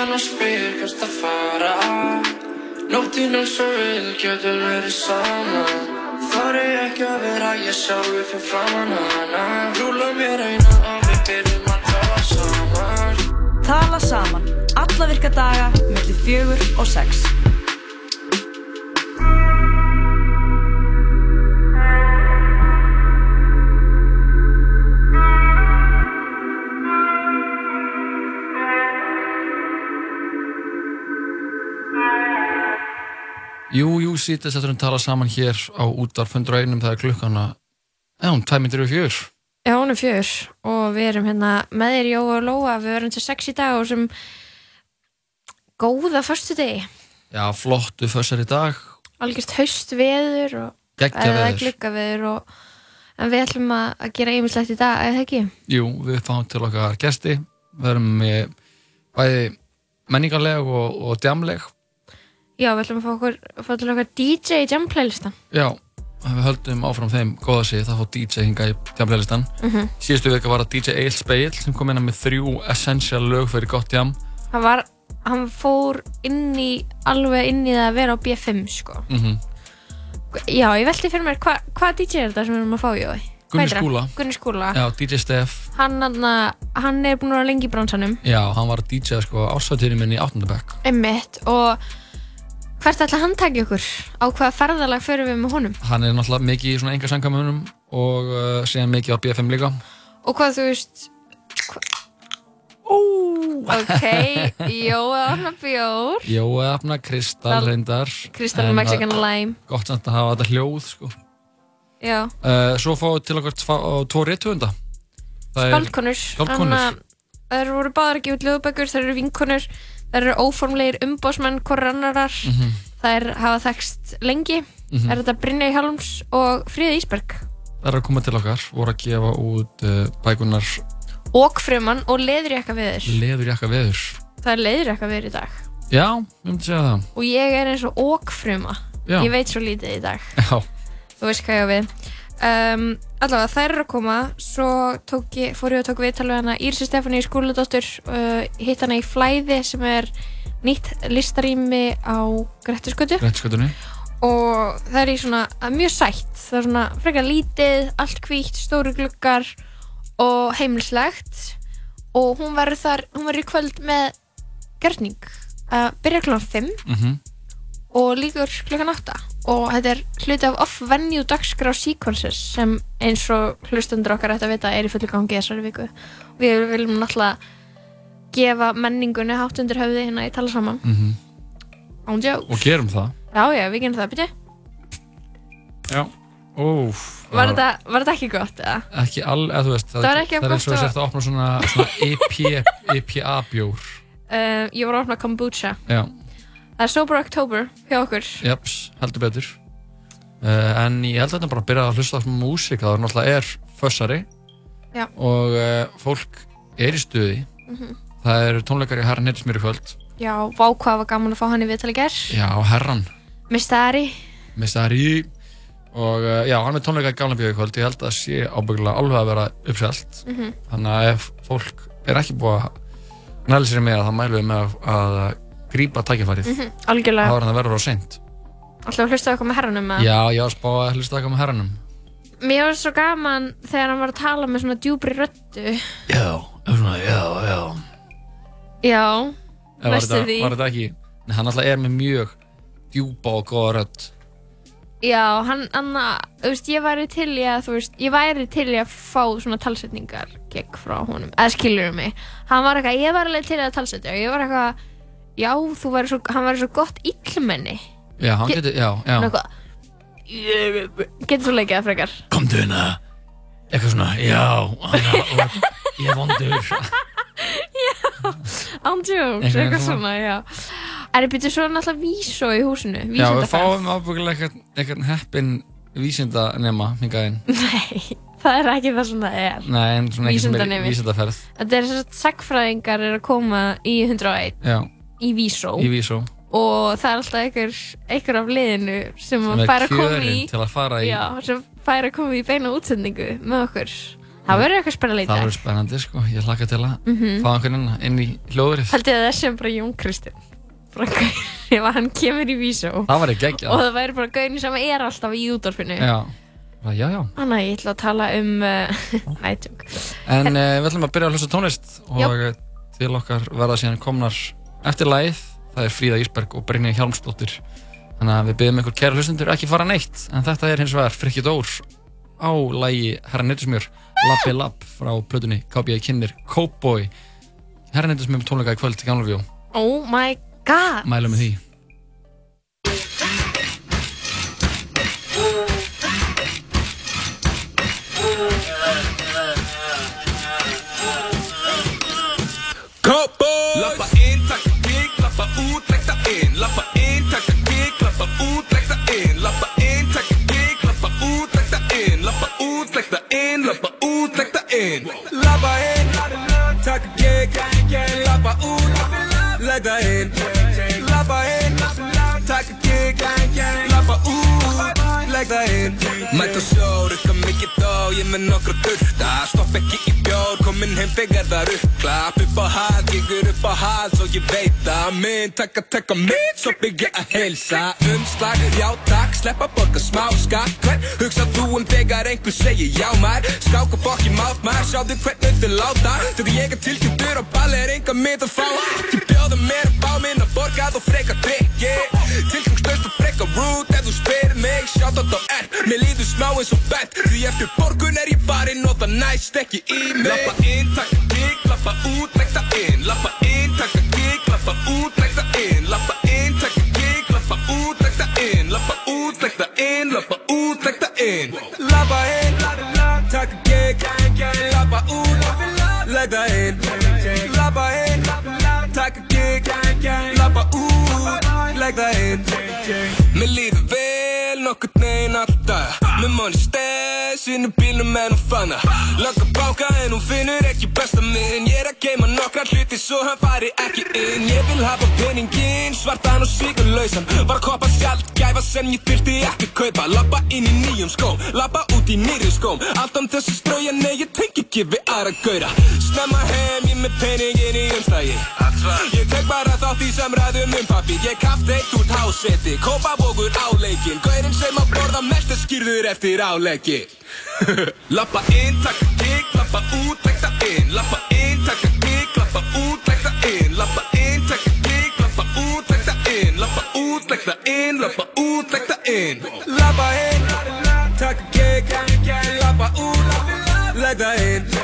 hann og spyr hvert að fara. Nóttinn eins og við getum verið saman Þar er ekki að vera ég sjálfur fyrir framann hana. Rúla mér eina og við byrjum að tala saman. Tala saman, alla virka daga, mellir fjögur og sex. Jú, jú, sítið þetta er að tala saman hér á útvarf 101 það er klukkan að, já, tæmyndir við fjör. Já, hún er fjör og við erum hérna með þér Jóa og Lóa, við verum til sex í dag og sem góða förstu degi, Já, flottu fössar í dag, algjört haust veður og geggja veður. glugga veður og en við ætlum að, að gera einmislegt í dag, eða ekki? Jú, við fáum til okkar gesti, við erum með bæði menningarleg og, og djamleg. Já, við ætlum að fá, okkur, fá til okkar DJ jam playlistan. Já, við höldum áfram þeim góða sig, það fór DJ hinga í djamleglistan. Mhm. Síðustu vika var það DJ Egil Speil sem kom inn með þrjú essential lög fyrir gott jam. Hann var, hann fór inn í, alveg inn í það að vera á B5, sko. Mm Já, ég velti fyrir mér, hva, hvað DJ er þetta sem við erum að fá, Jói? Hvað Gunni? Skúla. Gunni Skúla. Já, DJ Steff. Hann, hann, er búinn að vera lengi í bransanum. Já, hann var að DJ sko ásvættirinn minn í 8. bekk. Einmitt og hvert ætla hann taki okkur? Á hvaða ferðalag förum við með honum? Hann er náttúrulega mikið í svona enga sangamunum og uh, síðan mikið á BFM líka. Og hvað þú veist hva... Ó, ok Jói opna bjór Jói afna, Kristall reyndar. Kristall En, Mexican uh, Lime Gott samt að hafa þetta hljóð sko. Já, Uh, svo fáum við til okkur tva- tvo réttöfunda. skálkonur Skálkonur. Það eru voru báðar ekki út lögubökkur Það eru vinkonur Það eru óformlegir umbósmenn Hvorra annarar Mhm. Það er hafa þekst lengi Mhm. Er þetta Brynja Hjálms og Fríða Ísberg Það er að koma til okkar, voru að gefa út uh, bækunar Ókfruman og leðurjakka viður Leður jakka veður. Það er leðurjakka viður í dag Já, ég myndi segja það. Og ég er eins og ókfruma Já. Ég veit svo lítið í dag Já, Þú veist hvað ég á við um, Allavega þær eru að koma. Svo ég, fór ég að tók viðtal við hana Írsi Stefani skúladóttur uh, Hitt hana í Flæði sem er nýtt listarými á Grettiskötu og það er í svona mjög sætt. Það er svona frekar lítið, allt hvítt stóru gluggar og heimilslegt og hún verður þar, hún verður í kvöld með gjörning að byrja klokkan 5 Mm og líkur klukkan 8 og þetta er hluti af off-venue dagskrá sequences sem eins og hlustundur okkar ætti að vita er í fullu gangi þessari viku við viljum náttúrulega gefa menningunni hátt undir höfði hérna í tala saman Mm án jokes Og gerum það. já já við gerum það byrja Já. Úf. var þetta, var þetta ekki gott eða? Ekki all, eða þú veist, Það var ekki það er gott eins og að að- að opna svona, svona EP, EPA bjór. Uh, ég var að opna kombucha Já, það er Sober October hjá okkur japs, heldur betur. Uh, en ég held að þetta bara að byrja að hlusta á músík, það er náttúrulega er fössari Já. og uh, fólk er í stuði. Mhm. Það eru tónleikar í Herran Hittismýri kvöld. já, vá hvað var gaman að fá hann í viðtali ger Já, Herran, Mistari Mistari og uh, já, hann er tónleikar í Galnabíu kvöld. Ég held að það sé ábyggilega alveg að vera uppselt. Mhm. Þannig að ef fólk er ekki búið að næla sér með það mælum við með að, að grípa tækifærið. Mhm, algjörlega. Það var hann að verður á seint. alltaf að hlusta okkur með herranum eða? Já, ég var að spá að hlusta eitthvað með herranum. mér var svo gaman þegar hann var að tala með svona djúbri röddu Já, svona, já, já. já, þetta, því var þetta ekki? Nei, hann alltaf er með mjög djúpa og góða rödd. já, hann, hann þú veist, ég væri til í að þú veist, ég væri til í að fá svona talsetningar gegn frá honum, eða skilur mig hann var eitthvað, ég var alveg til í að talsetja ég var eitthvað, já, þú væri svo hann væri svo gott illmenni Já, hann Ge- getur, já, já. Hann eitthvað, getur svo leikið að frekar Komdu hérna. Eitthvað svona, já, hann, ég er vondur. Andjóks, Eitthvað eitthvað svona. svona, já Er það byrjuð svo náttúrulega vísó í húsinu? Já, við fáum ábyggilega eitthvað, eitthvað heppin vísinda nema, hingaðinn. Nei, það er ekki það sem það er Nei, en svona eitthvað sem er Vísindanemi. vísindaferð. Þetta er þess að sagfræðingar er að koma í 101 Já, í vísó í vísó. og það er alltaf einhver, einhver af liðinu sem, Sem fær að koma í já, sem fær að koma í beina útsendingu með okkur Það verður eitthvað spennandi Það verður spennandi sko, ég hlakka til að Mhm. fá einhvern inn, í hljóðrið. Haldið að þessi er bara Jón Kristinn. Ef hann kemur í vísó. Það. Og það væri bara gaurin sem er alltaf í útdorfinu. Já, já, já. Þannig að ég ætla að tala um, uh, nætjung. En uh, við ætlum að byrja að hlusta tónlist og Jöp. eh, til okkar verða síðan komnar eftir lagið. Það er Fríða Ísberg og Brynja Hjálmsdóttir. Þannig að við byrjum ykkur kæra hlustundur ekki fara neitt. En þetta er hins vegar Frikki Dór á lagi Herra Neytismjör, Lappi Lapp frá plötunni KB Kinnir, Cowboy. Herra Neytismjör tónleika í kvöld í Gamlefjó. Oh my god. Mælum með því. Cowboy Lappa inn, taka gig, lappa út, leggta inn Lappa inn, taka gig, lappa út, leggta inn Lappa út, leggta inn, lappa út, leggta inn Lappa inn, taka gig, lappa út, leggta inn Lappa inn, taka gig, lappa út, leggta inn Mæta sjó, rukka mikið ég með nokkra durta Stopp ekki í bjór, komin heim þegar það rukla. Upp á hal, gengur upp á hal, svo ég veit að Minn, taka, taka minn, svo byggja að heilsa. Umslag, já takk, sleppa borga smá skatt. Hvern hugsa þú um þegar einhver segir já mær Skáka fokki mátt mær, sjáðu hvernig þið láta. Þegar ég er tilkjöndur á ball er enga mynd að fá. Ekki bjóða mér að fá minn að borga þú freka drikki Tilgangslöst og freka rude ef þú spyrir mig Sjátt á R, mér líður smá eins og bent Því eftir borgun er ég farinn og það næst ekki í mig. Lappa inn, taka gig, lappa út, leggta inn. Lappa inn, taka gig, lappa út, leggta inn. Lappa inn, taka gig, lappa út, leggta inn. Lappa út, leggta inn, lappa út, leggta inn. Lappa inn, taka gig, lappa út, leggta inn. Lappa inn, taka gig, lappa út, leggta inn. Mér líður vel nokkurn veginn alltaf Með manni stess inn í bílnum en hún fanna Langa báka en hún finnur ekki besta minn. Ég er að geima nokkra hluti svo hann fari ekki inn. Ég vil hafa peningin, svartan og svíkurlausan Var að koppa sjálf gæfa sem ég þyrfti ekki kaupa. Lappa inn í nýjum skóm, lappa út í nýri skóm. Allt án þess að strauja, nei ég tengi ekki við aðra gaura Snemma heim, ég með peningin í umstægi Ég tek bara þátt í samræðum um pappi Ég kaft eitt út háseti, kópa bókur áleikin Gaurinn sem að borða mest er skýrður eftir áleiki Lappa inn, taka gig, lappa út, leggta inn. Lappa inn, taka gig, lappa út, leggta inn. Lappa inn, taka gig, lappa út, leggta inn. Lappa út, leggta inn, lappa út, leggta inn. Lappa inn, taka gig, lappa út, leggta inn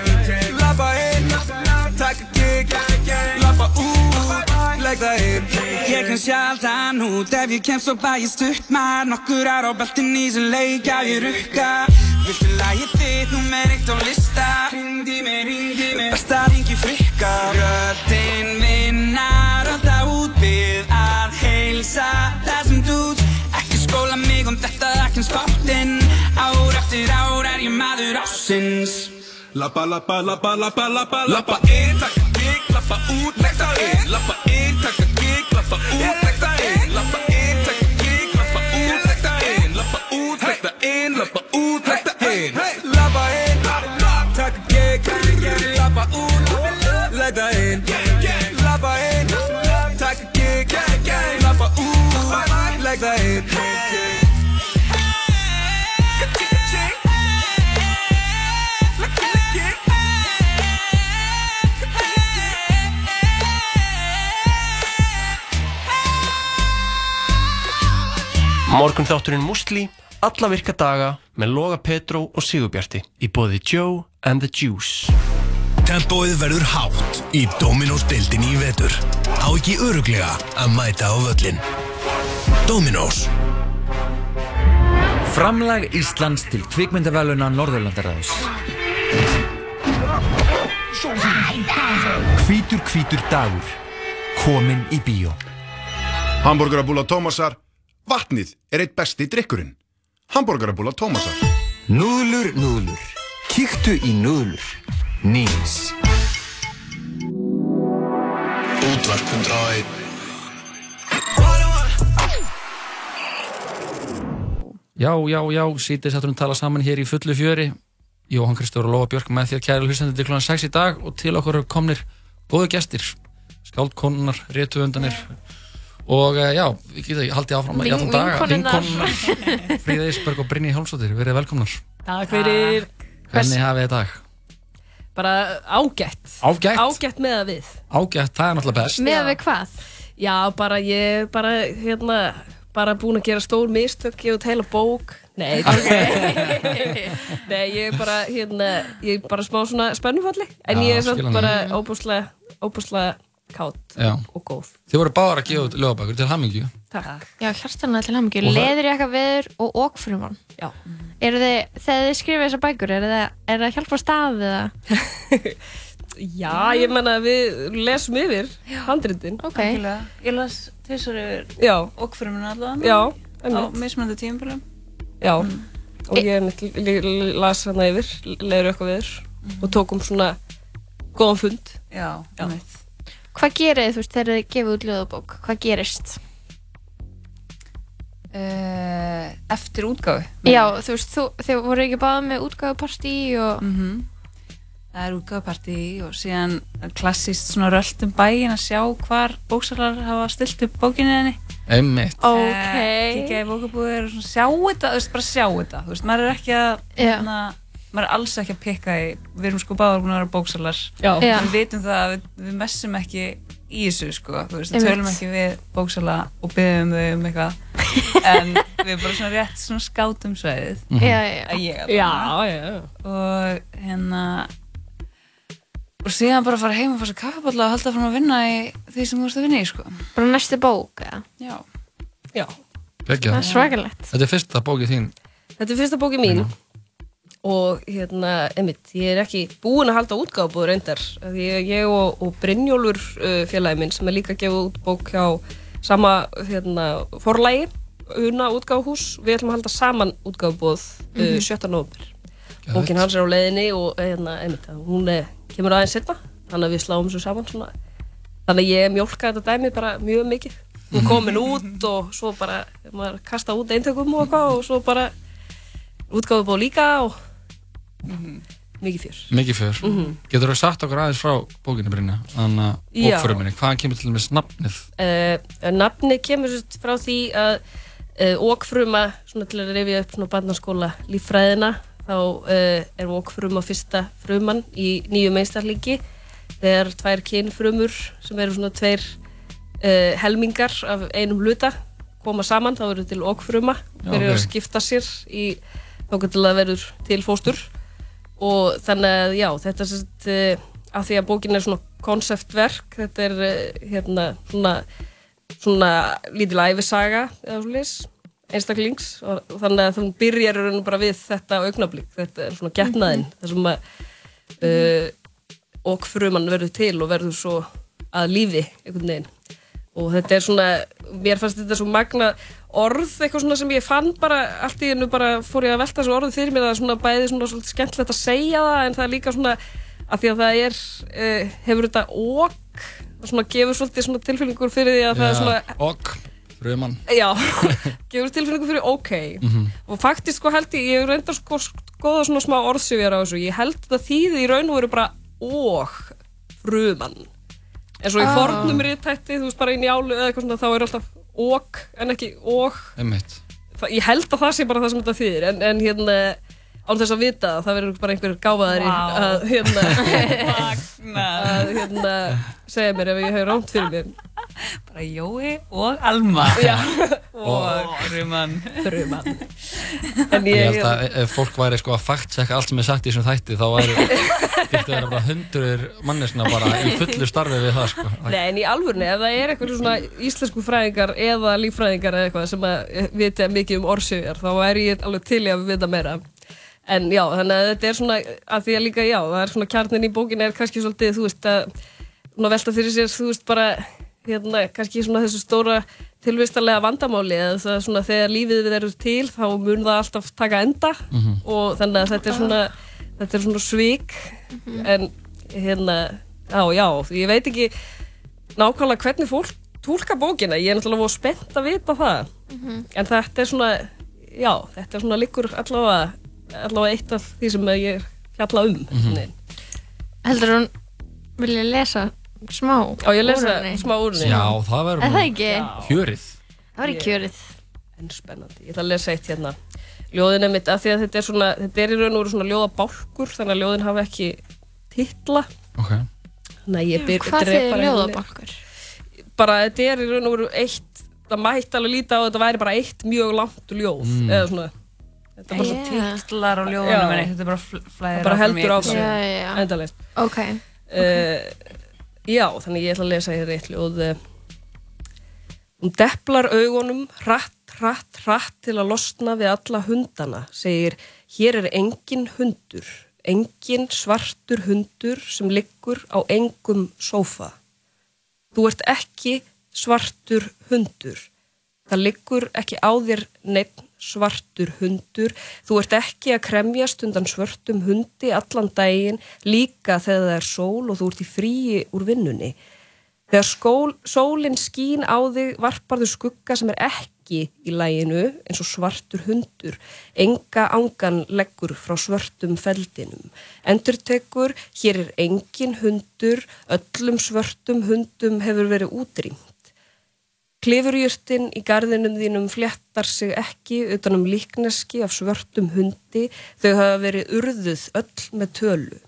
út, leggta inn Ég kann sjaldan út ef ég kemst og bæjast upp maður Nokkur ár á beltinni sem leika ég rukka Viltu lagið þitt númer eitt á lista Ringdi mig, ringdi mig Besta ringi frikka Röddinn vinnar alltaf út við að heilsa þessum dút Ekki skóla mig um þetta, ekki um spáttinn Ár eftir ár er ég maður ásins Lappa, lappa, lappa, lappa, lappa, lappa inn, taka gig, lappa út, leggta inn Lappa inn, taka gig, lappa út, leggta inn Lappa inn, taka gig, lappa út, leggta inn Lappa út, leggta inn, lappa út, leggta inn Lappa inn, Morgun þátturinn Musli, alla virka daga með Loga Petró og Sigurbjarti í bóði Joe and the Juice. Tempóið verður hátt í Dominos deildinni í vetur. Á ekki öruglega að mæta á völlin. Dominos. Framlag Íslands til kvikmyndaveluna Norðurlandaræðus. Hvítur hvítur dagur. Komin í bíó. Hamburgerabúla Tómasar. Vatnið er eitt besti drikkurinn. Hamburgerabúla Tómasar. Núðlur, núðlur. Kíktu í núðlur. Nýs. Útvarp 101. Já, já, já, sítið satturum tala saman hér í fullu fjöri Jóhann Kristóður og Lóa Björk með þér kæri hlustandi til kl. 6 í dag og til okkur komnir góðu gestir skáldkonunnar, réttuundanir og uh, já, við getum haldið áfram í allan daga. Vinkonurnar, Fríða Ísberg og Brynni Hólmsdóttir verið velkomnar Takk fyrir. Hvernig hafið þið í dag? Bara ágætt. Ágætt? Ágætt með að við. Ágætt, það er náttúrulega best Með við hvað? Já, bara ég, bara, hérna, bara búin að gera stór mistök, gefa út heila bók. Nei, Nei, ég er bara, hérna, ég er bara smá svona spennufalli. En Já, ég er hana. bara óbúslega, óbúslega kátt Já. og góð. Þið voru báðar að gefa út lögabækur til hamingju Takk. Já, hjartanlega til hamingju. Og það- Leðurjakka veður og okfrumann. Já. Eru þið, þegar þið skrifið þessar bækur, eru þið, er það að hjálpa á stað eða? Já, ég menna við lesum yfir handritin. Ok. Algjörlega. Ég las yfir Já. okkfrumina allavega. Já, Á einmitt. mismunandi tímabölum. Já, og ég einmitt l- l- las hana yfir, leiður eitthvað viður og tókum svona góðan fund. Já, einmitt. Hvað gerið þið, þú veist, þegar þið gefið út ljóðabók? Hvað gerist? Uh, eftir útgáfu. Já, þú veist, þú, þið voru ekki báða með útgáfupartí og... Mhm. Það er útgáfupartí og síðan klassíst svona rölt um bæin að sjá hvar bóksalar hafa stilt upp bókinni henni. Einmitt Ok. Kíkja í bókabúðir og svona sjá þetta, þú veist, bara sjá þetta. Þú veist, maður er ekki að, hérna, maður er alls ekki að pikka í, við erum sko báðar búin að vera bóksalar. Við vitum það að við, við messum ekki í þessu, sko. Þú veist, við tölum ekki við bóksala og byggjum þau um eitthvað. en við bara svona rétt svona skátum. Já, já, já. Að ég er Já, já. og hérna og síðan bara fara heim og fara sér kaffiballa og halda fram að vinna í því sem þú veist að vinna í sko. Bara næstu bók, eða? Já. Já. Það er svakalegt. Þetta er fyrsta bókið þín Þetta er fyrsta bóki mín og hérna, einmitt, ég er ekki búin að halda útgáfubúður reyndar. Ég, ég og, og Brynjólfur uh, félagi minn sem er líka gefa út bók hjá sama hérna, forlægi, Una útgáfuhús, við ætlum að halda saman útgáfubúð uh, Mhm. 17. november. Bókin hans er á leiðinni og hérna, einmitt, hún er, kemur aðeins setna, þannig að við sláum þessu saman svona. Þannig að ég mjólka þetta dæmi bara mjög mikið. Hún komin út og svo bara, maður kasta út eintökum og og svo bara útgáfu búið líka og mikið fjör. Mikið fyrr Mhm. Getur þú sagt okkur aðeins frá bókinu Brynja Þannig að Já. bókföruminni Hvaðan kemur til dæmis nafnið? Uh, nafni kemur frá því að uh, okfruma, svona til að rifja upp svona barnaskóla líffræðina, þá uh, er okfruma fyrsta fruman í nýju meistarlingi. Þegar tvær kynfrumur sem eru svona tveir helmingar af einum hluta koma saman, þá verður til okfruma, Já, fyrir ok. að skipta sér í þókað til að verður til fóstur og þannig að já, þetta er sérst uh, af því að bókin er svona konceptverk, þetta er uh, hérna svona svona lítil æfisaga eða svo leys, einstaklings. Og þannig að þú byrjar raun og bara við þetta augnablík, þetta er svona getnaðinn það sem að uh, og frumann verður til og verður svo að lífi einhvern veginn. Og þetta er svona, mér fannst þetta svo magna orð, eitthvað svona sem ég fann bara allt í hennu bara fór ég að velta þessu orðu fyrir mér það er svona bæði svona svolítið skemmtilegt að segja það en það er líka svona að því að það er uh, hefur þetta ok það svona gefur svolítið svona tilfinningur fyrir því að það er svona Og Frumann Já, gefur tilfinningu fyrir ok Mhm. og faktisk sko held ég, ég hef reyndar sko skoða svona smá orðsifjar á þessu ég held þetta þýði í raun og veru bara og frumann en svo í Ah. fornum rítætti, þú veist bara í njálu eða eitthvað svona þá er alltaf ok en ekki og Einmitt. Það, ég held að það sé bara það sem þetta þýðir en, en hérna án þess að vita það, það verður bara einhver gáfaðari Vá. að hérna að hérna segja mér ef ég hef rámt fyrir mér bara Jói og Alma Já. og Frumann Frumann Ég en ég, held að ef fólk væri sko að fact-checka allt sem er sagt í þessum þætti þá væri Þetta vera bara hundruður manneskna bara í fullu starfi við það sko Nei, en í alvörni, ef það er eitthvað svona íslensku fræðingar eða líffræðingar eða eitthvað sem að vita mikið um orsjöfjar, þá er ég alveg til að vita meira. En já, þannig að þetta er svona, að því að líka já, það er svona kjarnin í bókin er kannski svolítið, þú veist, að velta fyrir sér, þú veist, bara, hérna, kannski svona þessu stóra tilvistarlega vandamáli, eða það er svona þegar lífið verður til, þá mun það alltaf taka enda. Mhm. og þannig að þetta er svona, þetta er svona svik, en hérna, já, já, ég veit ekki nákvæmlega hvernig fólk tólka bókina, ég er náttúrulega voru spennt að vita það, en þetta er svona, já, þetta er svona líkur allavega, allavega eitt af því sem ég er fjalla um. Mhm. Heldur hún vilja lesa smá Á ég að lesa smá úr henni? Já, það verður Er nú það ekki? Hjörið Það var í kjörið En spennandi, ég ætla að lesa eitt hérna Ljóðin er mitt, af því að þetta er svona þetta er í raun og veru svona ljóðabálkur þannig að ljóðin hafa ekki titla Ok Þannig að ég byr Hvað drep þið bara hérna- ljóðabálkur? Bara þetta er í raun og veru eitt það mætti alveg líta á að þetta væri bara eitt mjög langt ljóð Mm. eða svona Þetta er bara Yeah. svona Titlar á ljóðunum en þetta er bara fl- flæðir bara áfram í heldur einu. áfram Já, já, já. endalist Ok, uh, Já, þannig ég ætla að lesa hér eitt ljóð uh, Hún deplar augunum hratt, hratt, hratt til að losna við alla hundana segir, hér er engin hundur engin svartur hundur sem liggur á engum sófa. Þú ert ekki svartur hundur. Það liggur ekki á þér neitt svartur hundur. Þú ert ekki að kremjast undan svörtum hundi allan daginn líka þegar það er sól og þú ert í fríi úr vinnunni. Þegar skól, sólinn skín á þig varparðu skugga sem er ekki í læginu eins og svartur hundur. Enga ángan leggur frá svörtum feldinum. Endurtekur, hér er engin hundur, öllum svörtum hundum hefur verið útrýmt. Klifurjurtin í garðinum þínum fléttar sig ekki utanum líkneski af svörtum hundi, þau hafa verið urðuð öll með tölu.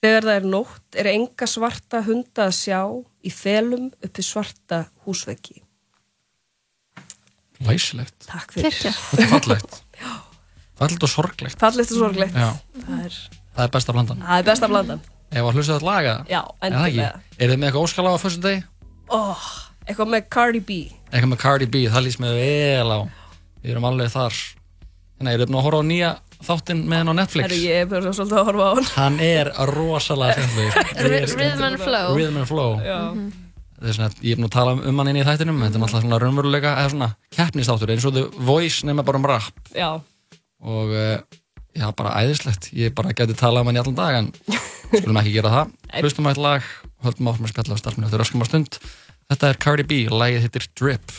Þegar það er nótt er enga svarta hunda að sjá í felum uppi svarta húsveggi. Læsilegt Takk fyrir. Þetta er fallegt Fallegt og sorglegt Fallegt og sorglegt. Það er, það er besta blandan það er besta blandan. Ef að hlusta þetta laga Já, Er það ekki? endilega. Er þið með eitthvað óskala á fyrstu degi? Oh, eitthvað með Cardi B. Eitthvað með Cardi B, það lýst með vel á. Við erum alveg þar. Þannig, eru þið búin að horfa á nýja þáttinn með henn á Netflix? Herru, ég er bara svolítið að horfa á hann. Hann er rosalega Rhythm and Flow. Rhythm and Flow. Það er svona, ég er búin að tala um hann inn í þættinum. Þetta er náttúrulega svona raunveruleika eða svona keppnistáttur eins og The Voice nema bara um rap. Já. og uh, já, bara æðislegt. Ég bara geti talað um hann í allan dag en skulum ekki gera það. Hlustum á eitt lag, höldum áfram að spjalla á starfsminu þetta er öskum á stund þetta er Cardi B, lagið hittir Drip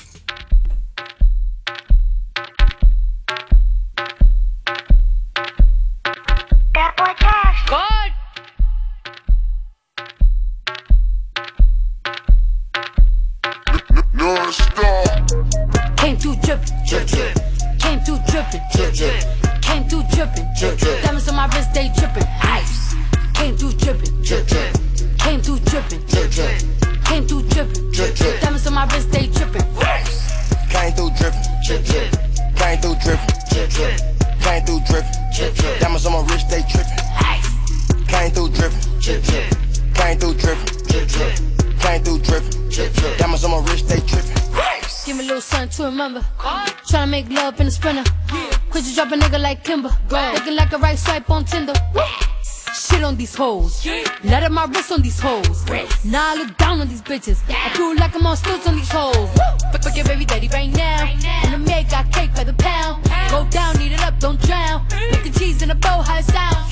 remember. Tryna make love in the sprinter. Quit you drop a nigga like Kimber. Looking like a right swipe on Tinder. Shit on these hoes. Let up my wrist on these hoes. Now I look down on these bitches. I feel like I'm on stilts on these hoes. Fuck your baby daddy right now. And the maid got cake by the pound. Go down, eat it up, don't drown. Making cheese in a bow, how it sounds.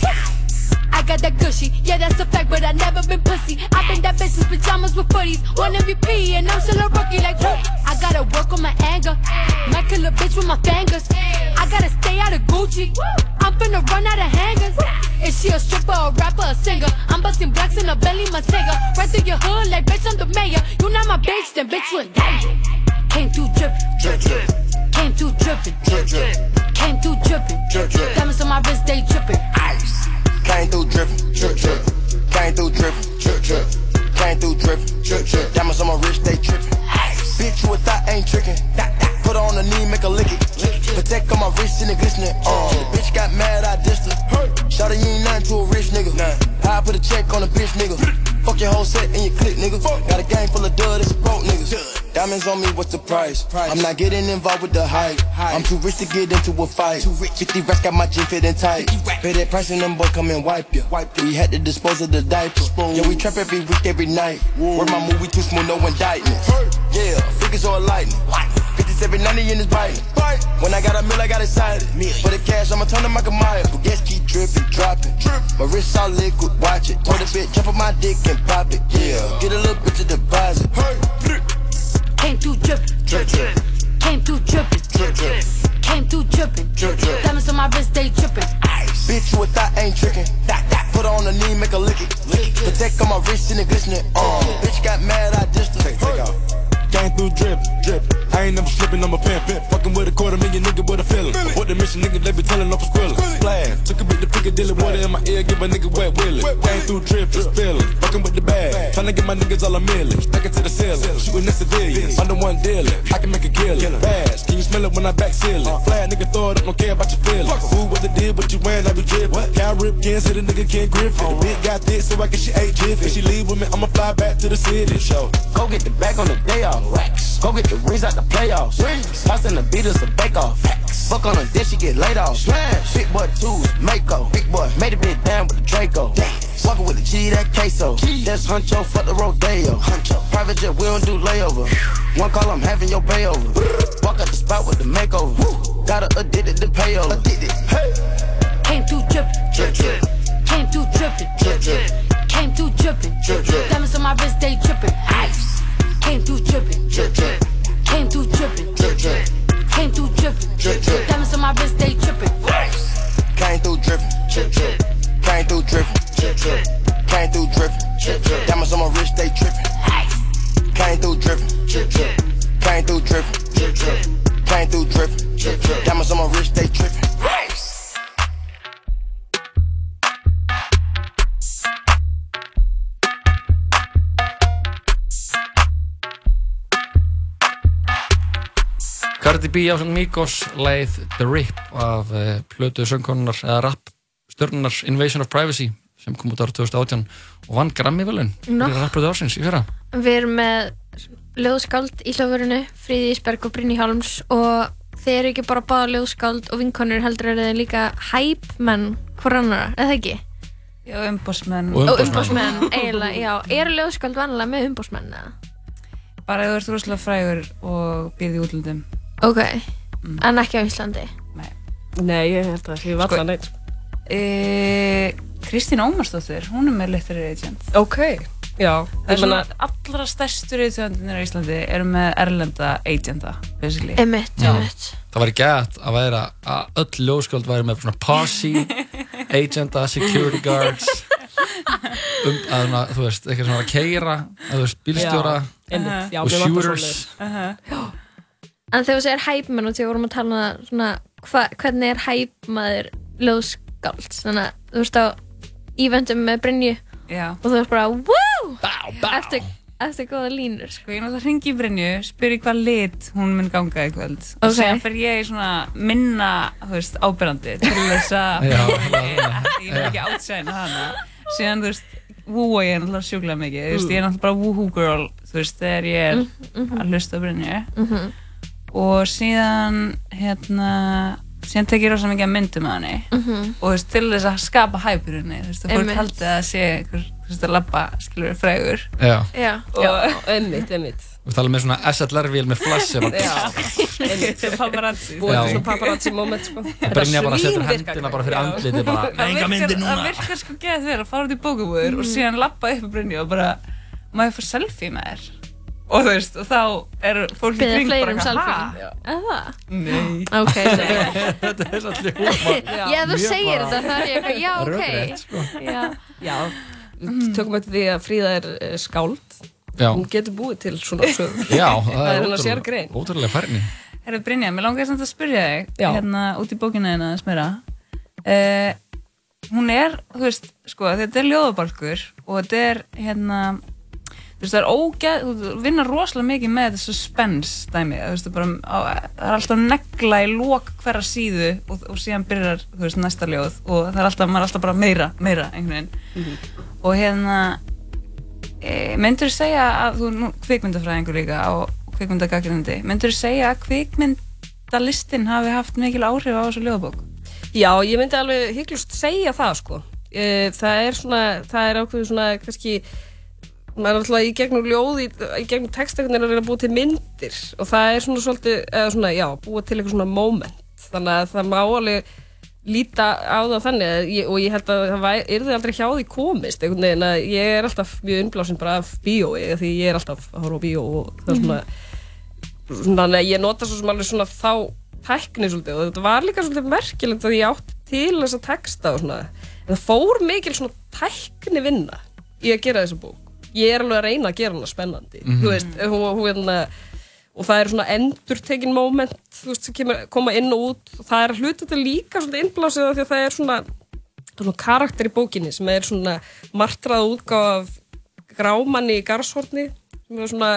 I got that gushy, yeah that's a fact, but I never been pussy. I been that bitch since pajamas with footies, one MVP, and I'm still a rookie like whoop. I gotta work on my anger, might kill a bitch with my fingers. I gotta stay out of Gucci, I'm finna run out of hangers. Is she a stripper, a rapper, a singer? I'm busting blacks in a belly, my singer. Right through your hood like bitch, I'm the mayor. You not my bitch, then bitch you in. Came through drippin', Drip, drip. came through drippin', Drip, came through drippin'. Drip, drip. Diamonds on my wrist, they drippin'. Ice. Came through drippin', drip, drip. Came through drippin', drip, drip. Came through drippin', drip, drip. Diamonds on my wrist, they trippin'. Bitch, you a thought ain't trickin'. Put her on the knee, make her lick it. Protect on my wrist and it glistening. Uh, bitch got mad, I dissed her. Shawty, you ain't nothing to a rich nigga. How I put a check on a bitch nigga. Fuck your whole set and your clique, nigga. Got a gang full of dud, it's broke niggas. Diamonds on me, what's the price? I'm not getting involved with the hype. I'm too rich to get into a fight. 50 racks got my jean fitting tight. Pay that price and them boy come and wipe you. We had to dispose of the diaper. Yeah, we trap every week, every night. Word my movie too smooth, no indictment. Yeah, figures all lightning streets, every 90 in his bike. When I got a meal, I got excited. For the cash, I'ma turn to Michael Myers. But guess keep dripping, dropping. My wrist all liquid, watch it. Told the bitch, jump on my dick and pop it. Yeah, get a little bit to deposit. Came through dripping, drip, drip. Came through dripping, drip, drip. Came through dripping, drip, drip. Diamonds on my wrist, they dripping. Ice. Bitch, you a thought ain't tricking. That, that. Put on the knee, make a lick it. Lick it. Protect on my wrist and it glistening. Uh, bitch got mad, I dissed her. Take, take off. Came through drip, drip. I ain't never slipping, I'm a pimp. Fucking with a quarter million nigga with a feeling. What the mission nigga, they be telling off a squilla. Splash, took a bit to Piccadilly, water in my ear, give a nigga wet willy. Came through drip, just feeling. Fucking with the bag, tryna get my niggas all a million. Stack it to the ceiling, shooting at civilians. Under one dealer, I can make a killing. Fast, can you smell it when I back ceiling? it? Uh-huh. Flat nigga throw it up, don't care about your feelings. Who what they did, what you wearing, I be drippin'. Cal rip can say the nigga can't grip it. The bitch got this, so I can she ate jiffy. If she leave with me, I'ma fly back to the city. Show. Go get the back on the day off. Wax. Go get the rings out the playoffs. House in the beaters a bake off. Fuck on a dish, she get laid off. Smash. Big boy twos, Mako. Big boy made a bit down with the Draco. Walking with the G, that queso. That's Huncho, fuck the Rodeo. Huncho. Private jet, we don't do layover. One call, I'm having your pay over. Walk up the spot with the makeover. Got her addicted to payover. Addicted. Hey. Came through drippin', Drip, drip. came through drippin', Drip, drip. came through drippin', Drip, drip. diamonds on my wrist, they drippin', ice. Came through drippin', Drip, drip. came through drippin', Drip, drip. came through drippin', Drip, drip. diamonds on my wrist, they drippin'. Came through drippin', drip, drip. Came through drippin', drip, drip. Came through drippin', drip, drip. Diamonds on my wrist, they trippin'. Came through drippin', drip, drip. Came through drippin', drip, drip. Came through drippin', drip, drip. Diamonds on my wrist, they trippin'. Cardi B á Migos leið The Rip af uh, plötu söngkonunar eða rap stjörnunar Invasion of Privacy sem kom út ára 2018 og vann Grammy-völun Nó. fyrir rapplötu ársins í fyrra Við erum með ljóðskáld í hljóðvörinu, Fríði Ísberg og Brynni Hálms og þeir eru ekki bara báða ljóðskáld og vinkonur heldur eru þeir líka hæpmenn hvor annara, eða ekki? Já, umbósmenn. Og umbósmenn, eiginlega, já. Eru ljóðskáld vanlega með umbósmenn eða? Bara ef þú ert rosalega frægur og býrði í útlöndum. Ok, en ekki á Íslandi? Nei, ég held að það sé valla neitt. E, Kristín Ómarsdóttir, hún er með Literary Agent. Ok, já. Það er Ég svona allra stærstu reyðtöndinir á Íslandi eru með erlenda agenta, basically. Einmitt, Já. einmitt. Það væri gæt að vera að öll ljóðskjöld væri með svona posse, agenda, security guards um, að, svona, þú veist, eitthvað svona að keira að þú veist, bílstjóra Já. Já, og mér vantar shooters svoleiðis. En þegar þú segir hæpmenn og þegar við vorum að tala um svona, hva, hvernig er hæpmaður ljóðskáld? Þannig að þú veist á eventum með Brynju Já. og þú veist bara WOW! Bá, bá! Eftir, eftir góða línur. Sko, ég náttúrulega hringi í Brynju, spyr hvað lit hún mun ganga í kvöld. Og Ok. séðan fer ég í svona minna, þú veist, ábyrrandi til þess að ég vil ekki átsæna hana. Síðan, þú veist, wúa ég náttúrulega sjúklega mikið. Þú veist, ég er náttúrulega bara woohoo girl, þú veist, þegar ég er Mm, mhm. að hlusta á Brynju. Mhm. Og síðan, hérna, síðan tek ég rosa mikið að myndum með henni. Mhm. Og þú veist, til þess að skapa hæpur henni, þú veist, þú Einmitt. haldið að sé þú veist, að labba, skilur, frægur. Já. Já. Og, einmitt, einmitt. og tala með svona SLR-vél með flash að Já, einmitt. Sem paparazzi. Búið svona paparazzi moment, sko. Bara setur svínvirkar hendina bara fyrir andliti bara, það enga myndir virkar, það núna virkar sko geðað vel að fara út í bókabúður og síðan lappa upp á Brynju og bara má ég fá selfie með þér og þú veist, og þá er fólk í kring bara um eitthvað. "Ha?" Eða það? Nei Ok, Þetta er svolítið húmor Já, þú segir þetta þá er eitthvað, já, ok. Rökrétt, sko. Já. Já, við tökum eftir því að Fríða er eh, skáld. Já. Hún getur búið til svona sögur. Já, það er hennar sér grein. ótrúlega færni Herru Brynja, mér langar samt að spyrja þig Já. hérna út í bókina þína að smera uh, hún er, þú veist, sko þetta er ljóðabalkur og þetta er hérna það er ógeð, þú vinnar rosalega mikið með þetta suspense dæmi, veist, bara, á, það er alltaf negla í lok hverja síðu og, og síðan byrjar, veist, næsta ljóð og það er alltaf, maður er alltaf bara meira, meira einhvern veginn og hérna e, myndur þú segja að þú, nú, kvikmyndafræðingur líka og kvikmyndagagrindi, myndur þú segja að kvikmyndalistin hafi haft mikil áhrif á þessu ljóðabók? Já, ég myndi alveg hygglust segja það sko. Eh, Það er svona, það er ákveðu svona kannski maður er alltaf í gegnum ljóð í, í gegnum textakunir að reyna að búa til myndir. Og það er svona svolítið, eða svona, já, búa til eitthvað svona moment, þannig að það má alveg líta á það þannig ég, og ég held að það yrði aldrei hjá því komist einhvern veginn að ég er alltaf mjög unnblásin bara af bíói því ég er alltaf að horfa á bíó og það er svona þannig að ég nota svo sem alveg svona þá tækni svolítið og þetta var líka svolítið merkilegt að ég átti til þessa texta og svona. En það fór mikil svona tækni vinna í að gera þessa bók ég er alveg að reyna að gera hana spennandi. Mhm. þú veist, hún, hún, hérna, og það er svona endurtekin moment þú veist, sem kemur, koma inn og út. Og það er hluti þetta líka svona innblásið af því að það er svona, það er svona karakter í bókinni sem er svona martrað útgáf af grámanni í garðshorni sem er svona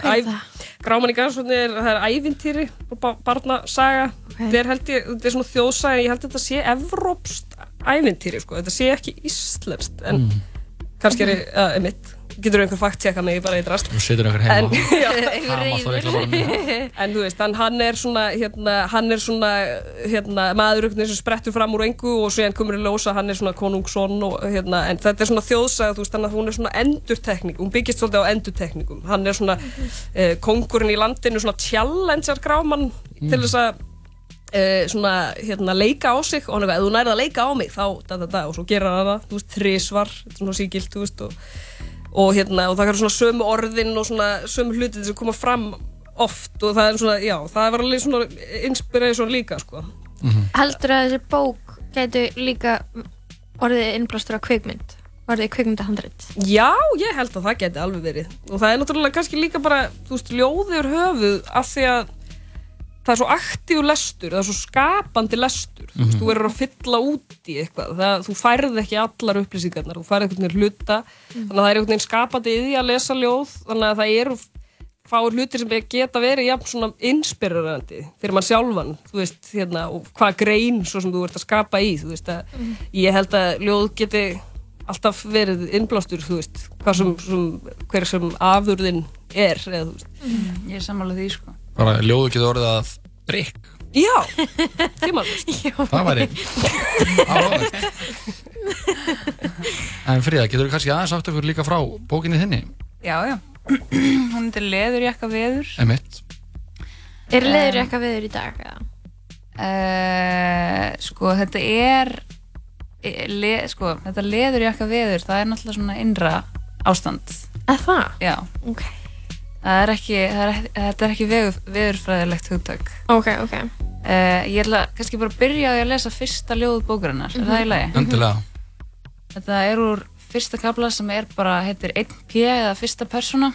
það? grámanni í garðshorni er, það er ævintýri og ba barnasaga. Þetta er held ég, þetta er svona þjóðsaga ég held að þetta sé evrópst ævintýri sko, þetta sé ekki íslenskt en kannski er ég, uh, mitt getur einhver fakt tjekka mig bara í drast Þú situr einhver heima en, en þú veist, hann, hann er svona hérna, hann er svona hérna, maðurugni sem sprettur fram úr engu og svo hann komur í ljósa, hann er svona konungsson og, hérna, en þetta er svona þjóðsaga, þú veist, þannig að hún er svona endurtekning, hún byggist svolítið á endurtekningum. Hann er svona uh, kongurinn í landinu svona challengear grámann til þess að uh, svona, hérna, leika á sig. Og hann er eitthvað, ef þú nærið að leika á mig þá, da, da, da, og svo gera hann það, þú veist, þrísvar þetta er svona sígilt, þú veist, og og hérna, og það er svona sömu orðin og svona sömu hluti sem koma fram oft og það er svona, já, það var alveg svona inspiration líka, sko. Heldur að þessi bók gætu líka orðið innblástur á kvikmynd orðið kvikmyndahandrit? Já, ég held að það geti alveg verið. Og það er náttúrulega kannski líka bara þú veist, ljóður höfuð af því að það er svo aktív lestur það er svo skapandi lestur. Þú veist, Mhm. þú verður að fylla út í eitthvað. Það, þú færð ekki allar upplýsingarnar þú færð einhvern veginn hluta. Þannig að það er veginn skapandi í því að lesa ljóð þannig að það eru fáir hlutir sem geta verið jafn svona inspirerandi fyrir mann sjálfan þú veist, hérna, og hvað grein svo sem þú ert að skapa í þú veist, að Mhm. ég held að ljóð geti alltaf verið innblástur þú veist, hvað sem, sem hver sem afurðin er eða, er Bara ljóðu getur orðið að drikk. Já, tímalvist Það væri áhugavert. En Fríða, getur þú kannski aðeins átt okkur líka frá bókinni þinni? Já, já Hún er leðurjakka veður Emitt. Er leður eitthvað viður í dag? eða? Uh, sko, þetta er e, le, sko, þetta leðurjakka veður það er náttúrulega svona innra ástand að það? Já ok það er ekki, það er, ekki- þetta er ekki veður, veðurfræðilegt hugtak ok, ok uh, ég ætla kannski bara að byrja að lesa fyrsta ljóð bókarinnar, er það í lagi? Endilega. Þetta er úr fyrsta kabla sem er bara, heitir 1P eða fyrsta persóna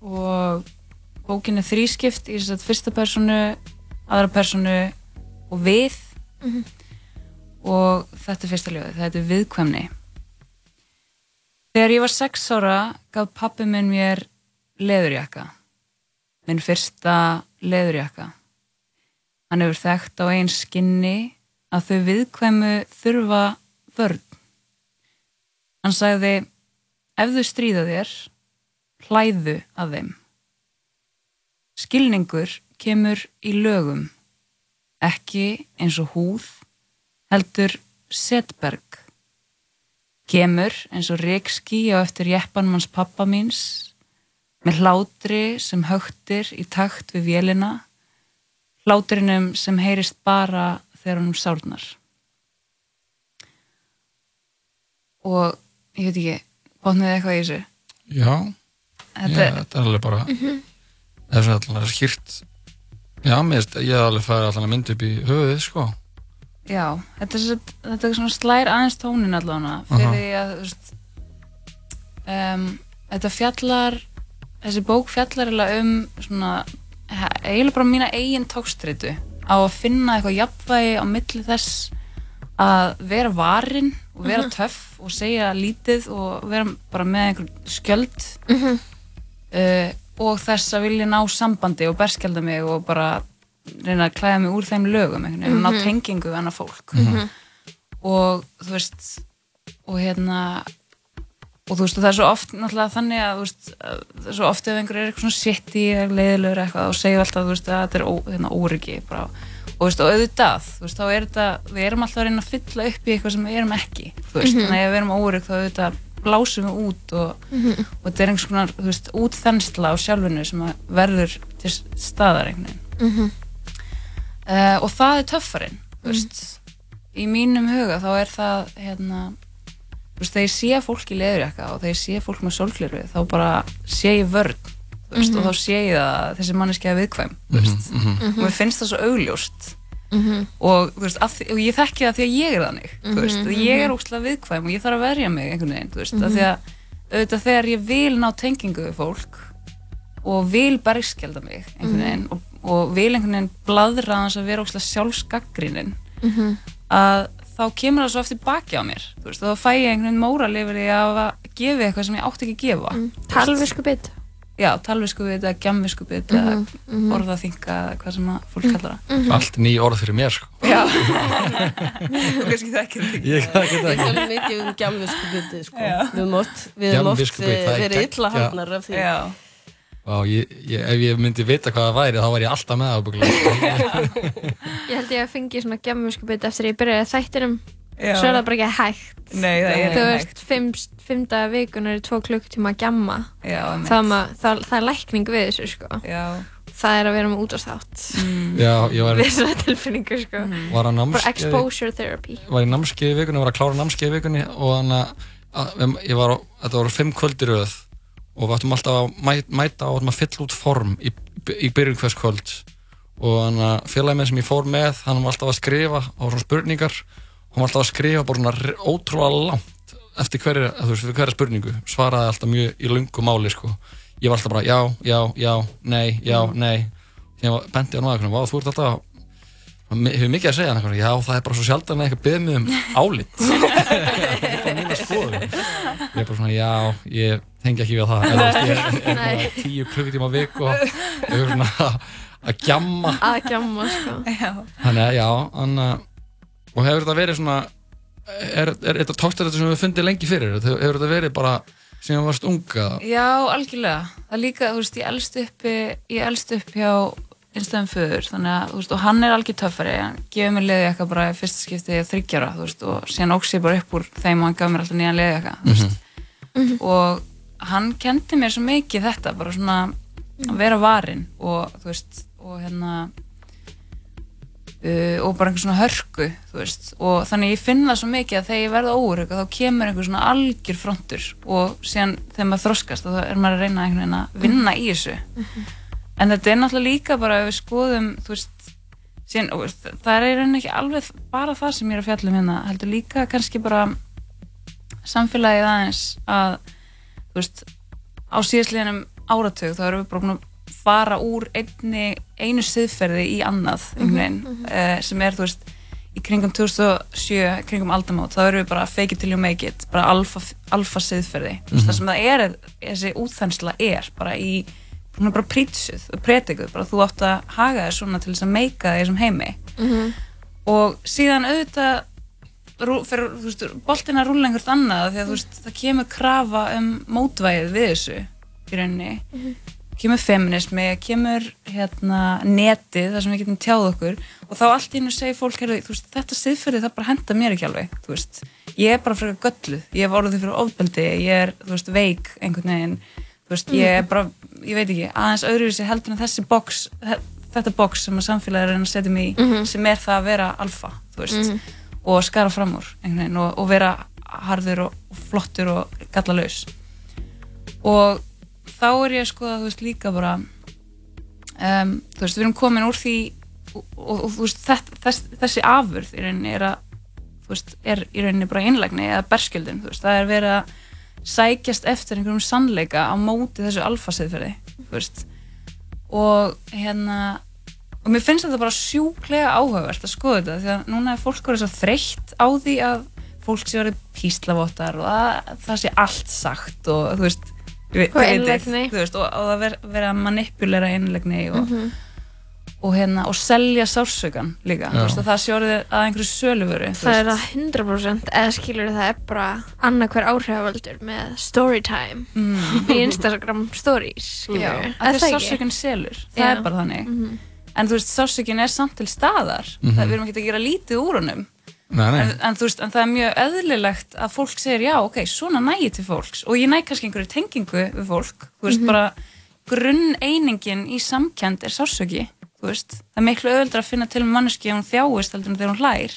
og bókin er þrískipt í þess að fyrsta persónu, aðra persónu og við Mhm. og þetta er fyrsta ljóðið, þetta er viðkvæmni. Þegar ég var sex ára gaf pappi minn mér leðurjakka, minn fyrsta leðurjakka. Hann hefur þekkt á einn skinni að þau viðkvæmu þurfa vörn. Hann sagði, ef þau stríða þér, hlæðu að þeim. Skilningur kemur í lögum, ekki eins og húð, heldur setberg. Kemur eins og reikski á eftir jeppanmanns pappa míns, með hlátri sem högtir í takt við vélina, hlátrinum sem heyrist bara þegar honum sárnar. Og ég veit ekki, bótnaði eitthvað í þessu? Já. Þetta- Ég, þetta er alveg bara, Mhm. það er allavega skýrt. Já, mér ég hef alveg farið allavega mynd upp í höfuðið, sko. Já, þetta er, þetta er svona slær aðeins tónin allavega fyrir Aha. því að þú veist, um, þetta fjallar þessi bók fjallar um svona, eiginlega bara mína eigin tókstritu á að finna eitthvað jafnvægi á milli þess að vera varin og vera Mhm. töff og segja lítið og vera bara með einhver skjöld Mhm. uh, og þess að vilja ná sambandi og berskjálda mig og bara reyna að klæða mig úr þeim lögum einhvern veginn, og ná Mhm. tengingu við annað fólk og þú veist og hérna og þú veist og það er svo oft náttúrulega þannig að veist að það er svo oft ef einhver er eitthvað svona shitty eða leiðilegur eitthvað og segja alltaf þú veist að þetta er ó, hérna, óryggi bara og þú veist og auðvitað þú veist þá er þetta við erum alltaf að reyna að fylla upp í eitthvað sem við erum ekki þú veist Mhm. þannig að ef við erum órygg þá auðvitað blásum við út og, Mhm. og þetta er einhvers konar þú veist útþensla á sjálfinu sem verður til staðar einhvern veginn Mhm. uh, og það er töffarinn veist, í mínum huga þá er það hérna veist, þegar ég sé fólk í leðurjakka og þegar ég sé fólk með sólgleru þá bara sé ég vörn veist, Mhm. og þá sé ég að þessi manneski er viðkvæm veist, Mhm. og mér finnst það svo augljóst Mhm. og, veist, því, og ég þekki það því að ég er þannig veist, Mhm, og ég er mhm. ógslag viðkvæm og ég þarf að verja mig einhvern veginn, veist, Mhm. því að auðvitað þegar ég vil ná tengingu við fólk og vil bergskjelda mig einhvern Mhm. veginn og, og vil einhvern veginn bladra að vera óslega sjálfsgaggrinin Mhm. að þá kemur það svo eftir baki á mér þú veist, þá fæ ég einhvern veginn móral yfir því að gefa eitthvað sem ég átti ekki að gefa Mm. Talvisku bit já, talvisku bit eða gjamvisku bit Mhm, eða mhm. orðaþinga eða hvað sem að fólk kallar það Mhm. Allt ný orð fyrir mér sko. já þú kannski þekkir þetta Ég þekki þetta Við ekki. tölum mikið um gjamviskubiti sko. Já. Við höfum oft, við eh, það er verið illa já. haldnar af því. Vá, ég, ég, ef ég myndi vita hvað það væri þá væri ég alltaf með það. Ég held ég að fengi svona gemmusku bit eftir að ég byrjaði þættinum. Já. Svo er það bara ekki hægt. Nei, það er Þú ekki veist, fimm, fimm daga vikunar í tvo klukktíma að gemma það, það, það er lækning við þessu sko. Já. Það er að vera með ég var- Við svona tilfinningu sko. Að Bara exposure therapy. Var í námskeið í vikunni, var að klára námskeið í vikunni og þannig að ég var, á- þetta voru fimm kvöldir röð og við áttum alltaf að mæ- mæta og áttum að fylla út form í, í byrjun hvers kvöld og þannig að félagið minn sem ég fór með hann var alltaf að skrifa á svona spurningar. Hann var alltaf að skrifa bara svona ótrúlega langt eftir hverja, fyrir hverja spurningu. Svaraði alltaf mjög í lungu máli sko. ég var alltaf bara já, já, já, nei, já, nei. Þegar ég benti á náða, vá, þú ert alltaf hefur mikið að segja hann eitthvað, já það er bara svo sjaldan að eitthvað beðið mig um álit. Það er bara mín að skoða ég er bara svona, já, ég tengi ekki við það. Veist, ég er Nei. bara tíu klukkutíma á viku og ég er svona að gjamma. Að gemma sko. Þannig að já, þannig að og hefur þetta verið svona er, þetta tókst þetta sem við fundið lengi fyrir? Hefur þetta verið bara sem við varst unga Já, algjörlega. Það líka, þú veist, ég elst upp, ég elst upp hjá einstæðum föður, þannig að, þú veist, og hann er algjör töffari, hann gefur mér liði eitthvað bara fyrsta skipti í þryggjara, þú veist, og síðan óks ég bara upp úr þeim og hann gaf mér alltaf nýjan liði eitthvað, þú veist, og hann kendi mér svo mikið þetta, bara svona að vera varin og, þú veist, og hérna, uh, og bara einhver svona hörku þú veist, og þannig ég finn það svo mikið að þegar ég verða óurögg þá kemur einhver svona algjör frontur og síðan þegar maður þroskast þá er maður að reyna einhvern veginn að vinna í þessu en þetta er náttúrulega líka bara ef við skoðum veist, síðan, og, veist, það er í rauninni ekki alveg bara það sem ég er að fjalla um hérna heldur líka kannski bara samfélagið aðeins að þú veist, á síðastliðinum áratug þá erum við bara að fara úr einni, einu siðferði í annað veginn, Mhm, mhm. eh, sem er þú veist í kringum 2007, kringum aldamót þá erum við bara fake it till you make it bara alfa, alfa siðferði mm Mhm. það sem það er, þessi útþensla er bara í, hún er bara prítsuð og pretikuð, bara þú átt að haga þér svona til þess að meika þér sem heimi. Mhm. og síðan auðvitað fer, þú veist, boltin að rúla einhvert annað því að þú veist, það kemur krafa um mótvægið við þessu í rauninni. Kemur feminismi, kemur hérna, netið, þar sem við getum tjáð okkur. Og þá allt í hennu segir fólk heyrðu, þú veist, þetta siðferði það bara henda mér ekki alveg þú veist, ég er bara frekar gölluð. Ég hef orðið fyrir ofbeldi, ég er þú veist, veik einhvern veginn veist, ég er bara, ég veit ekki, aðeins öðruvísi heldur en þessi box þetta box sem að samfélagi að reyna að setja mig í Mhm. sem er það að vera alfa veist, Mhm. og skara fram úr veginn og, og vera harður og, og flottur og gallalaus og þá er ég að skoða þú veist líka bara um, þú veist við erum komin úr því og, og, og þú veist þess, þessi afurð í rauninni er að þú veist er í rauninni bara einlægni eða berskjöldin þú veist það er verið að sækjast eftir einhverjum sannleika á móti þessu veist og hérna og mér finnst þetta bara sjúklega áhugavert að skoða þetta því að núna er fólk verið svo þreytt á því að fólk sé verið píslavottar og að það sé allt sagt og þú veist við- Og og, og það ver, vera að manipulera einlegni og, Mhm. Og, hérna, og selja sársökan líka að það sé orðið að einhverju söluvöru þú Það er að 100% eða skilur það er bara annað hver áhrifavöldur með storytime Mm. í Instagram stories Er að það sársökun selur það Já. er bara þannig Mhm. en þú veist, sársökun er samt til staðar Mhm. það við erum ekki að gera lítið úr honum Nei, nei. En, en, þú veist, en það er mjög eðlilegt að fólk segir já, ok, svona næ ég til fólks og ég næ kannski einhverju tengingu við fólk þú veist, Mhm. bara grunn einingin í samkend er sársöki veist, það er miklu öðuldra að finna til manneski ef hún þjáist heldur en þegar hún hlær.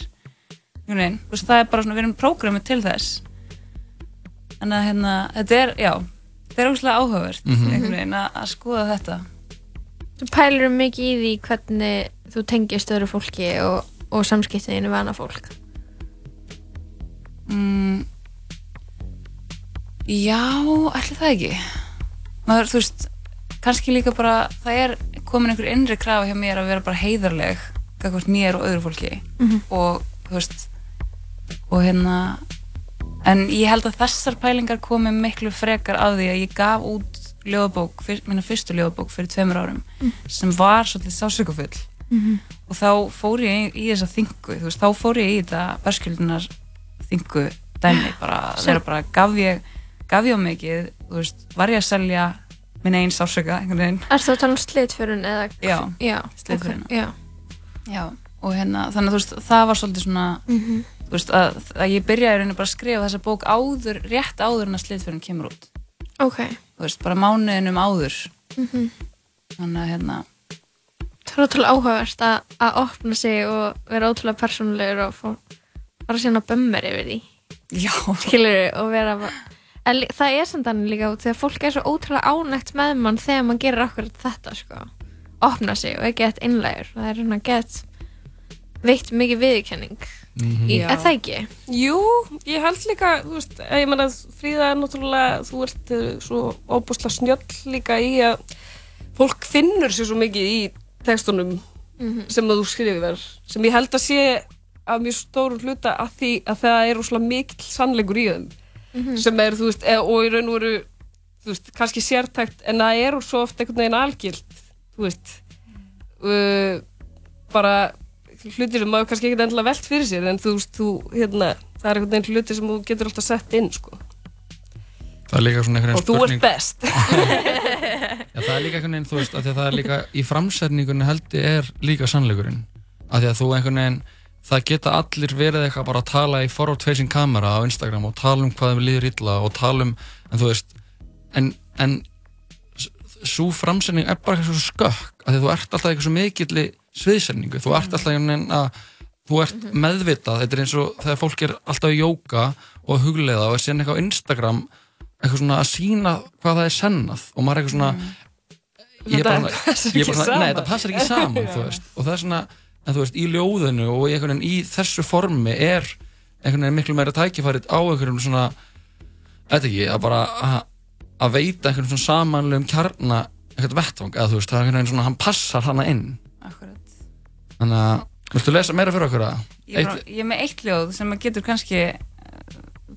Þú veist, það er bara svona, við erum prógramið til þess. En að hérna, þetta er, já þetta er ógustlega áhugavert Mhm. einhvern veginn að, að skoða þetta. Þú pælir mikið í því hvernig þú tengist öðru fólki og, og samskiptiðinu við annað fólk. Mm, Já, ætli það ekki. Maður, þú veist, kannski líka bara það er komin einhver innri krafa hjá mér að vera bara heiðarleg gagvart mér og öðru fólki Mhm. og þú veist og hérna en ég held að þessar pælingar komi miklu frekar af því að ég gaf út ljóðabók, fyr, minna fyrstu ljóðabók fyrir tveimur árum Mhm. sem var svolítið sásökufull Mhm. og þá fór ég í, í þessa þingu þú veist, þá fór ég í þetta berskjöldunar þingu dæmi bara, vera bara, gaf ég gaf ég á mikið, þú veist, var ég að selja minn einn sásöka, veginn Ertu að tala um slitförun eða Já, já slitföruna. ok, Já Já, og hérna, þannig að þú veist, það var svolítið svona, Mhm. þú veist, að, að ég byrjaði rauninni bara að skrifa þessa bók áður, rétt áður en að slitfjörn kemur út. Ok Þú veist, bara mánuðinum áður. Mhm. Þannig að hérna, Það er ótrúlega áhugavert að, að opna sig og vera ótrúlega persónulegur og fá bara síðan að bömmar yfir því Já Skilur og vera bara En það er samt þannig líka út þegar fólk er svo ótrúlega ánægt með mann þegar mann gerir okkur þetta sko opna sig og er gett innlægur það er svona gett veitt mikið viðurkenning Mhm. í, Já. er það ekki? Jú, ég held líka, þú veist, að ég meina Fríða er náttúrulega, þú ert uh, svo óbúslega snjöll líka í að fólk finnur sér svo mikið í textunum Mhm. sem að þú skrifir, sem ég held að sé að mjög stórum hluta að því að það er rosalega mikill sannleikur í þeim Mhm. sem er, þú veist, e og í raun og veru þú veist, kannski sértækt en það er svo oft einhvern veginn algilt þú veist. Uh, bara hlutir sem maður kannski ekkert endilega velt fyrir sér en þú veist, þú, hérna, það er einhvern veginn hlutir sem þú getur alltaf sett inn, sko. Það er líka svona einhvern og veginn þú ert spurning best. Já, það er líka einhvern veginn, þú veist, af því að það er líka í framsetningunni held ég er líka sannleikurinn. Af því að þú einhvern veginn það geta allir verið eitthvað bara að tala í forward facing kamera á Instagram og tala um hvað þeim líður illa og tala um, en þú veist en, en svo framsetning er bara eitthvað svo skökk að þú ert alltaf eitthvað svo mikilli sviðsetningu, þú ert alltaf einhvern veginn að þú ert meðvitað, þetta er eins og þegar fólk er alltaf í jóka og hugleiða og er síðan eitthvað á Instagram eitthvað svona að sína hvað það er sennað og maður er eitthvað svona ég er Þetta bara, passar ég er bara nei þetta passar ekki saman og það er svona, en þú veist, í ljóðinu og í, einhvern veginn í þessu formi er einhvern veginn miklu meira tækifærið á einhverjum svona, þetta ekki að bara að, að veita einhvern svona samanlegum kjarna eitthvað vettvang, eða þú veist, það er einhvern veginn svona hann passar hana inn Akkurat. þannig að, viltu lesa meira fyrir okkur að ég bara, ég er með eitt ljóð sem að getur kannski eh,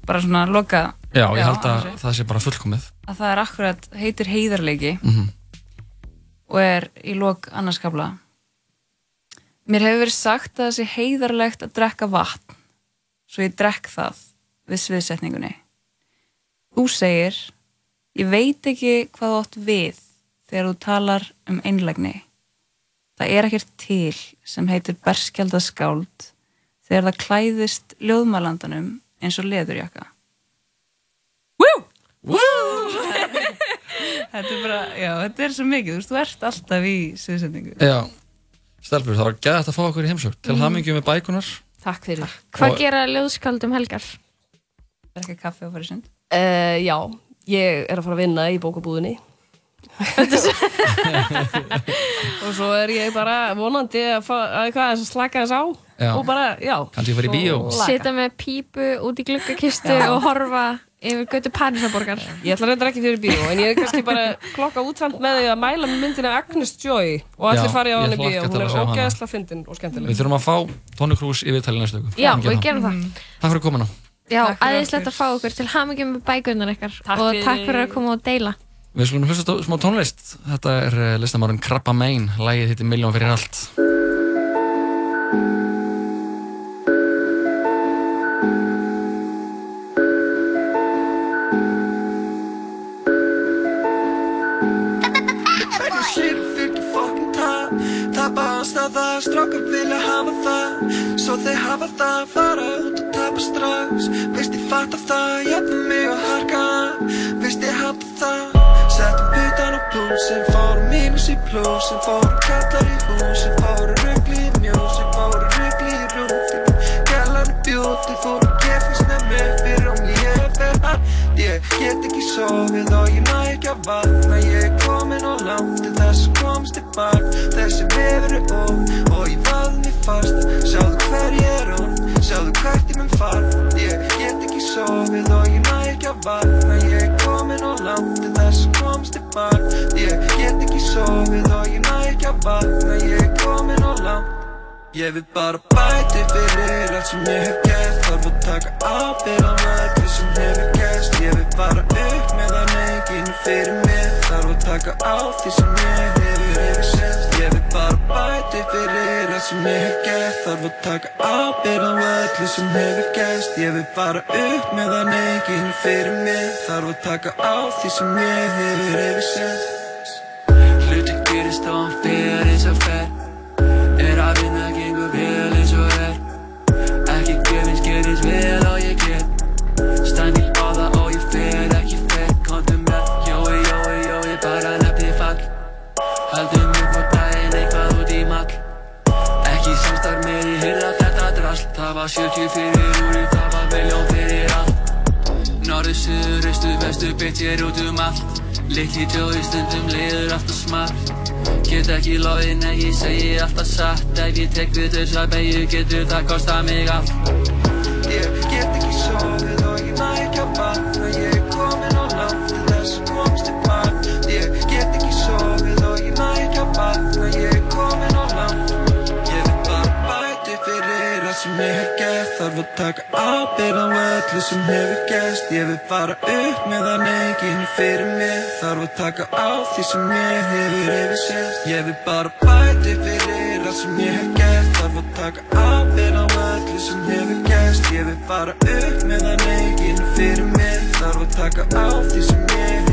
bara svona loka já, ég held að þessu. það sé bara fullkomið að það er akkurat, heitir heiðarleiki Mhm. og er í lok annarskabla Mér hefur verið sagt að það sé heiðarlegt að drekka vatn svo ég drekk það við sviðsetningunni. Þú segir, ég veit ekki hvað þú átt við þegar þú talar um einlægni. Það er ekkert til sem heitir berskjaldaskáld þegar það klæðist ljóðmalandanum eins og leðurjaka. Woo! þetta er bara, já, þetta er svo mikið, þú veist, þú ert alltaf í sviðsetningu. já, stelpur, það var gæðið að fá okkur í heimsók til Mhm. hamingju með bækunar Takk fyrir Hvað Og- gera ljóðskaldum helgar? Drekka kaffi og fara í sund? uh, Já, ég er að fara að vinna í bókabúðinni og svo er ég bara vonandi að, fá, að, slaka þess á Já. og bara, já Kannski fara í bíó. Sita með pípu út í gluggakistu Já. og horfa yfir götu Parísaborgar Ég ætla reyndar ekki fyrir bíó en ég er kannski bara klokka útsamt með því að mæla með myndina Agnes Joy og allir Já, farið á hlakka bíó hún er ógeðslega fyndin og skemmtileg Við þurfum að fá Tony Cruz í viðtali næstu viku. Já, við gerum það Takk fyrir komuna. Já, aðeinslegt að fá okkur til hamingjum með bækunar ykkar Takk og takk fyrir að koma og deila Við skulum hlusta á smá tónlist. Þetta er uh, listamárun Krabba Main. Lægið hittir Miljón fyrir allt. Ástæða, strákar vilja hafa það. Svo þeir hafa það, fara út og tapa strax. Veist ég fatta það, jafna mig og harka. Af Veist ég hata það. Settum butan á púsin, fórum mínus í plúsin Fórum kallar í húsin, fórum Ég get ekki sofið og ég næ ekki að vakna Ég er komin og langt til þess að komast tilbaka Þessi vefur er of og ég vað mér fast Sjáðu hver ég er on? Sjáðu hvert ég mun fara Ég get ekki sofið og ég næ ekki að vakna Ég er komin á til þess að komst í barn Ég get ekki sofið og ég næ ekki að vakna Ég er komin á langt Ég vil bara bæti fyrir allt sem ég hef gert. Þarf að taka ábyrgð á öllu sem hefur gerst Ég vil fara upp meðan enginn er fyrir mér Þarf að taka á því sem ég hefur yfir sérst Ég vil bara bæti fyrir allt sem ég hef gert. Þarf að taka ábyrgð á öllu sem hefur gerst Ég vil fara upp meðan enginn er fyrir mér Þarf að taka á því sem ég hefur yfir sérst Hluti gerist og hann fer eins og fer 70 fyrir úri, það var miljón fyrir allt Norður, suður, austur, vestur, beitt ég út um allt Litli tjói stundum leiður alltaf smart. Get ekki lofið, nei ég segi alltaf satt Ef ég tek við þess að beigju getur það kosta mig allt Ég get ekki sofið og ég næ ekki að vakna Ég er komin á langt til þess að komst í barn Ég get ekki sofið og ég næ ekki að vakna Ég er komin á langt Ég vil bara bæti fyrir allt sem ég Þarf að taka ábyrgð á öllu sem hefur gerst. Ég vil fara upp meðan enginn er fyrir mér. Þarf að taka á því sem ég hefur yfir sérst Ég vil bara bæti fyrir allt sem ég hef gert. Þarf að taka ábyrgð á öllu sem hefur gerst. Ég vil fara upp meðan enginn er fyrir mér. Þarf að taka á því sem ég hefur yfir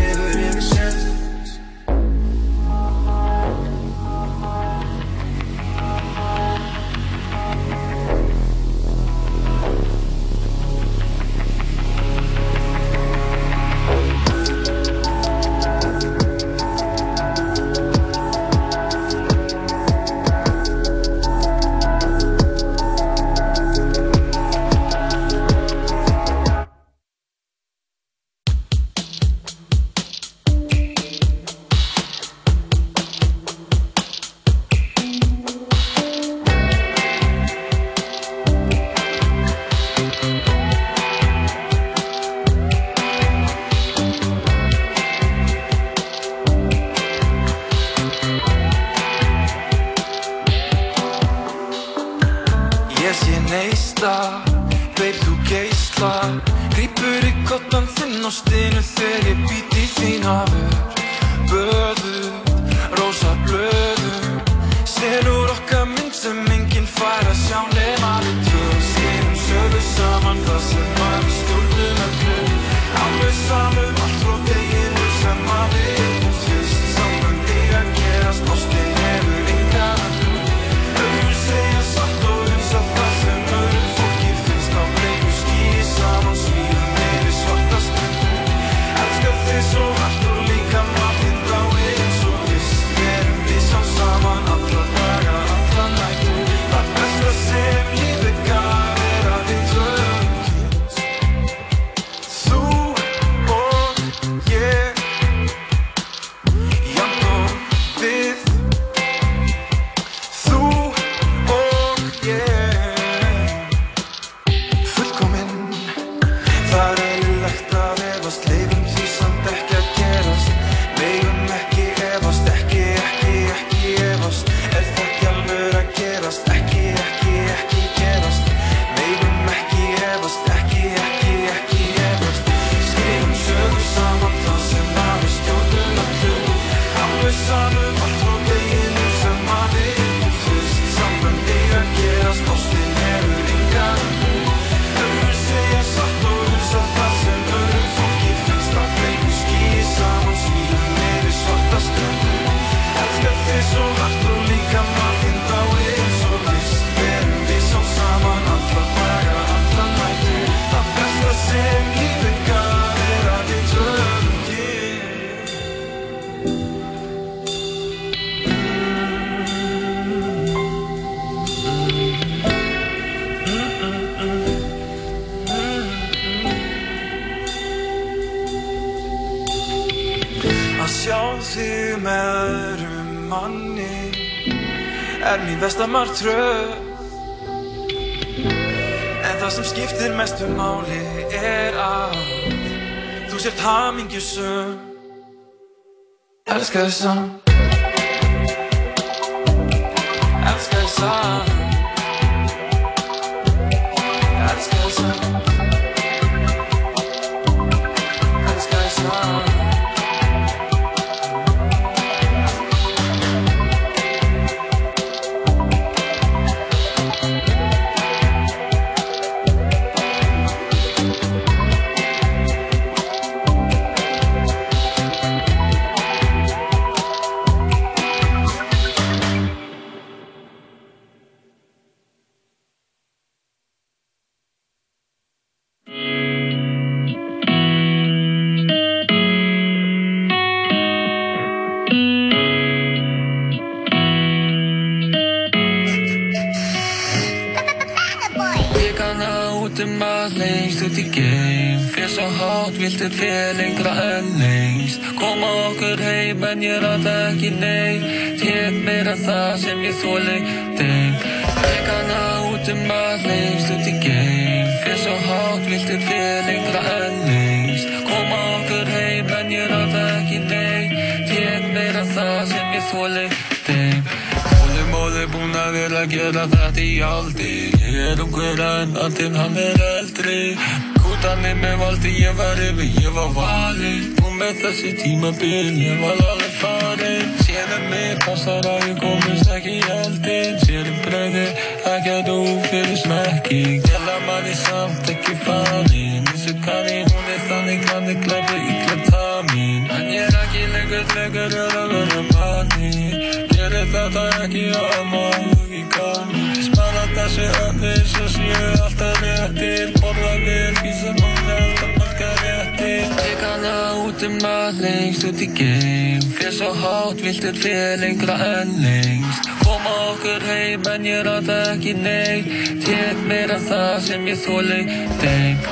þig með öðrum manni Er mín besta martröð. Það sem skiptir mestu máli er að þú sért hamingjusum Elskar þið samt. Elskar þið samt Meira það sem ég þóli þeim kann að út um að lengst út í geim Fyrir svo hátt viltu fyrir lengra en lengst Koma okkur heim en ég rata ekki nei Tek meira það sem ég þóli þeim Þólimóði búinn að vera að gera þetta í aldir Ég er ungur en alltinn hann er eldri Kútanir með valdi ég var yfir, ég var valinn Og með þessi tímabil ég var alveg farinn Sérum mig passar að ég komist ekki í eldin Sérum bregði ekki að þú fyrir smekki. Gæla manni samt ekki farinn Vissu kanni hún er þannig kanni glæpi illa tamin En ég er ekki lengur lengur að vera manni. Gerir þetta ekki að maður í gami Spara þessi öfni svo séu alltaf réttir. Borða vel, vísa núna alltaf Ég kann að út um að lengst út í geim. Fyrir svo hátt viltu fyrir lengra en lengst. Koma okkur heim en ég rata ekki nei Tek meira það sem ég þóli þeim.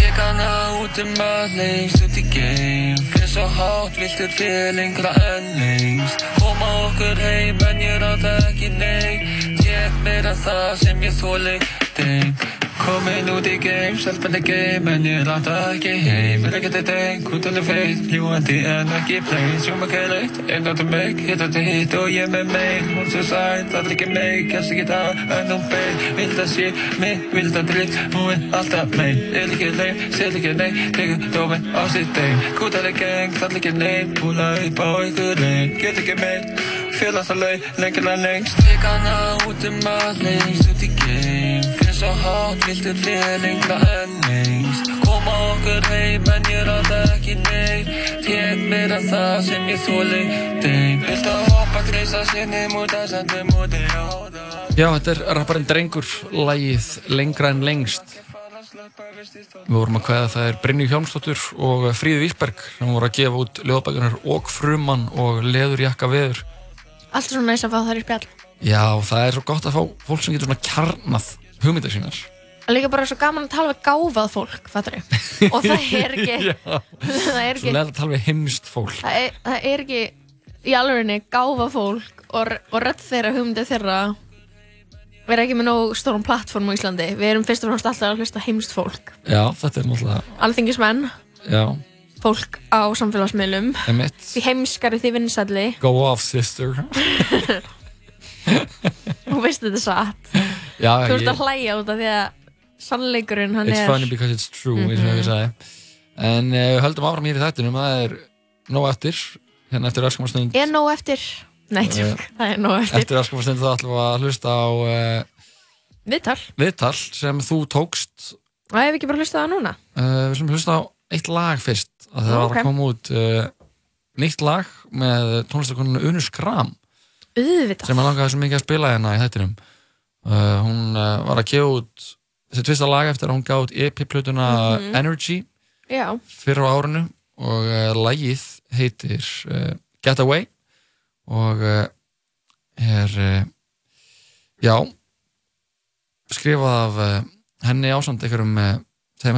Ég kann að út um að lengst út í geim. Fyrir svo hátt viltu fyrir lengra en lengst. Koma okkur heim en ég rata ekki nei Tek meira það sem ég þóli þeim Komin út í game, stelpan er game En ég rata ekki heim. Er ekkert eitt einn, kútan er feit Ljúandi en ekki plain. Sjóma kæleitt, einn átt um mig Hitt átt hitt og ég með mig Hún svo sæt, það er ekki mig Kjast ekki það, en hún bein Vild að sé mig, vild að dritt Hún er alltaf mein Er ekki leim, sér ekki nei. Tegur dómin á sitt deim Kútan gang, það er ekki neinn. Púla upp á ykkur einn Get ekki mein. Fjöla það leið, lengur en lengst. Ég kann að út um að lengst svo hátt viltu fyrir lengra en lengst Koma okkur heim en ég rata ekki nei Tek meira það sem ég þóli þeim Viltu að hoppa, greisa sér nefn að senda múti á það Já, þetta er rapparinn Drengur, lagið Lengra en lengst. Við vorum að hvaða það er Brynju Hjálmsdóttur og Fríði Vísberg sem voru að gefa út ljóðbækunar og frumann og leðurjakka veður. Allt svona næst að fá þær í spjall. Já, það er svo gott að fá fólk sem getur svona kjarnað hugmyndar sínar. Er líka bara svo gaman að tala við gáfað fólk, fattur þau? Og það er ekki, það er ekki, að tala við heimst fólk. það er, það er ekki í alvegni gáfað fólk og, og rödd þeirra, hugmyndið þeirra vera ekki með nóg stórum plattform á Íslandi. Við erum fyrst og fremst alltaf að hlusta heimst fólk. Já, þetta er náttúrulega, Alþingismenn, já, fólk á samfélagsmiðlum, því heimskari því vinsælli. Go off, sister. Þú veist þetta er satt. Já, Þú ert ég- að hlæja út af því að sannleikurinn hann It's er... funny because it's true, eins og Mhm. ég sagði. En uh, við höldum áfram hér í þættinum, það er nóg eftir, hérna eftir öskumarstund. Er nóg eftir? Nei, Eh, tjók, það er nóg eftir. Eftir öskumarstund þá ætlum við að hlusta á uh, Viðtal. viðtal sem þú tókst. Það hef ekki bara hlustað það núna. Uh, við slum hlusta á eitt lag fyrst, að það var Ok. að koma út uh, nýtt lag með tónlistakoninu Unu Skram Auðvitað. sem að langaði svo mikið að spila hérna í þættinum. Uh, hún uh, var að gefa út þessi tvista lag eftir að hún gaf út EP-plötuna Mhm. Energy Já. fyrir á árinu og uh, lagið heitir Get Away og er já skrifað af henni ásand einhverjum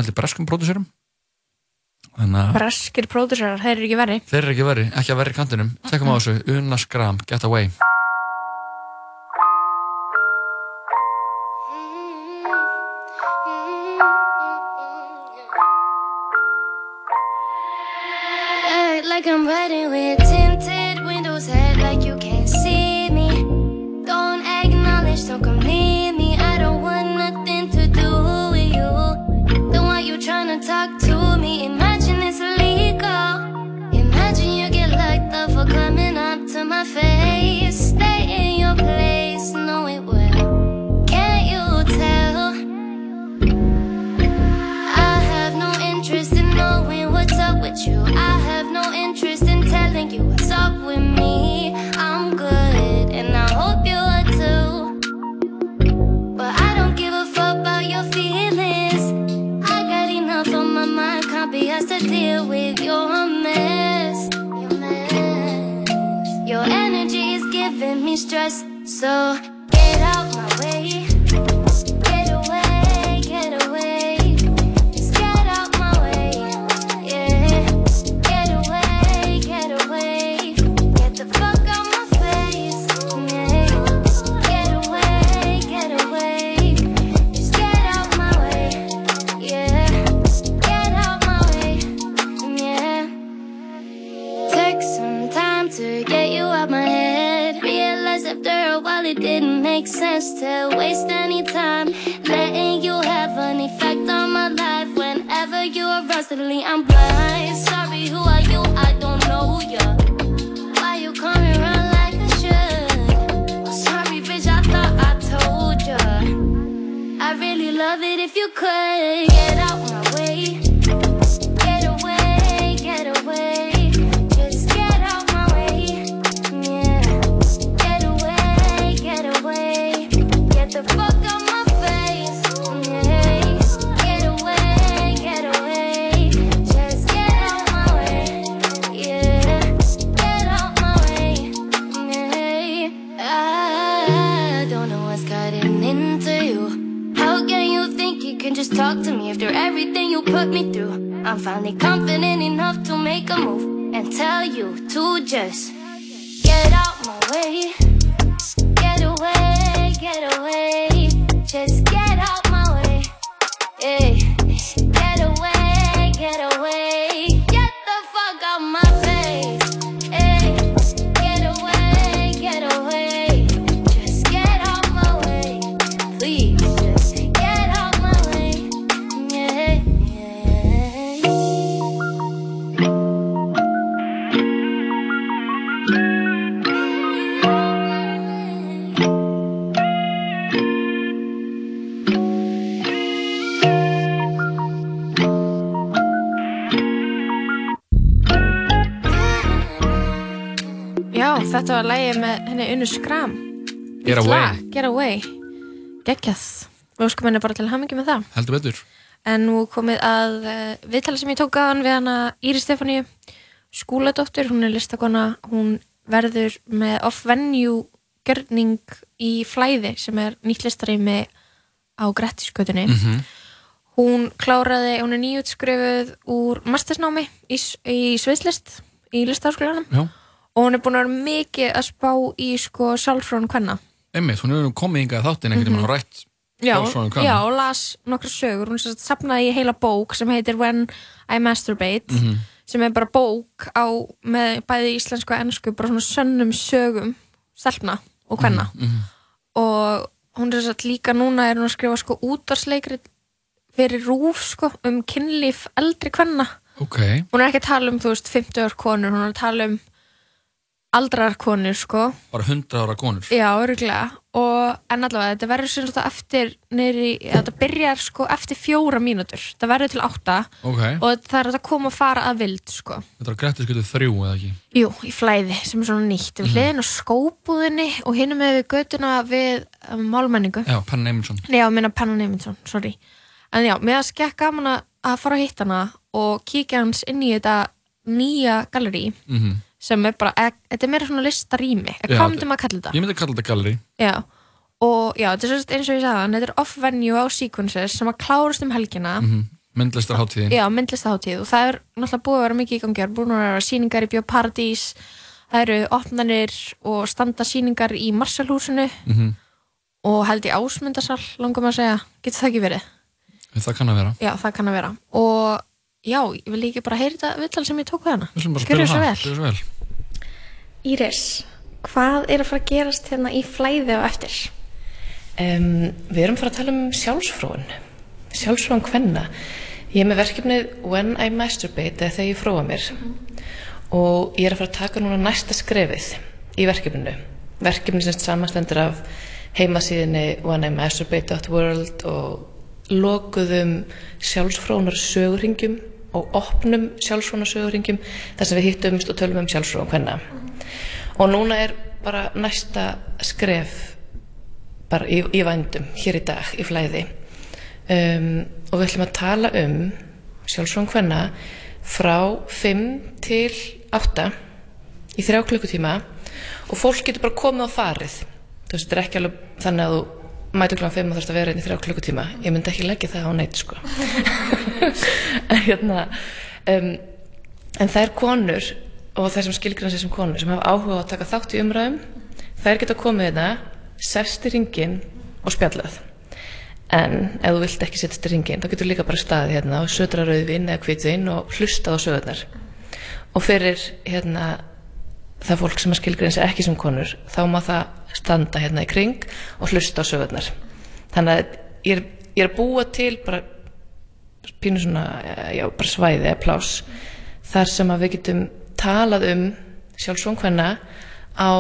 heldur breskum að Breskir pródúsarar, þeir eru ekki verri. þeir eru ekki verri, ekki að verri í kantinum tekum á þessu, Una Skram, Get Away like I'm riding with tinted windows, head like you can't see me. Don't acknowledge, don't come near me. I don't want nothing to do with you. Don't want you trying to talk to me. Imagine it's illegal. Imagine you get locked up for coming up to my face. Me stress, so make to waste any time. Letting you have an effect on my life. Whenever you're around, suddenly I'm blind. Sorry, who are you? I don't know ya. Why you coming around like I should? Oh, sorry, bitch, I thought I told ya. I really love it if you could can just talk to me after everything you put me through? I'm finally confident enough to make a move and tell you to just get out my way. Get away, get away. Just get out my way. Hey. Var lægið með henni Unnu Skram. Get Away. Get Away. Geggjað. Við óskum henni bara til hamingi með það. Heldur betur. En nú komið að uh, viðtala sem ég tók aðan við hana Íri Stefáníu skúladóttur, hún er listakona, hún verður með off-venue gjörning í flæði sem er nýtt listarými á Grettiskötunni. Mhm. Hún kláraði, hún er nýjútskrifuð úr mastersnámi í, í Sviðslist í listaháskólanum Já. Og hún er búin að vera mikið að spá í sko sjálfsfrón hvenna. Einmitt, hún hefur komið í þáttinn einhvern veginn og rætt Já, sjálfsfróðum kvenna. já, og las nokkra sögur, hún sapnaði í heila bók sem heitir When I Masturbate Mhm. sem er bara bók á með bæði íslensku og ennsku bara svona sönnum sögum stelpna og hvenna Mhm. og hún er að líka núna er hún að skrifa sko útvarsleikri fyrir rúf sko um kynlíf eldri hvenna Ok. hún er ekki að tala um þú veist 50 ár konur, hún er að tala um aldrar konur sko Bara 100 ára konur. Já, örgulega og en allavega þetta verður sem sagt eftir nýri, þetta byrjar sko eftir fjóra mínútur þetta verður til átta Ok. og það er að koma að fara að vild sko Þetta er grættis getur þrjú eða ekki? Jú, í flæði sem er svona nýtt við hliðin á skóbúðinni og hinum með við götuna við um, málmenningu Já, Penn Eymundsson. Nei, já, minna Penna Neymundsson, sorry En já, mér að skekk gaman að- fara að hitta hana og kíkja hans inn í þetta nýja gallerí Mhm. Sem er bara, þetta er meira svona listarými Já, Hvað myndum að kalla þetta? Ég myndi kalla þetta gallery. Já, og já, þetta er eins og ég sagði þetta er off-venue á Sequences sem að klárast um helgina Mm Myndlistarháttíðin. Já, myndlistaháttíð og það er náttúrulega búið að vera mikið í gangi það er búin að vera síningar í Bíóparadís það eru opnanir og standa síningar í Marsalhúsinu Mhm. og held í ásmundasal langum að segja, getur það ekki verið? Það kann að vera. Já, það kann að vera og já, ég vil ekki bara heyra þetta viðtal sem ég tók við hana. Svo það, vel. vel. Íris, hvað er að fara að gerast hérna í flæði á eftir? Um, við erum fara að tala um sjálfsfróun sjálfsfróun hvenna ég er með verkefnið When I Masturbate eða þegar ég fróa mér og ég er að fara að taka núna næsta skrefið í verkefninu verkefni sem samanstendur af heimasíðinni When I Masturbate.world og lokuðum sjálfsfróunar sögurringjum og opnum sjálfsfróunar sögurringjum þar sem við hittumst og tölum um sjálfsfróun hvenna og núna er bara næsta skref bara í, í vændum hér í dag í flæði. Um, og við ætlum að tala um sjálfsvon hvenna frá 5 til 8 í þrjá klukkutíma og fólk getur bara komið og farið. Veist, þetta er ekki alveg þannig að þú mætur kláðan 5 og þarfst að vera inn í þrjá klukkutíma. Ég myndi ekki leggja það á neitt sko. En hérna um, en þær konur og þær sem skilgrana sig sem konur sem hafa áhuga á að taka þátt í umræðum þær geta komið þetta sest í ringin og spjallað. En ef þú vilt ekki setjast í ringin þá getur líka bara staðið hérna og södra rauðvin eða hvitvin og hlustað á sögurnar. Og fyrir hérna það fólk sem að skilgreina sig ekki sem konur þá má það standa hérna í kring og hlusta á sögurnar þannig að ég er, ég er búa til bara pínu svona já, bara svæði eða plás þar sem að við getum talað um sjálfsvon hvenna á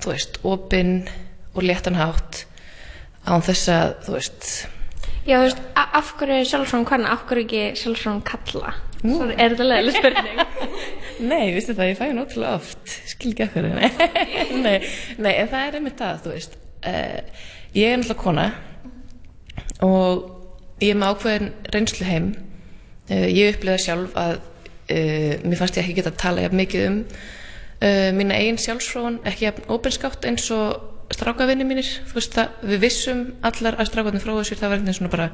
þú veist, opinn og léttan hátt án þess að, þú veist Já, þú veist, af hverju er sjálfsvon hvenna, af hverju ekki sjálfsvon kalla? Nú. Svo er þetta leðileg spurning. Nei, vistu það, ég fæ hún ótrúlega oft skil ekki ekkur nei, nei, nei, en það er einmitt það, þú veist. Uh, ég er náttúrulega kona og ég er með ákveðin reynslu heim. Uh, ég upplifa sjálf að uh, mér fannst ég ekki geta að tala jafn mikið um mína eigin sjálfsfróun ekki jafn opinskátt eins og strákavinni mínir, þú veist það, við vissum allar að strákarnir fróðu sér, það var einhvern veginn svona bara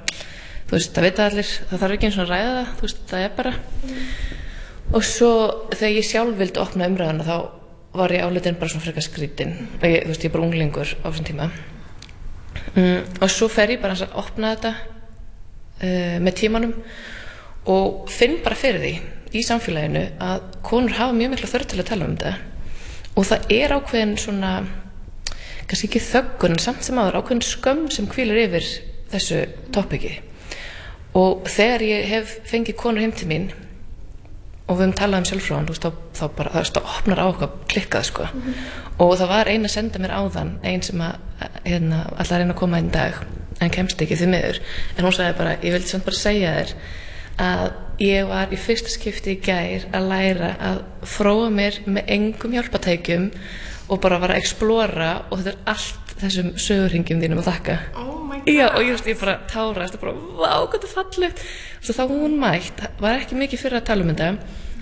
þú veist, það vita allir, það þarf ekki eins og ræða það, þú veist, það er bara. Og svo þegar ég sjálf vildi opna umræðuna þá var ég áleitin bara svona frekar skrítin og ég, þú veist, ég er bara unglingur á þessum tíma. Mm, og svo fer ég bara að opna þetta uh, með tímanum og finn bara fyrir því í samfélaginu að konur hafa mjög mikla þörf til að tala um þetta. Og það er ákveðin svona kannski ekki þöggun samt sem áður ákveðin skömm sem hvílir yfir þessu toppiki og þegar ég hef fengið konur heim til mín og við höfum talað um sjálfsfróðan þá, þá bara, það það opnar á okkur klikkað sko. Og það var einn að senda mér áðan einn sem að hérna, alltaf reyna að koma einn dag en kemst ekki því miður. En hún sagði bara, ég vildi samt bara segja þér að ég var í fyrsta skipti í gær að læra að fróa mér með engum hjálpatækjum og bara var að explora og þetta er allt þessum sögurringjum þínum að þakka. Oh my Já, og ég, veist, ég bara tárast og bara, vá, hvað þetta er fallegt. Og þá hún mætt, var ekki mikið fyrir að tala um þetta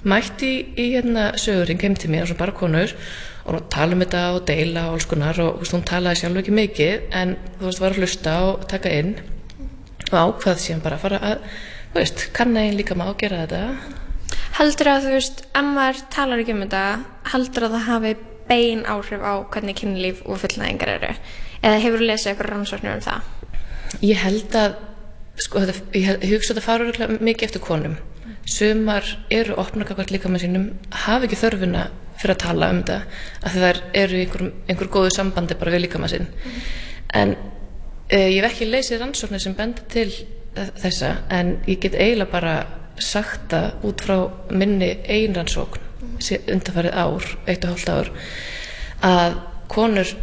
mætti í, í hérna sögurring heim til mér og svo bara konur og hún tala um þetta og deila og alls konar og þú veist, hún talaði sjálf ekki mikið en þú veist, var að hlusta og taka inn og ákvað síðan bara að fara að þú veist, kann einn líka má gera þetta. Heldur að þú veist, ef maður talar ekki um þetta, heldur að það hafi bein áhrif á hvernig kynlíf og fullnæðingar eru? Eða hefur þú lesið eitthvað rannsóknir um það? Ég held að sko, þetta, ég, hugsa að fara örugglega mikið eftir konum sumar eru opna kakvart líka með sínum hafa ekki þörfuna fyrir að tala um þetta því þær eru einhver, einhver góðu sambandi bara við líka með sinn en uh, ég hef ekki leysið rannsóknir sem benda til þessa en ég get eiginlega bara sagt það út frá minni eigin rannsókn undanfarið ár, eitt og hálft ár að konur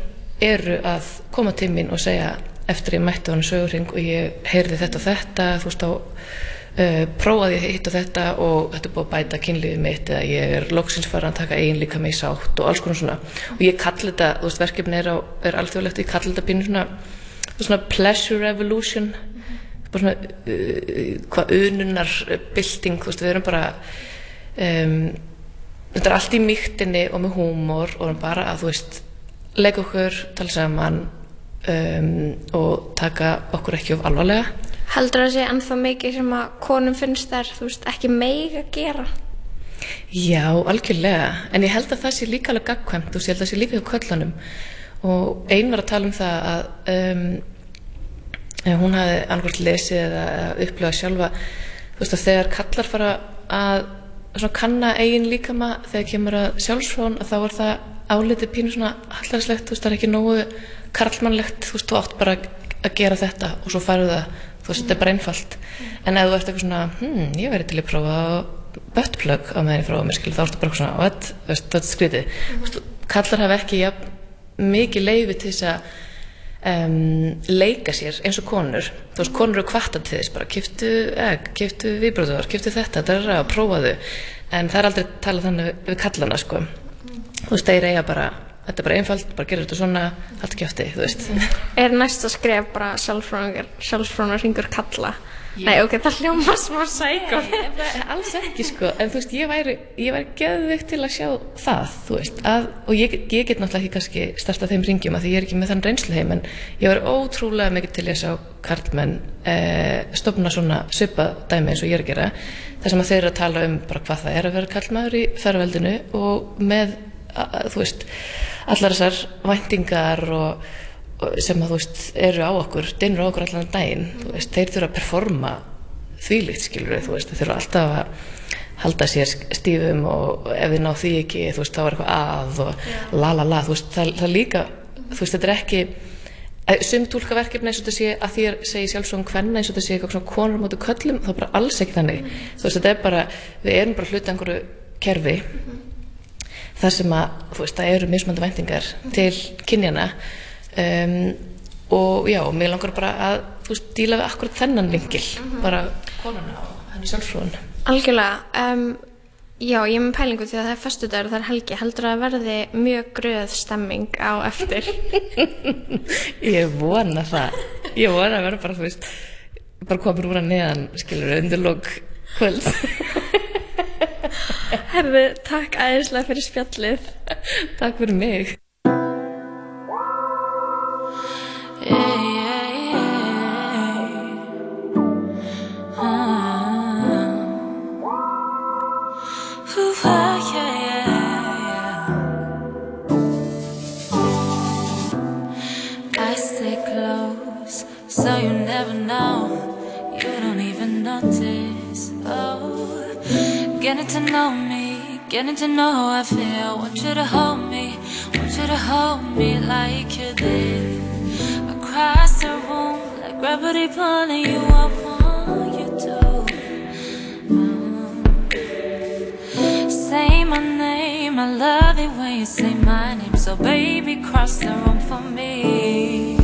eru að koma til mín og segja eftir ég mætti á hann sögurring og ég heyrði þetta og þetta þú veist á uh, prófaði ég hitt og þetta og þetta er búið að bæta kynlífið mitt eða ég er loksins farin að taka eigin líka með í sátt og alls konar svona. Og ég kalli þetta, þú veist verkefni er, er alþjóðlegt, ég kalli þetta pínu svona svona pleasure revolution bara svona uh, hvað ununar bylting, þú veist við erum bara um, þetta er allt í mýktinni og með húmor og bara að þú veist leika okkur, tala saman um, og taka okkur ekki of alvarlega. Heldur að sé ennþá mikið sem að konum finnst þær, þú veist, ekki meig að gera? Já, algjörlega, en ég held að það sé líka alveg gagkvæmt og ég held að það sé líka hjá köllunum og ein var að tala um það að um, hún hafði annarkvæmt lesið eða, upplifað sjálfa þú veist að þegar kallar fara að svona kanna eigin líkama þegar kemur að sjálfsfrón að þá er það álitið pínu svona hallarslegt, þú veist það er ekki nógu karlmannlegt, þú veist þú átt bara að gera þetta og svo færðu það þú veist þetta er bara einfalt. En ef þú ert eitthvað svona, hm, ég væri til að prófa buttplug á meðan ég frá mér skil þá ertu bara svona, what, þú veist, þetta er skrítið. Kallar hafa ekki jafn, mikið leifi til þess að um, leika sér eins og konur. Þú veist, konur eru kvarta til þess bara kiftu egg, kiftu viðbróður, kiftu þetta þetta er að prófa þau en það er aldrei talað þannig við kallana sko. Þú veist, þeir eiga bara þetta er bara einfalt, bara gerir þetta svona allt kjöfti, þú veist. Er næsta skref bara sjálfsfrónar ringur kalla? Nei, ok, það hljóma smá sækó. alls ekki sko, en þú veist, ég væri, ég væri geðvikt til að sjá það, þú veist, að, og ég, ég get náttúrulega ekki kannski starta þeim ringjum að því ég er ekki með þann reynslu heim, en ég var ótrúlega mikið til að sjá karlmenn eh, stopna svona svipa dæmi eins og ég er að gera, þar sem að þeir eru að tala um bara hvað það er að vera karlmaður í ferðveldinu og með, að, þú veist, allar þessar væntingar og sem að þú veist eru á okkur dinnur á okkur allan daginn þú veist, þeir þurfa að performa þvílíkt skilur við, þú veist, þeir þurfa alltaf að halda sér stífum og ef þið ná því ekki, þú veist, þá er eitthvað að og la la la, þú veist, það, það líka þú veist, þetta er ekki sum tólkaverkefni eins og þetta sé að því að segja sjálfsögum hvenna eins og þetta sé eitthvað svona konur mútið köllum, þá bara alls ekki þannig. Þú veist, þetta er bara, við erum bara hluti einhverju kerfi þar sem að, þú veist, það eru mismönda væntingar til kynjana um, og já, mér langar bara að þú veist, díla við akkurat þennan vingil bara konuna og henni sjálfsfrúin Algjörlega, um, já, ég er með pælingu því að það er föstudagur og það er helgi. Heldur að verði mjög gröð stemming á eftir? ég vona það ég vona að vera bara, þú veist bara komur úr að neðan, skilur undir lók kvöld Herði, takk æðislega fyrir spjallið. Takk fyrir mig. So you never know. You don't even notice. Oh, getting to know me, getting to know how I feel. Want you to hold me, want you to hold me like you did. Across the room, like gravity pulling you up on you to. Say my name, I love it when you say my name. So baby, cross the room for me.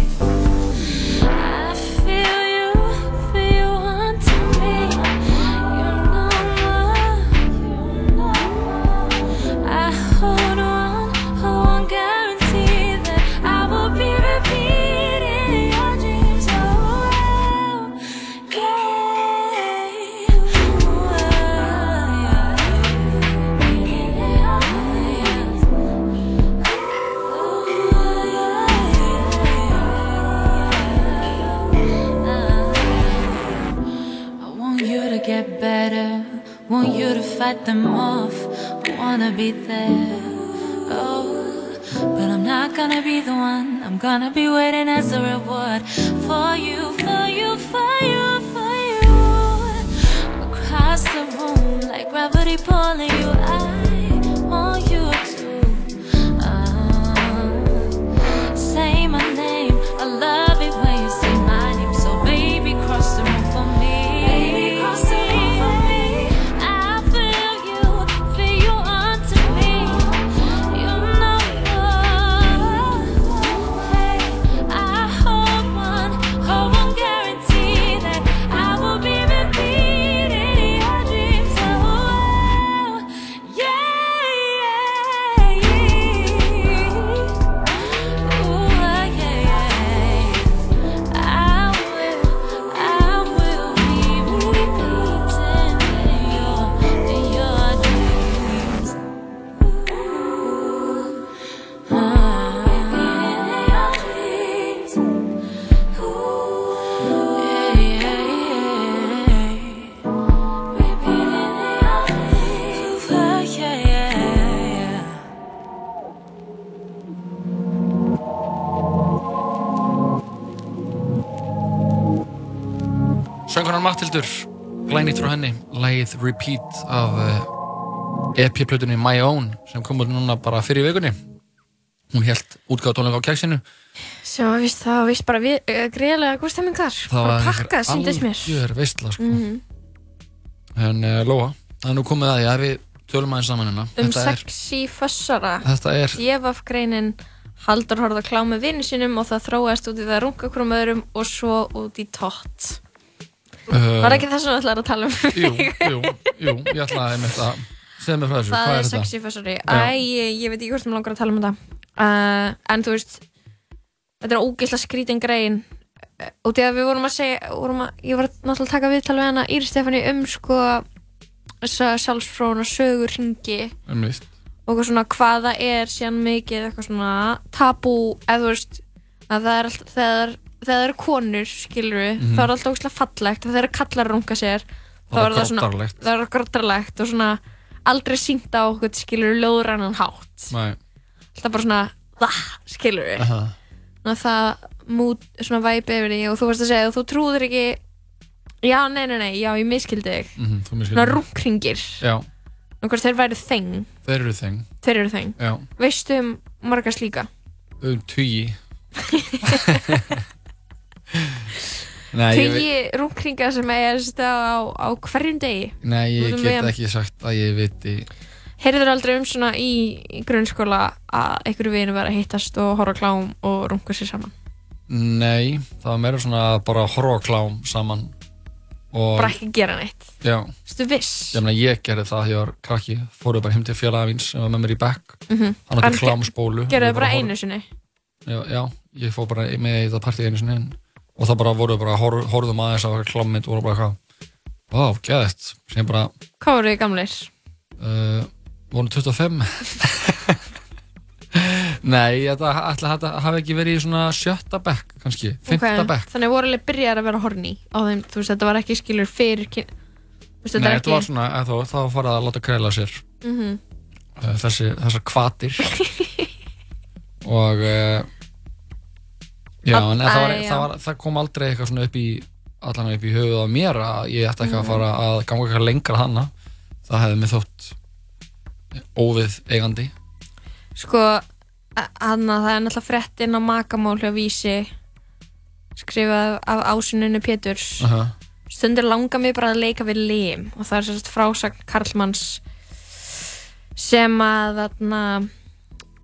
Fight them off. Wanna be there, oh, but I'm not gonna be the one. I'm gonna be waiting as a reward for you, for you, for you, for you. Across the room, like gravity pulling you. I Söngunar Mattildur glænýtt frá henni, lagið Repeat af EP-plötunni My Own sem kom út núna bara fyrir vikunni. Hún held útgáð tónleika á. Sem að víst, það var víst bara uh, greiðlega góð stemming þar. Það var pakkað, síndist mér. algjör veistla, sko. Mhm. En uh, Lóa, það er nú komið að því að við tölum aðeins saman hérna. Um sexy fössara. Þetta er- Djefaf greinin Haldur horfði að klá með vinnu sínum og það þróast út í það runga hverjum öðrum og svo út í tótt. Uh, Var ekki það sem þú ætlaði að tala um? Jú, jú, jú, ég ætlaði einmitt að segja mér frá þessu, Það hvað er, er þetta? sexy fössari. Já. Æ, ég, ég veit ekki hvort mér langar að tala um þetta. Uh, en þú veist, þetta er ógeðslega skrítin grein. Uh, og því að við vorum að segja, vorum að, ég var náttúrulega að taka viðtal við hana Íri Stefani um sko þessa sjálfsfróna sögur ringi Einmitt. og eitthvað svona hvað það er síðan mikið eitthvað svona tabú eða þú veist að það er alltaf þegar það eru konur skilur við Mhm. þá er alltaf ógslag fallegt. Þegar kallar runga sér þá Það er það svona það er grottarlegt og svona aldrei sínt á okkur skilur við ljóðrannan hátt. Nei. alltaf bara svona það skilur við þannig að það mút svona væpi yfir því og þú varst að segja þú trúður ekki já nei nei nei já ég miskildi þig. Mhm, þú miskildir svona mig. rungringir Já, hvort þeir væri þeng? Þeir eru þeng. þeir eru þeng. Já, veistu um marga slíka? Um tugi. Tugi rungringa sem er á, á hverjum degi nei, ég get meðan. ekki sagt að ég viti. Heyrður aldrei um svona í, í grunnskóla að einhverju vinu var að hittast og horfa klám og runga sér saman Nei, það var meira svona að bara horfa klám saman. Og, bara ekki gera neitt Já. Stu viss? Ég ég gerði það þegar ég var krakki, fóruð bara heim til félaga míns sem var með mér í bekk. Mhm. Hann En átti klámsbólu. Gerðu Ég það bara horf- einu sinni Já, já, ég fór bara með í þetta partí einu sinni en- og það bara voru bara, hor, horfðum aðeins á klámynd og voru bara eitthvað, vá, geðið, sem bara, Hvað voru þið gamlir? uh, voru 25. Nei, þetta, ætla þetta hafi ekki verið í svona sjötta bekk, kannski, fymta Ok, bekk. Þannig voru alveg byrjar að vera horny á þeim, þú veist, þetta var ekki skilur fyrir kyn... Þetta Nei, þetta var ekki svona, eða þá, þá farið að láta kreila sér Mhm. uh, þessi, þessar kvatir og uh, já, en það, var, það, var, það kom aldrei eitthvað svona upp í allan upp í höfuð á mér að ég ætti ekki að Mhm. fara að ganga eitthvað lengra hana það hefði mig þótt óvið eigandi Sko, hann að það er náttúrulega fréttin á makamál hjá Vísi skrifað af ásuninu Péturs Aha. Stundir langar mig bara að leika við lim og það er sérst frásagn Karlmanns sem að þarna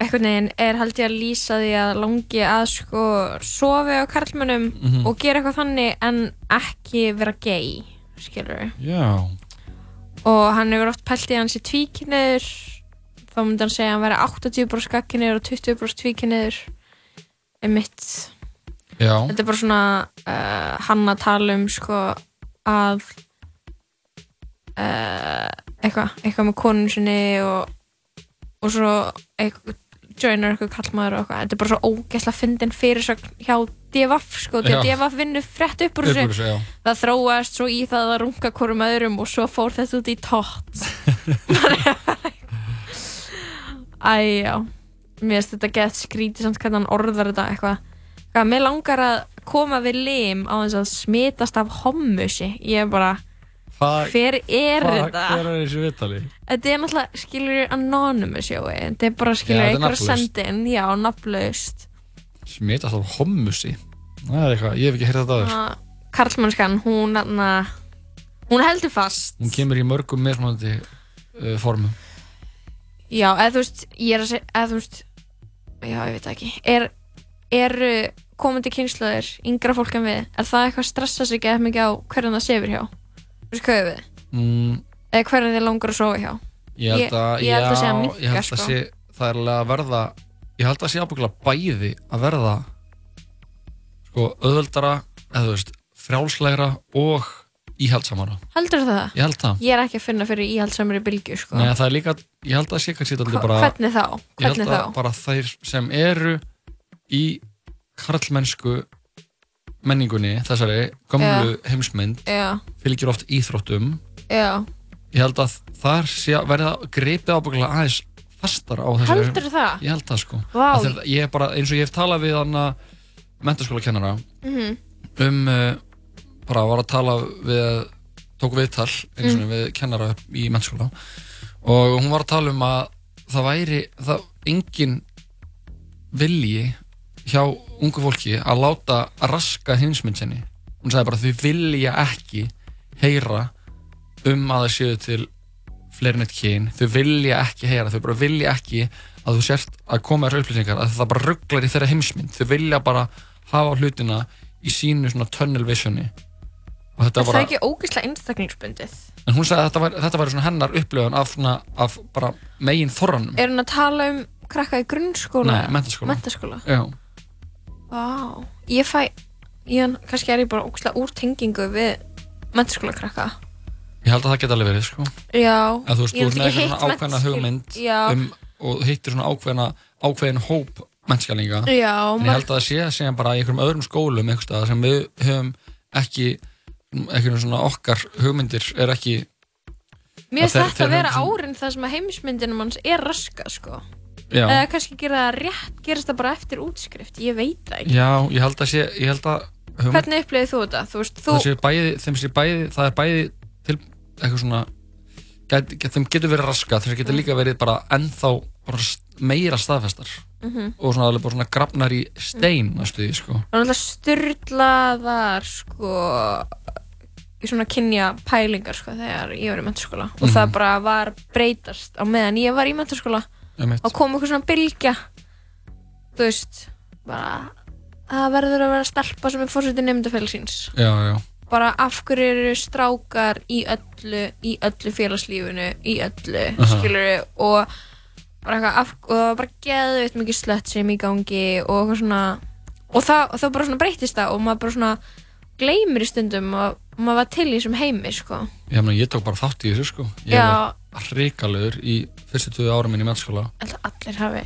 einhvern veginn er held ég að lýsa því að langi að sko sofi á karlmönnum Mhm. og gera eitthvað þannig en ekki vera gay skilur Já, og hann hefur oft pælt í að hann sé tvíkinniður þá myndi hann segja að hann væri 80% skakkinniður og 20% tvíkinniður einmitt. Já, þetta er bara svona uh, hann að tala um sko að uh, eitthvað eitthvað með konun sinni og, og svo eitthvað joinar eitthvað kallmaður og eitthvað. Þetta er bara svo ógeðslega fyndin fyrirsögn hjá DFF sko, því að. DFF vinnur frétt upp úr þessu. það þróast svo í það að runga hvorum öðrum og svo fór þetta út í tótt. Æjá mér finnst þetta gett skrítið samt hvernig hann orðar þetta eitthvað. Hvað, mér langar að koma við lim á þess að smitast af hommusi. Ég er bara Hvað- hver er hvað- þetta? hver er þessi viðtali? Þetta er náttúrulega, skilur, anonymous jói. Þetta er bara, skilur, er einhver sendin. Já, nafnlaust. Smitast á hommusi. Það er eitthvað, ég hef ekki heyrt þetta Ah, Karlmannskan, hún na, Hún heldur fast. Hún kemur í mörgum mismunandi uh, formum. Já, eða þú veist, ég er að segja Eða þú veist, já, ég veit ekki. Er, er komandi kynslaður Yngra fólk en við? Er það eitthvað að stressa sig eða mikið á hverjum það sefur hjá Er við mm, Eða hverjum þið langar að sofa hjá Ég held að, ég, held að já, segja ég minka, held að sko sé, það er alveg að verða ég held að sé ábygglega bæði að verða sko auðveldara eða þú veist, frjálslegra og íhaldsamara Heldur það? Ég held það. Ég er ekki að finna fyrir íhaldsamri bylgju, sko Nei, það er líka, ég held að sé kannski þetta bara Hvernig þá? Ég held Hvernig að þá? bara þeir sem eru í karlmennsku menningunni, þessari gömlu heimsmynd Já. fylgir oft íþróttum Já, ég held að þar sé að verða greipið ábygglega aðeins fastar á þessari Heldurðu það? Ég held það sko Vá. Af því að Ég bara, eins og ég hef talað við hann að mentaskóla kennara Mhm. um uh, bara var að tala við tók viðtal einu svona við kennara í mennskóla og hún var að tala um að það væri það engin vilji hjá ungu fólki að láta að raska hinsmynd sinni hún sagði bara þau vilja ekki heyra um að það séu til fleirin eitt kyn, þau vilja ekki heyra, þau bara vilja ekki að þú sért að koma þér upplýsingar, að það bara rugglar í þeirra heimsmynd, þau vilja bara hafa hlutina í sínu svona tunnel visioni og þetta Er það bara, ekki ógeðslega einstaklingsbundið? en hún sagði að þetta var, þetta var svona hennar upplöfun af, af bara megin þorranum Er hann að tala um krakka í grunnskóla? Nei, menntaskóla. Menntaskóla? Vá, ég fæ, ég, kannski er ég bara ógeðslega úr tengingu við menntaskóla krakka. ég held að það geta alveg verið sko Já. að þú veist, þú ert með eitthvað svona ákveðna hugmynd um, og hittir svona ákveðna ákveðin hóp mennskjalinga Já, en ég held að það sé síðan bara í einhverjum öðrum skólum staðar sem við höfum ekki einhverjum svona okkar hugmyndir er ekki Mér að finnst þetta að vera árin það sem að heimsmyndinum hans er raskað, sko. Eða kannski gera það rétt, gerast það bara eftir útskrift, ég veit það ekki. Já, ég held að sé, ég held að hugmynd, Hvernig upplifið þú þetta? Þú veist, þú... það sé bæði, þeim sé bæði, það er bæði til eitthvað svona get, get, þeim getur verið raskað, þeim getur líka verið bara ennþá bara meira staðfestar Mhm. og svona alveg bara svona grafnar í stein næstu því, sko Það er náttúrulega styrlaðar sko í svona kynja pælingar sko þegar ég var í mentaskóla og Mhm. það bara var breytast á meðan ég var í Einmitt. Og kom eitthvað svona bylgja þú veist bara það verður að vera stelpa sem er fórsetið nefndafélagsins Já, já, bara af hverju eru strákar í öllu í öllu félagslífinu í öllu, Aha. skilur og bara eitthvað af, og það var bara geðveitt mikið slött sem í gangi og eitthvað svona og það, það bara svona breytist það og maður bara svona gleymir í stundum og maður var til í þessum heimi sko. Ég, meni, ég tók bara þátt í þessu, sko. Ég Já. var hrikalegur í fyrstu tvö ára minn í að allir hafi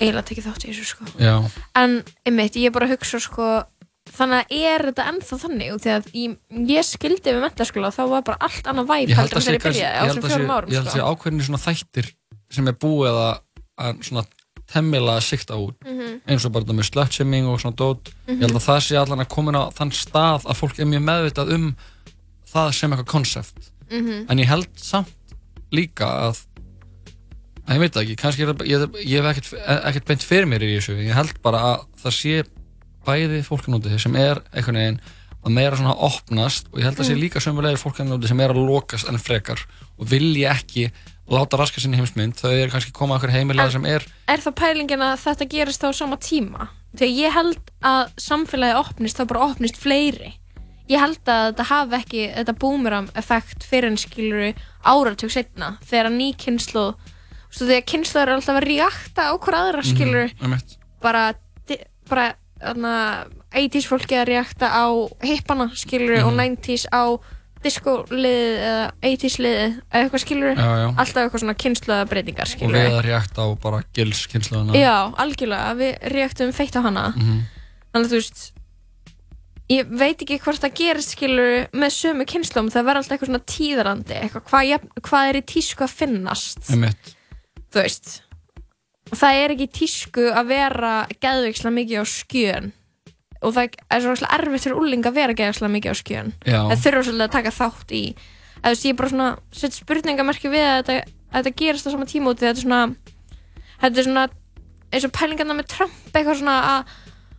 eiginlega tekið þátt í þessu sko en einmitt, ég er bara að hugsa sko þannig að er þetta ennþá þannig og þegar ég, ég skildi við mentaskóla þá var bara allt annað væp heldur að en sé þegar ég byrjaði á þessum að sé- fjórum árum ég held að sé sko. ákveðinni svona þættir sem er búið að, að svona temmilega sikta út Mhm. eins og bara þetta með slutshaming og svona dót Mhm. ég held að það sé allan að komin á þann stað að fólk er mjög meðvitað um það sem eitthvað konsept Mhm. en ég held samt líka að að ég veit það ekki, kannski er það ég, ég hef ekkert, ekkert beint fyrir mér í þessu. Ég held bara að það sé bæði fólkan úti sem er einhvern veginn að meira svona opnast og ég held að sé Mm. líka sömulegir fólkan úti sem er að lokast enn frekar og vilja ekki láta raska sinni heimsmynd. Þau eru kannski koma að okkur heimilega sem er er það pælingin að þetta gerist á sama tíma? Þegar ég held að samfélagi opnist þá bara opnist fleiri. Ég held að þetta hafi ekki þetta boomerang effekt fyrir en skiluru áratug setna þegar ný kynslu Svo þegar kynsluður er alltaf að reakta á hver aðra skilur um bara, di- bara þarna, 80s fólki að reakta á hippana skilur og Mhm. 90s á disco-liðið eða 80s liðið eða eitthvað skilur Já, já. alltaf eitthvað svona kynsluða breytingar og skilur við að reakta á bara gils kynsluðuna Já, algjörlega, við reaktum feitt á hana. Mhm. þannig að þú veist ég veit ekki hvort það gerist skilur með sömu kynnslum það verður alltaf eitthvað svona tíðarandi eitthvað, hvað, hvað er í tísku að finnast. Þú veist það er ekki tísku að vera geðveikslega mikið á skjön. Og það er svo rosalega erfitt fyrir úling að vera geðveikslega mikið á skjön. Já. það þurfa svolítið að taka þátt í. Að þú er bara svona sett spurningamerki við að þetta, að þetta gerist á sama tíma út þetta er svona þetta er svona eins og pælingarna með Trump eitthvað svona að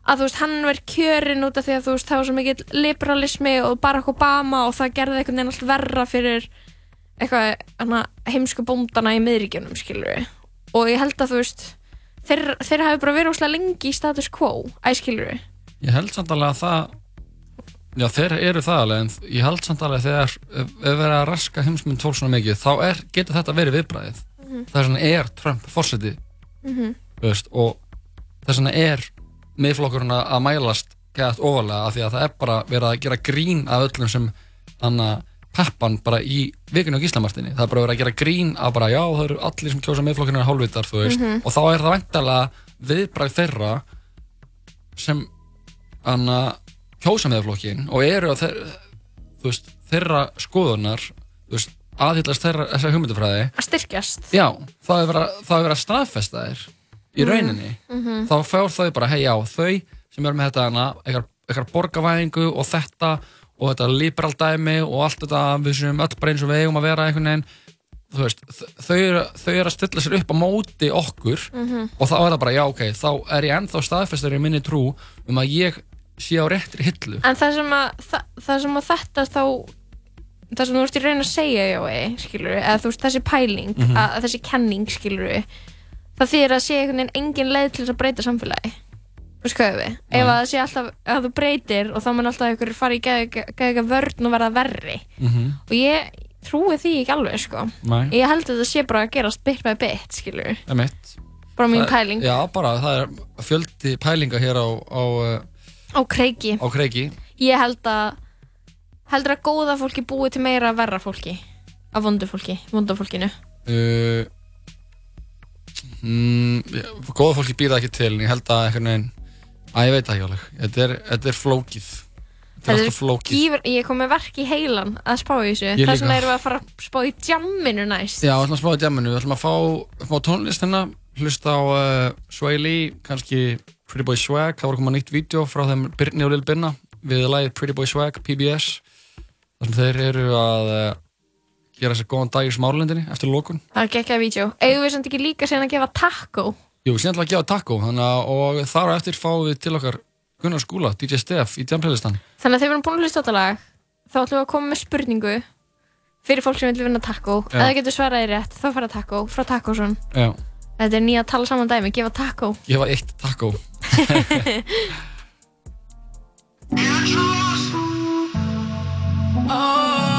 að þú veist, hann verð kjörinn út af því að þú veist, það var svo mikill liberalismi og Barack Obama og það gerði einhvern veginn allt verra fyrir eitthvað heimsku bóndana í miðríkjunum, skilur við og ég held að þú veist þeir, þeir hafi bara verið óslega lengi í status quo æ, skilur við Ég held samt alveg að það Já, þeir eru það alveg en ég held samt alveg að þegar ef ef verið að raska heimsmynd fólk svona mikið þá er, getur þetta verið viðbræðið Mhm. þess vegna er Trump fórseti Mhm. veist, og þess vegna er miðflokkurinn að að mælast gæðast ofalega af því að það er bara verið að gera grín af öllum sem þannig peppan bara í vikunni og gíslamartinni það er bara verið að gera grín af bara já það eru allir sem kjósa miðflokkurinn er hálfvitar þú veist Mhm. og þá er það væntalega viðbræð þeirra sem anna, kjósa meðflokkin og eru á þeir, veist, þeirra skoðunar aðhyllast þeirra þessa hugmyndufræði að styrkjast já, það er verið að, að staðfesta þér í Mhm. rauninni Mhm. þá fár þau bara, hei já, þau sem eru með þetta eitthvað, borgavæðingu og þetta og þetta liberal dæmi og allt þetta við sem öll bara eins og við eigum að vera einhvern veginn veist, þau eru, þau eru að stilla sér upp á móti okkur Mhm. og þá er það bara, já ok, þá er ég ennþá staðfestur í minni trú um að ég sé á réttri hillu En það sem að, það, það sem að þetta þá það sem þú veist ég reyna að segja Jói, skilur eða þú veist þessi pæling, Mhm. að, að þessi kenning skilur það þýðir að sé einhvern veginn engin leið til þess að breyta samfélagi hvað við, ef að það sé alltaf að þú breytir og þá mun alltaf einhverjur fara í geða vörn og verða verri. Mhm. og ég trúi því ekki alveg sko. Nei. ég held að þetta sé bara að gerast bit by bit Það mitt Bara mín Það- pæling. Já, bara, það er fjöldi pælinga hér á, á, uh, á kreiki. á kreiki. Ég held að heldur að góða fólki búi til meira verra fólki af vondu fólki, vonda fólkinu. Uh, mm, Góða fólki býða ekki til en ég held að einhvern veginn að ég veit það ekki alveg. Þetta er, þetta er flókið. Þetta er alltaf flókið. gífur, ég kom með verk í heilan að spá í þessu. Ég þess vegna líka. erum við að fara að spá í jamminu næst. Já, við ætlum að spáða djaminu, við ætlum að fá, fá tónlist hérna, hlusta á uh, Sway Lee, kannski Pretty Boy Swag, það voru komað nýtt vídeo frá þeim Byrni og Lil Binna við lagið Pretty Boy Swag, PBS þar sem þeir eru að uh, gera sér góðan dag í smárlendinni eftir lókun. það er gekkjaði vídeo. Eigum við samt ekki líka sen að gefa taco Jú, síðan ætla að gefa taco, þannig að og þar á eftir fáum við til okkar Gunnar Skúla, DJ Stef í jamplaylistan. þannig að þegar við erum búin að hlusta á þetta lag þá ætlum við að koma með spurningu fyrir fólk sem vil vinna ef það getur svaraði rétt, þá fara taco frá tacosun Já, þetta er nýja að tala saman dæmi, gefa taco. Gefa eitt taco. You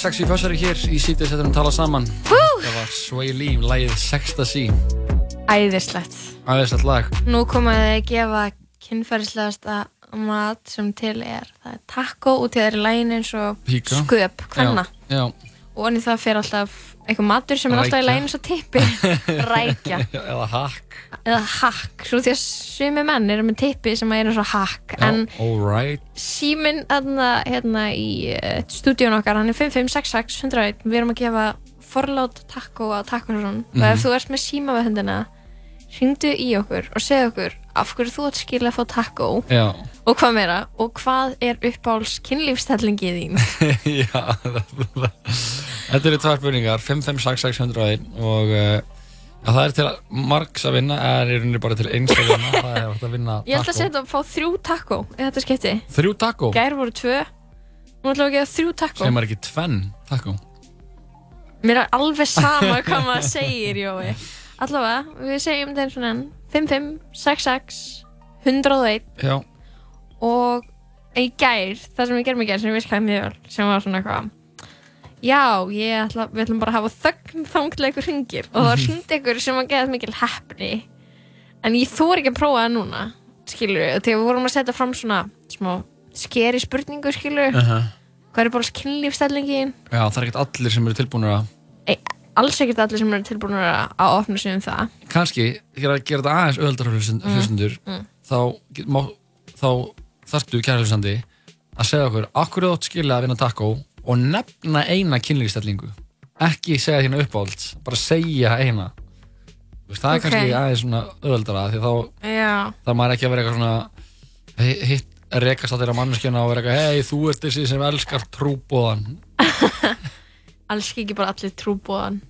það er sexy fjössari hér í sítið setjum að tala saman. Það var Sway Lee, lagið Sextasy. Æðislegt. Æðislegt lag. Nú komaði að gefa kynferðislegasta mat sem til er. Það er taco út í þeirri lægin eins og Píka. sköp, hvenna. Og onni það fer alltaf eitthvað matur sem er alltaf í lægin eins og tippi. Rækja. Eða hakk. Eða hakk. Svo því að sumi menn eru með tippi sem er eins og hakk. En alright. síminn þarna hérna í uh, stúdíun okkar, hann er 5566 101. Við erum að gefa forlát taco á tacosun. Og ef Mhm. þú ert með síma við hendina, hringdu í okkur og segja okkur af hverju þú ert skilja að fá Já. og hvað meira og hvað er uppáhalds kynlífstellingið þín Já, þetta eru tvær spurningar, 556-601 og uh, já, það er til margs að vinna, eða er bara til eins að vinna, það er að vinna ég held að taco. setja að fá þrjú taco í þetta skipti Þrjú taco? gær voru tvö nú ætlum við að gefa þrjú taco Sem er ekki tvenn taco. mér er alveg sama hvað maður segir Jói allavega, við segjum þeim svona 5566 101 Já. og í gær, það sem við gerum í gær sem ég veist hvað mjög vel sem var svona eitthvað já, ég ætla, við ætlum bara að hafa þögn þanglega ykkur hringir. Og það var hringt ykkur sem að geða mikil heppni. En ég þór ekki að prófa það núna skilur þegar við vorum að setja fram svona smá skeri spurningu skilur Uh hvað er bara kynlífstellingin Já, það er ekkert allir sem eru tilbúinir að, Ei, alls ekkert allir sem eru tilbúin að opna sig um það. Kannski, gera, gera þetta aðeins öðuldar Mm, mm. þá, má, þá þarftu kæra hlustandi að segja okkur, akkur þú átt skilja að vinna taco og nefna eina kynlífstellingu. Ekki segja þína uppáhald, bara segja eina. Veist, það er Ok. kannski aðeins svona öðuldara, því þá já, það maður ekki að vera eitthvað svona hi- hitt rekast að þeirra manneskjana og vera eitthvað hei, þú ert þessi sem elskar trúbóðan alls ekki bara allir trúbóðan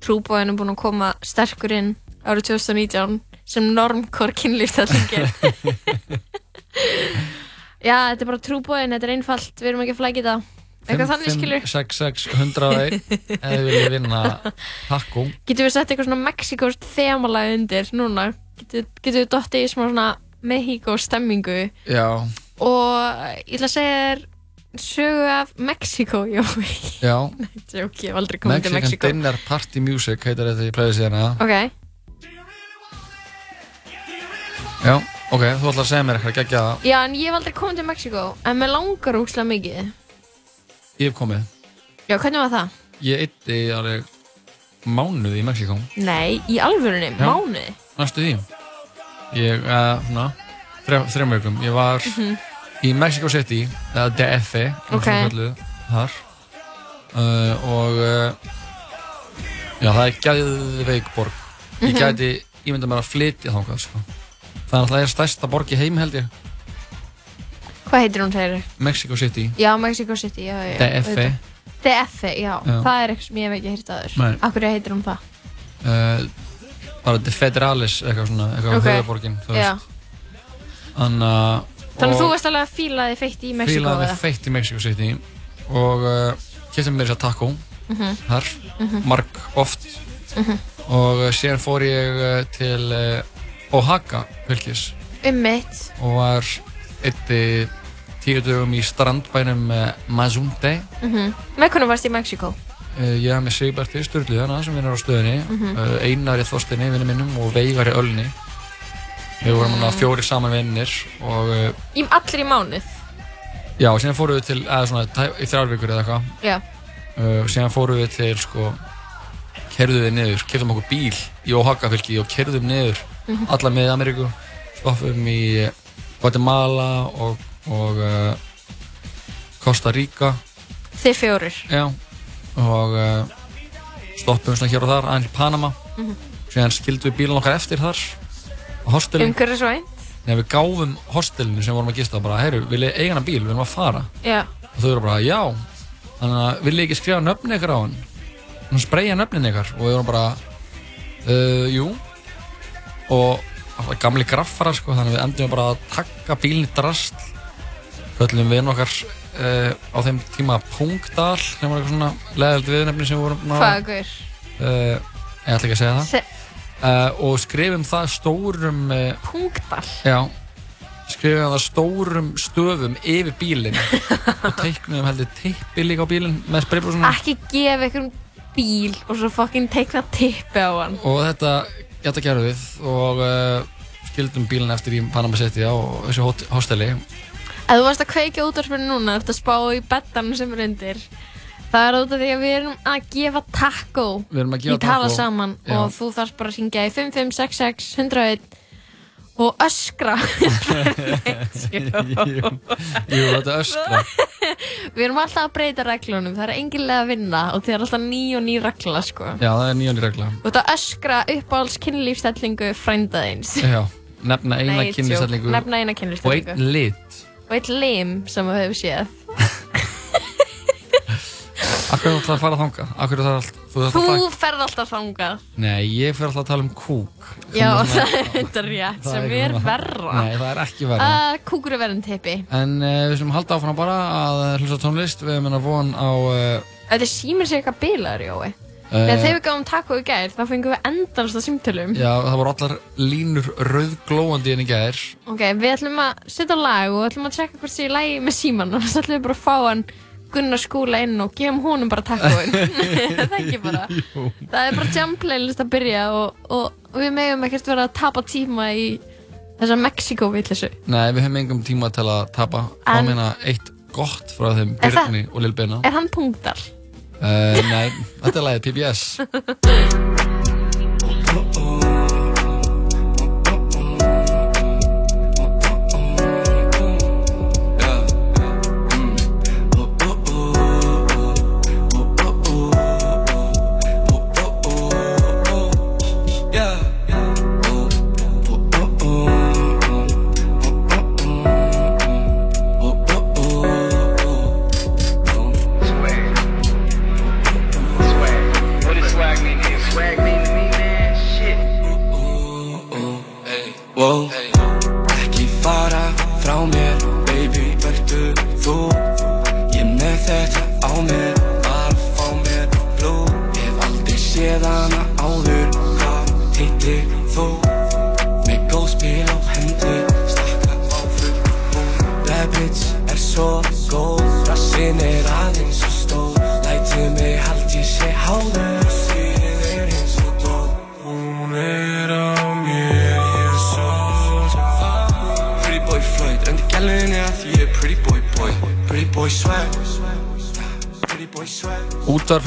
trúbóðan er búin að koma sterkur inn árið 2019 sem normkor kynlífstellingi já, þetta er bara trúbóðin þetta er einfalt, við erum ekki að flækja það eitthvað þannig skilur 6, 6, 101 eða þið viljið vinna taco. Getum við sett eitthvað svona Mexikost þemalag undir núna? Getum, getum við dottið í smá svona Mexico stemmingu? Já, og ég ætla að segja þér sögu af Mexiko Jói. Já. Jók, ég hef aldrei komið til Mexican Mexiko Dinner Party Music heitir þetta í plæði síðan ok, já, ok, þú ætlar að segja mér eitthvað geggja það já en ég hef aldrei komið til Mexiko en mér langar úkslega mikið ég hef komið, já, hvernig var það? ég eitti alveg mánuð í Mexiko Nei, í alvörunni, Já. mánuði næstu því ég, uh, svona þrejum vikum, ég var Mhm. í Mexico City eða DF eins og Ok. kölluð þar uh, og uh, já, það er gæðveik borg ég Mhm. gæti ímynda mér að flytja þangað sko. það er alltaf stærsta borg í heim held ég Hvað heitir hún þeirri? Mexico City Já, Mexico City, já, já DF auðvitað. DF, já, Já. það er eitthvað sem ég hef ekki hýrt aður Nei. Akkur heitir hún það? uh, bara De Federalis eitthvað svona, eitthvað Ok. okay. höfuborgin þú Já. veist Þannig að Þannig að þú veist alveg að fíla þig feitt í Mexiko fílaði eða? feitt í Mexico City og uh, kefti mér þess að taco Mhm. þar, Mhm. marg oft Mhm. og uh, síðan fór ég uh, til uh, Oaxaca fylgis Um mitt og var eitti tíu dögum í strandbænum Mazunte mm Með hvernig varst í Mexiko? uh, ég haf með Sigberti Sturlu hana sem vinnur á stöðinni Mhm. uh, Einari Þorstinni vinnu minnum og Veigari Ölni við vorum mm. fjóri saman vinnir og uh, Í allir í mánuð já, síðan fórum við til eða svona í þrjár vikur eða eitthvað Já uh, síðan fórum við til sko kerðum við niður, kerðum okkur bíl í Oaxaca fylki og kerðum niður Mhm. alla með Ameríku stoppum í Guatemala og, og uh, Costa Rica. Þið fjórir. Já, og uh, stoppum svona hér og þar aðeins í Panama. Mhm. síðan skildum við bílun okkar eftir þar á hostelin Umhverfisvænt Nei, við gáfum hostelinu sem vorum að gista bara, heyru, vil ég eiga hana bíl, við erum að fara. Já. Og þau eru bara, já. Þannig að vil ég ekki skrifa nöfni ykkar á hann? Hann spreyja nöfnin ykkar. Og við vorum bara uh, jú. Og gamli graffarar sko þannig að við endum bara að taka bílinn í drast höllum við okkar uh, á þeim tíma Pungdal sem var eitthvað svona leðald viðnefni sem við vorum búin að- Hvaða gaur? uh, ég ætla ekki að segja það. Se uh, og skrifum það stórum Pungdal? Já, skrifaði það stórum stöfum yfir bílinn. Og teiknuðum heldur teipi líka á bílinn með spraybrúsuna Ekki gefa einhverjum bíl og svo fucking teikna tippi á hann. og þetta, þetta gerðum við og uh, skildum bílinn eftir í Panama City á þessu hósteli Ef þú varst að kveikja útvarpinu núna, þú ert að spá í bettanum sem er undir. Það er út af því að við erum að gefa taco Við erum að gefa í tala taco. saman Já. og þú þarfst bara að syngja í 5566 101 og öskra. Jú, jú, þetta er öskra við erum alltaf að breyta reglunum, það er enginlega að vinna og það er alltaf ný og ný regla sko. Já, það er regla Og þetta öskra uppáhalds kynlífstellingu frændaðins. Já, nefna eina Nei, tjók. kynlýsællingu Nefna eina og kynlífstellingu. einn lit Og eitt lim sem við hefum séð. Akkur er alltaf að fara þanga? Akkur er það alltaf, þú Þú alltaf ferð alltaf þangað. Nei, ég fer alltaf að tala um kúk Já, það er- þetta rétt, það sem er er verra. Nei, það er ekki verra Uh, kúkur er verðin tippi. En uh, við sem halda áfram bara að hlusta tónlist Við erum enn að von á uh, Þetta símir sér eitthvað bilaður, Jói. Eh. Þegar við gáum taco í gær, þá fengum við endalast að símtölum. Já, það voru allar línur rauðglóandi inn í gær Ok, við ætlum að setja lag og ætlum að tjekka hvort sé í lagi með síman og þess ætlum við bara að fá hann Gunnar skúla inn og gefum honum bara tacoinn. það er ekki bara. Jú. Það er bara jam playlist að byrja og, og, við megum ekkert vera að tapa tíma í þessa Mexiko-villisu. Nei, við höfum engum tíma til að tapa Þá En- meina eitt gott frá þeim Er það- Birni og Lil Beina Er hann punktar? Uh, Nei, þetta er lagið PBS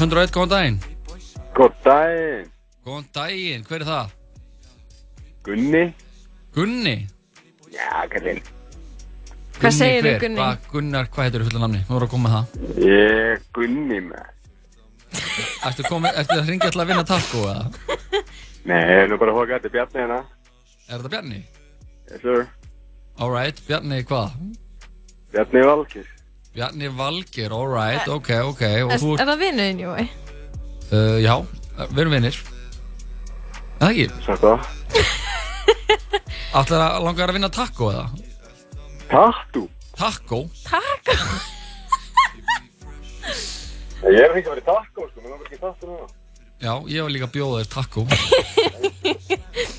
101, góðan daginn Góð daginn Góðan daginn, hver er það? Gunni Gunni? Já, kallinn Hvað segirðu, hver? Gunni? Hvað, Gunnar, hvað heitir þú fullan namni? Nú erum við að koma með það Ég er Gunni með Ertu, komið, ertu að ringja alltaf að vinna taco eða? Nei, ég er nú bara að hóka þetta Bjarni hérna Er þetta Bjarni? Yes sir Alright, Bjarni hvað? Bjarni Valkir Bjarni Valgir, alright, ok, ok Og Er, þú er það vinnuðin, Jói? uh, Já, við erum vinnir Er það ekki? Það Ætlar að langar að vinna taco eða? Tattoo? Taco? Taco? Ég er ekki að vera í taco, sko, mér langar ekki í tattoo núna Já, ég var líka að bjóða þér taco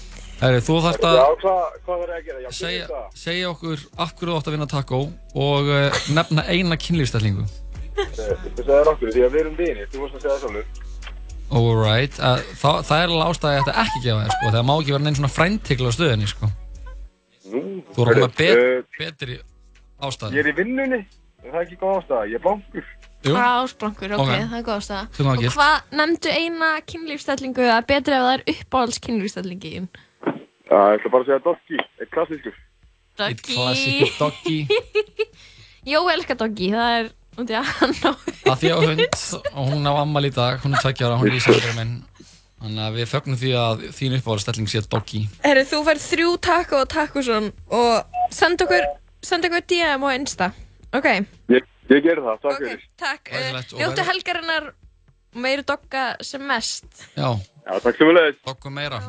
Herri, þú þarft Já, að hvað, hvað þarf ég að gera? Já, segja, segja okkur af hverju þú átt að vinna taco og uh, nefna eina kynlífstellingu Þú segir það okkur, því að við erum vinir, þú varst að segja það sjálfur Alright, uh, það, er alveg ástæði að þetta ekki gefa þér sko, það má ekki vera neinn svona fræntikla stöðinni sko. Nú, Þú er alveg bet, eh, betri ástæði Ég er í vinnunni, það er ekki góð ástæða, ég er blankur. Ásblankur, ok, Ok. það er góð það Og hvað, nefndu eina kynlífstellingu að betri ef það er uppáhalds kynlífstellingin? Já, ég ætla bara að segja doggy, eitt klassískur. Eitt klassíkur doggy. Jói elskar doggy, það er út í að hann á að því á hund og hún á ammal í dag, hún er tveggjára, hún er ísæður minn. Þannig að við fögnum því að þín uppáhaldsstelling sé doggy. Herru, þú fær þrjú taco og tacosson og send okkur, send okkur DM á Insta. Ok, Ég, ég ger það, takk fyrir. takk. Glæsilegt og Njóttu helgarinnar meiri dogga sem mest. Já, Já, takk sem við leiðist doggu meira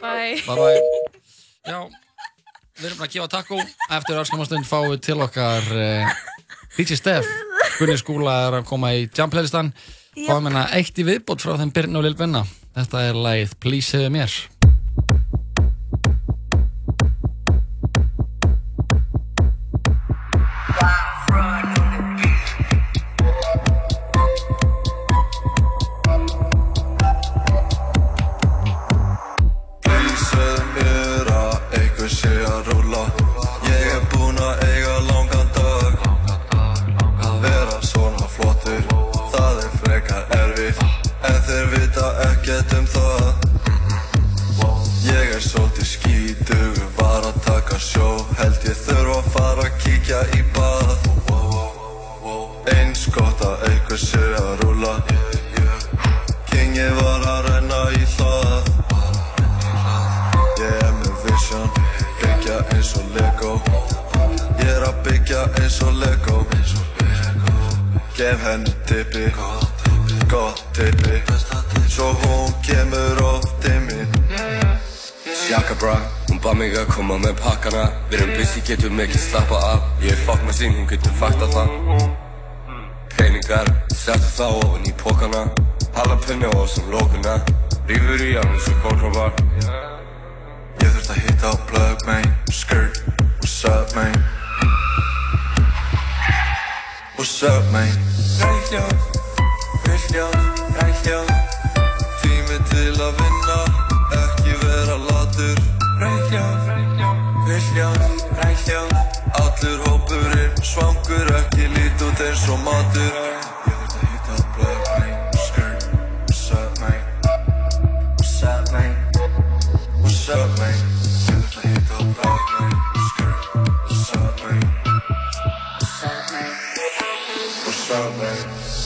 Bye. Bye bye. Já, við erum að gefa taco. Eftir örskamastund fáum við til okkar uh, DJ Steff Gunni Skúla er að koma í jam playlistan. Fáum hérna eitt í viðbót frá þeim Byrn og Lil Benna Þetta er lagið Please segðu mér Tippi Gott tippi Svo hún kemur oft í minn Sjaka bra, hún bað mig að koma með pakkana. Við erum busy, getum ekki slappa af. Ég er fuck með sín, hún getur fakta það. Peningar, settu þá ofan í pókana Jalapeno á sem lókuna Rífur í hann eins og kólrópar Ég þurft að hitta á plug, man Skirt, what's up, man What's up, man? Ræðljóð, villjóð, ræðljóð Tími til að vinna Ekki vera latur Ræðljóð, villjóð, ræðljóð Allur hópurinn svangur Ekki lít út eins og matur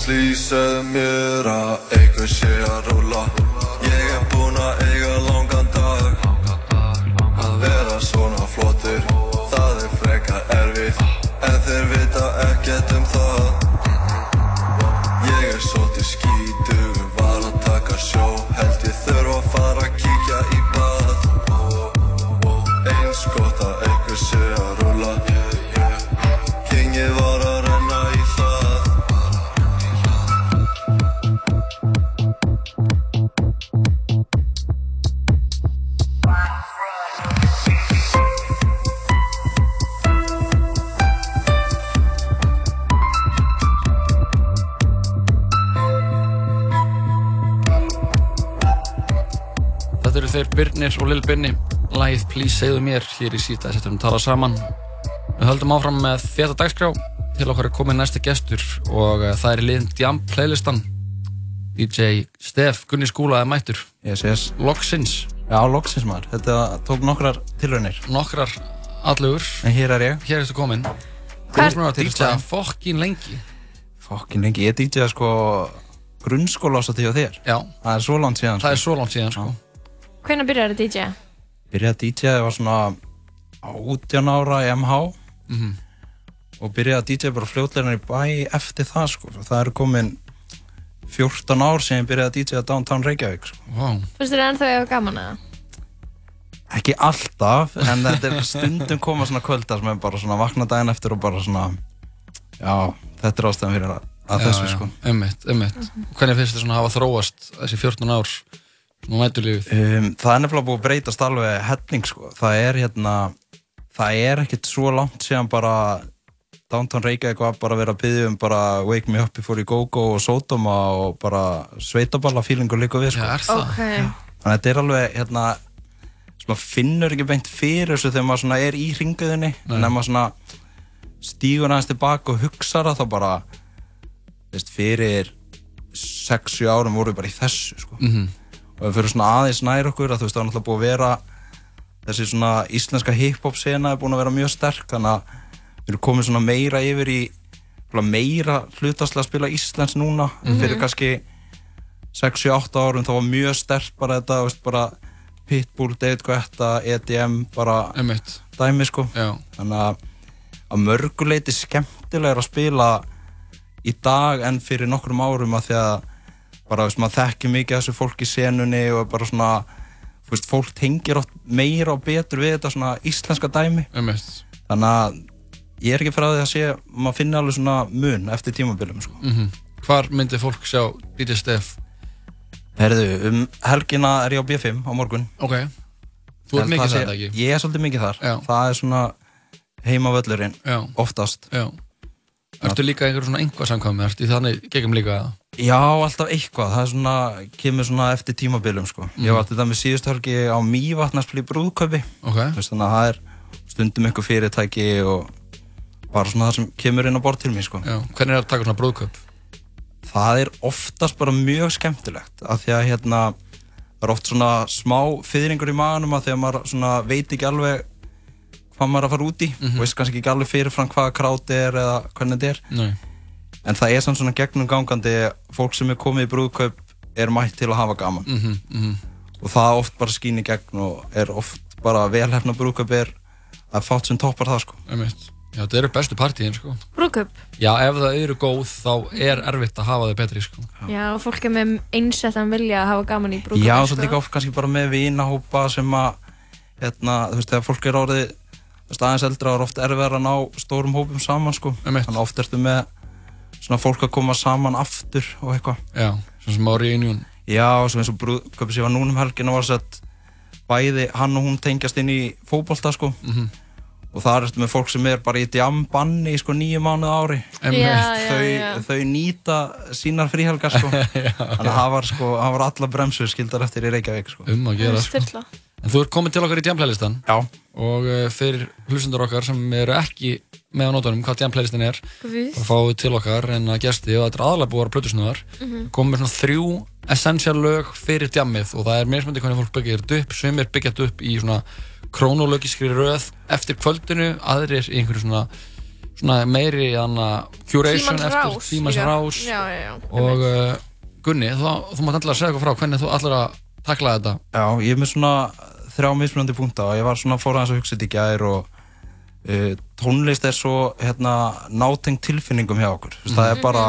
segðu mér að eitthvað sé að rúla Birnir og Lil Birni. Lægið Please segðu mér hér í síta Þetta erum talað saman. Við höldum áfram með þetta dagskrá. Til okkar er komin næsti gestur Og uh, það er í liðin Jam playlistan. DJ Stef Gunni Skúla er mættur. Yes, yes. Loksins. Já, loksins maður. Þetta tók nokkrar tilraunir. Nokkrar allugur En hér er ég. Hér ertu komin Hvað- að DJ fokkin lengi? Fokkin lengi. Ég DJ sko grunnskóla ásatti hjá þér. Já. Það er svo langt síðan Það er svo langt síðan sko Hvenær byrjar að DJ? Byrjaði að DJ það var svona 18 ára í MH Mhm. og byrjaði að DJ bara fljótlega í bæ eftir það sko. Það eru komin 14 ár sem ég byrjaði að DJ að Downtown Reykjavík sko. wow. Fyrst er ennþá ég gaman að Ekki alltaf, en þetta er stundum koma svona kvöldar sem er bara svona vakna daginn eftir og bara svona já, þetta er ástæðan fyrir að, að þessu sko. Ummitt, ummitt Hvernig finnst þið svona að hafa þróast þessi 14 ár Nú mætu lífið Um, það er nefnilega búið að breytast alveg helling sko. það er hérna það er ekkert svo langt síðan bara Downtown Reykjavík var bara að vera að byggja um bara Wake Me Up Before You Go Go og Sodoma og bara sveitaballa feelingur líka við sko. Já, er það? Ok. þannig að þetta er alveg hérna sem maður finnur ekki beint fyrir þessu þegar maður svona er í ringuðinni en ef maður svona stígur aðeins tilbaka og hugsa það þá bara veist, fyrir 6-7 árum vorum við bara í þessu sko Mhm. Og við fyrir svona aðeins nær okkur að þú veist það er náttúrulega búið að vera þessi svona íslenska hip-hop sena er búin að vera mjög sterk þannig að við erum komið svona meira yfir í meira hlutaslega að spila Íslands núna Mhm. fyrir kannski 6-7-8 árum þá var mjög sterk bara þetta veist, bara Pitbull, David Guetta, EDM bara Einmitt. dæmi sko Já. þannig að að mörguleiti skemmtilegur að spila í dag en fyrir nokkrum árum að því að bara veist, maður þekkir mikið þessu fólk í senunni og bara svona veist, fólk tengir oft meira og betur við þetta svona íslenska dæmi Einmitt. þannig að ég er ekki frá því að sé maður finna alveg svona mun eftir tímabilum sko. mm Hvar myndi fólk sjá DJ Stef? Herðu, um helgina er ég á B5 á morgun Ok Þú En mikið þar, ekki? Ég er svolítið mikið þar Já. Það er svona heimavöllurinn Já. oftast Já. Ertu líka einhver svona einhvað samkvæmi? Ertu í þannig gegum líka? Já, alltaf eitthvað, það er svona, kemur svona eftir tímabilum sko. Ég Mhm. var til dæmis síðust helgi á Mývatnarsflý brúðkaupi Ok. Veist, Þannig að það er stundum einhver fyrirtæki og bara svona það sem kemur inn á borð til mér sko. Já, hvernig er að taka svona brúðkaup? Það er oftast bara mjög skemmtilegt af því að hérna það er oft svona smá fyrringur í maganum að því að maður svona veit ekki alveg hvað maður er að fara út í Mhm. og veist kannski ekki alveg fyrirfram hvaða kráti er eða hvernig þetta er Nei. en það er samt svona gegnum gangandi fólk sem er komið í brúðkaup er mætt til að hafa gaman Mhm, mhm. og það oft bara skýn í gegn og er oft bara velhefna brúðkaup er að fátt sem toppar það sko Einmitt. Já, þetta eru bestu partíin, sko. Brúðkaup? Já, ef það eru góð, þá er erfitt að hafa þau betri, sko. Já, og fólk er með einsettan vilja að hafa gaman í brúðkaup Já, og svo líka oft kannski bara með vinahópa sem að hérna, þú veist, þegar fólk er orðið aðeins eldra er oft erfiðar að ná stórum hópum saman, sko. Þannig oft ertu með svona fólk að koma saman aftur og eitthvað. Já, svona sem á reunion. Já, sem eins og brúðköpi sem var núna um helgina var sett bæði hann og hún tengjast inn í fótbolta, sko. Mhm. og það ertu með fólk sem er bara í djambanni í sko nýju mánuð á ári. Já, já, þau, já. þau nýta sínar fríhelgar sko. Þannig að það var sko, það var alla bremsu skildar eftir í Reykjavík sko. Um að gera sko. En þú ert komin til okkar í Jam-playlistan Já. Og uh, fyrir hlustendur okkar sem eru ekki með á nótunum hvað Jam-playlistin er þá fáum við til okkar en að gesti og þetta er aðalega búið að vera plötusnúðar Mhm. komum með svona þrjú essential lög fyrir Jammið og það er mismöndi hvernig fólk byggja þetta upp. Sumir byggja þetta upp í svona krónológiskri röð eftir kvöldinu aðrir í einhverju svona, svona meiri anna, curation Tímans eftir tímans rás. Já, já, já. og uh, Gunni, þú, þú mátt alltaf segja eitthvað frá hvernig þú allar að takla þetta. Já, ég er með svona þrjá mismunandi punkta og ég var svona fór aðeins að hugsa þetta í gær og uh, tónlist er svo hérna, nátengt tilfinningum hjá okkur mm. það er bara,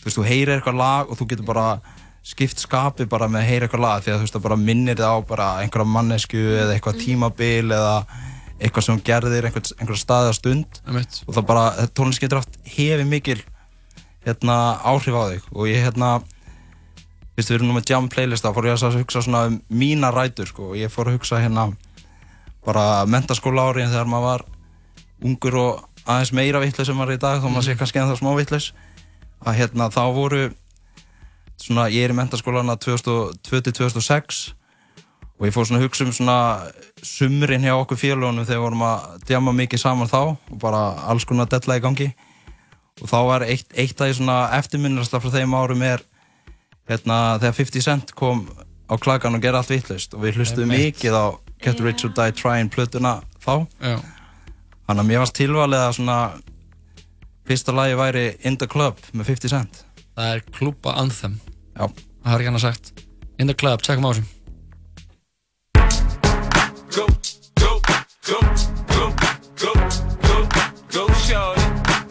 þú veist, þú heyrir eitthvað lag og þú getur bara skipt skapi bara með að heyra eitthvað lag því að þú veist, það bara minnir það á bara einhverja mannesku eða eitthvað tímabil eða eitthvað sem gerðir, einhver, einhverja staði á stund Einmitt. og það bara, tónlist getur haft hefið mikil hérna, áhrif á þig og ég hérna við erum nú með jam playlista, fór ég að hugsa svona um mína rætur sko. Ég fór að hugsa hérna bara mentaskóla áriðin þegar maður var ungur og aðeins meira vittlaus sem maður er í dag, þá maður sé kannski ennþá smá vittlaus. Að hérna þá voru svona, ég er í mentaskólana 2002-2006 og ég fór svona að hugsa um svona sumrin hjá okkur félagunum þegar vorum að djama mikið saman þá og bara alls konar della í gangi og þá var eitt, eitt af því svona eftirminnarsta frá þeim árum er hérna, þegar 50 Cent kom á klagan og gerði allt vittlust og við hlustuðum mikið á Get Rich or Die Trying plötuna þá. Já. þannig að mér varst tilvalið að svona fyrsta lagi væri In the Club með 50 Cent. Það er klúpa anthem. Já. Það er ekki annað sagt. In the club, tjekkum á þessum Go, go, go, go, go.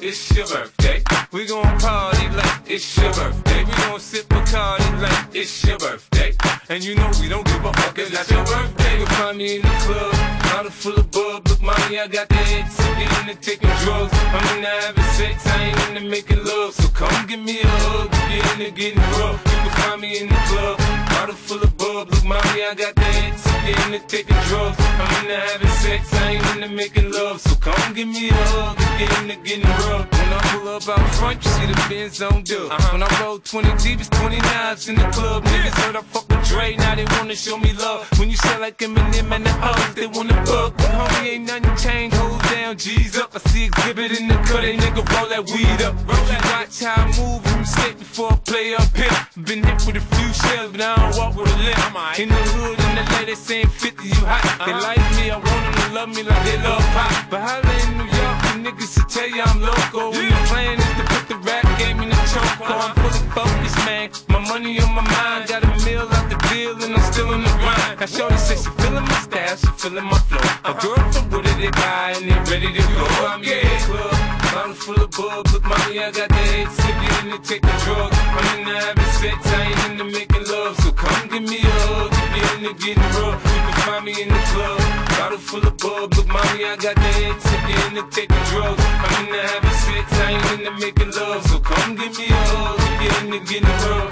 It's your birthday. We gon' party like it's your birthday. We gon' sip Bacardi like it's your birthday. And you know we don't give a fuck, it's not your birthday. You'll find me in the club, bottle full of bub. Look, mommy, I got the head sick, into taking drugs. I'm into having sex, I ain't into making love. So come give me a hug, you're into getting rough. You can find me in the club, bottle full of bub. Look, mommy, I got the head sick, into taking drugs. I'm into having sex, I ain't into making love. So come give me a hug, you're into getting rough. When I pull up out front, you see the Benz on dub. Uh-huh. When I roll 20 deep, it's 29s in the club. Niggas heard I fuck with Dre, now they wanna show me love. When you sell like Eminem and the others, they wanna fuck. But homie, ain't nothing changed, hold down, G's up. I see exhibit in the cut, they nigga roll that weed up. Roll that watch how I move from state before I play up here. Been hit with a few shells, but I don't walk with a limp. In the hood, in the lady saying 50, you hot. They uh-huh. like me, I want them to love me like they love pop. But holla in New York, the niggas will tell you I'm local. And the plan is to put the rap game in the choke. Uh-huh. I'm fully focused, man. My money on my mind, got a meal out the deal, and I'm still in the grind. Now, Shorty says she feeling my style, she feeling my flow. A girl from Wooded, they buy, and they ready to go. I'm the club, bottle full of bub. Look, mommy, I got the head sick, in to take the drugs. I'm into having sex, I ain't into making love. So come give me a hug, if you're into getting rough. You can find me in the club, bottle full of bub. Look, mommy, I got the head sick, in to taking drugs. I'm into having sex, I ain't into making love. So come give me a hug, if you're into getting rough.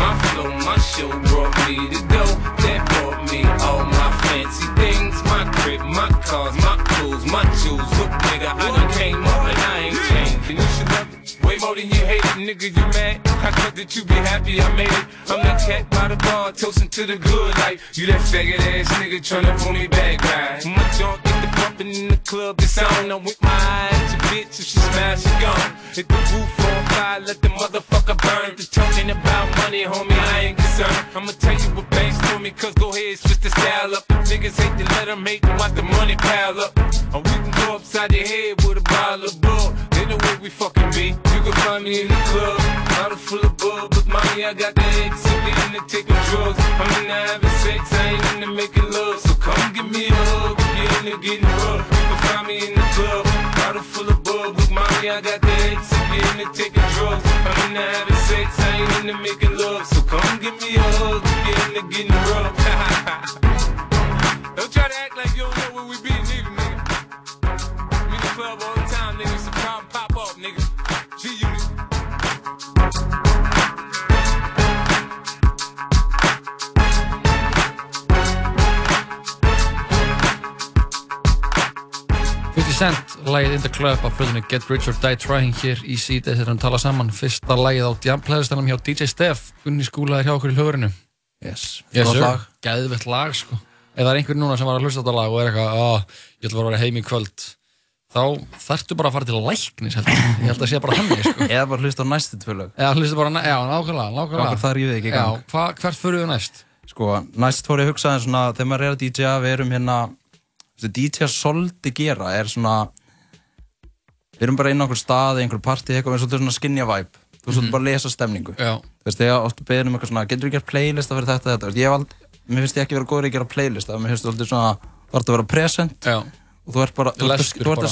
My flow, my show brought me to go. That all my fancy things. My crib, my cars, my clothes, my jewels. Look, nigga, I done came up and I ain't changed. And you should love it way more than you hate it, nigga. You mad? I thought that you be happy I made it. I'm that cat by the bar, toasting to the good life. You that faggot ass nigga tryna pull me back, right? My junk get the bumping in the club, it's on. I'm with my eyes, your bitch, if she smash, she gone. Hit the roof on fire, let the motherfucker burn. Just talking about money, homie, I ain't concerned. I'ma tell you what banks for me, cause go ahead, switch the style up. If niggas hate to let I make and watch the money pile up. Or we can go upside the head with a bottle of bug. They know where we fucking be. You can find me in the club, bottle full of bug. But mommy, I got the X, so we into taking drugs. I'm into having sex, I ain't into making love. So come give me a hug if you're into getting rough. You can find me in the club, bottle full of bug. With mommy, I got 50 Cent, lagið In The Club af plöðinu Get Rich or Die Trying hér í síðið þegar hann tala saman. Fyrsta lagið á Jam-plæðistanum hjá DJ Steff Gunni skúla er hjá okkur í hlugurinu Yes, yes sir, lag. gæðvett lag sko. Ef það er einhver núna sem var að hlusta á þetta lag og er eitthvað, að ég ætla að vera heim í kvöld þá þarftu bara að fara til læknis heldur. ég. Held að sé bara þannig sko. Eða bara hlusta á næstu tvö lög. Eða hlusta bara, já, nákvæmlega, nákvæmlega. Það rífið ekki Já, hva, hvert fyrir við næst? Sko, næst fór ég að hugsa þegar maður er að DJ-a, við erum hérna þessi DJ-a svolítið gera er svona við erum bara inn á einhver stað, einhver partí, eitthvað með svolítið svona skinja vibe þú veist, Mhm. bara að lesa stemningu Já. þú veist, þegar ofta beðin um eitthvað svona getur þú gert playlista fyrir þetta, þetta, Þú ég hef aldrei mér finnst ég ekki vera góður að gera playlista mér finnst þú alltaf svona, þú ert að vera present já. og þú ert bara, þú ert að, þú bara.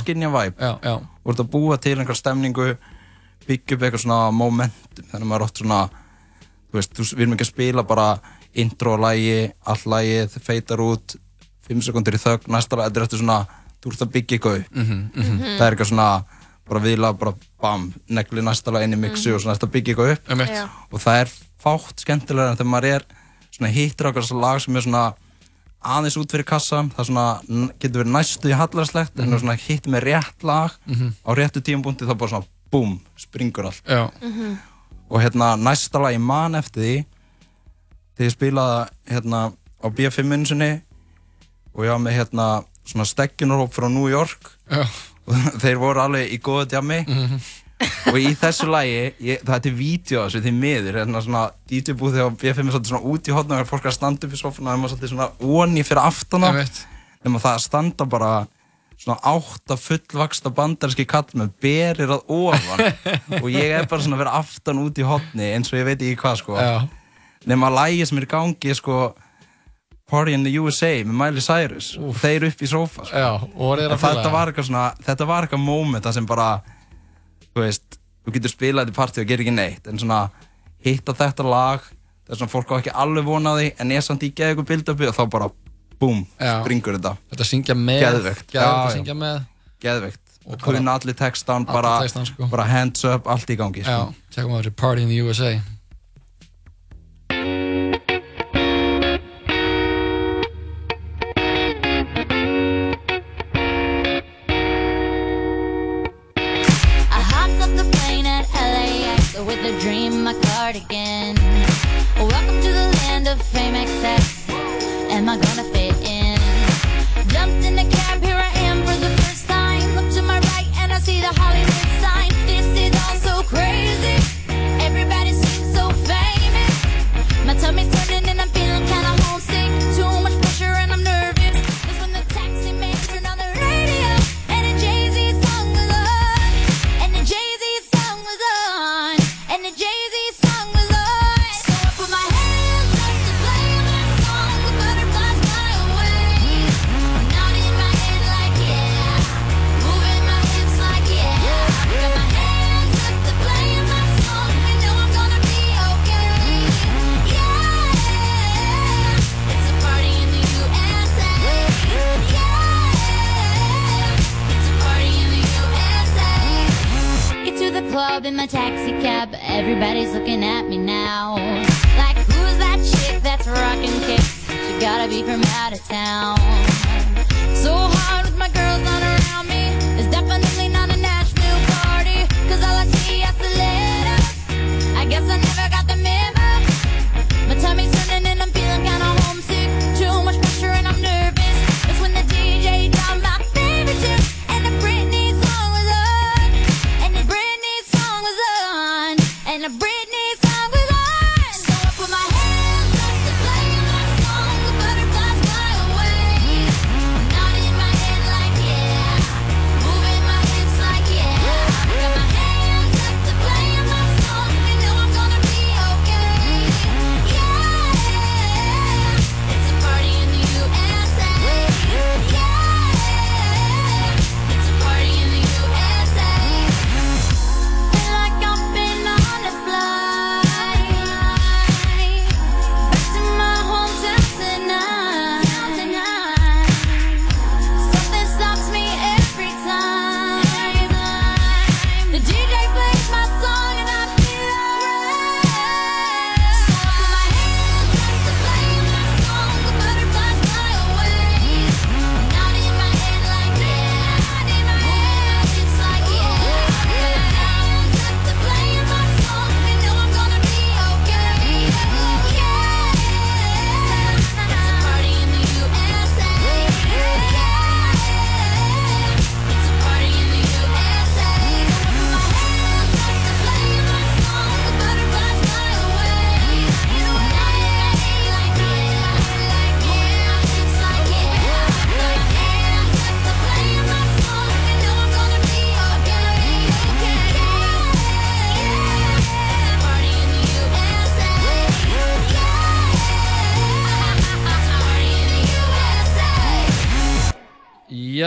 já, já. þú ert að búa til einhver stemningu byggja upp eitthvað svona momentum þannig að maður er oft svona þú veist, þú, við erum ekki að spila bara intro lægi, all lægið, feitar út 5 sekundir í þögn, næsta lag, þetta er eftir svona þú ert að byggja eitthvað upp Mhm, mhm. það er eitthvað svona, bara viðla bara bam, negli næsta lag inn í mixu og svona þetta byggja eitthvað upp Einmitt. Já. og það er fátt skemmtilega en þegar maður er svona hittir okkur svona lag sem er svona aðeins út fyrir kassa það svona, getur verið næstu í hallarslegt en Mhm. svona hitt með rétt lag Mhm. á réttu tímabúndi þá bara svona búm, springur allt Já. og hérna næsta lag ég man eftir því þegar ég spilaði hérna á B5 sinni og ég var með hérna svona steggjunarhóp frá New York. Og þeir voru alveg í góða djami og í þessu lagi ég, það er á þessu því miður hérna svona DJ búið þegar B5 er svolítið svona út í hotna og fólk er að standa upp í sofuna og það er maður svolítið svona onni fyrir aftana Einmitt. nema það að standa bara svona átta fullvaksta bandarski kall með berir að ofan. Og ég er bara svona að vera aftan út í hotni eins og ég veit ekki hvað sko. Nema lægi sem er í gangi sko Party in the USA með Miley Cyrus. Og þeir upp í sófa sko. Já, þetta fíla var eitthvað svona þetta var eitthvað moment það sem bara þú veist, þú getur spilað þetta í partí og gerir ekki neitt. En svona hitta þetta lag það er svona fólk á ekki alveg vona á því en ég samt í geði eitthvað build-upi og þá bara búm, Já. springur þetta. Þetta syngja með með. Geðveikt. Og kunna allir textan bara, textann, sko. bara hands up, allt í gangi Já, sko. tjekkum að þessi Party in the USA my cardigan. Welcome to the land of fame excess. Am I gonna fit in? Jumped in the cab, here I am for the first time. Look to my right and I see the Hollywood sign. This is all so crazy. Everybody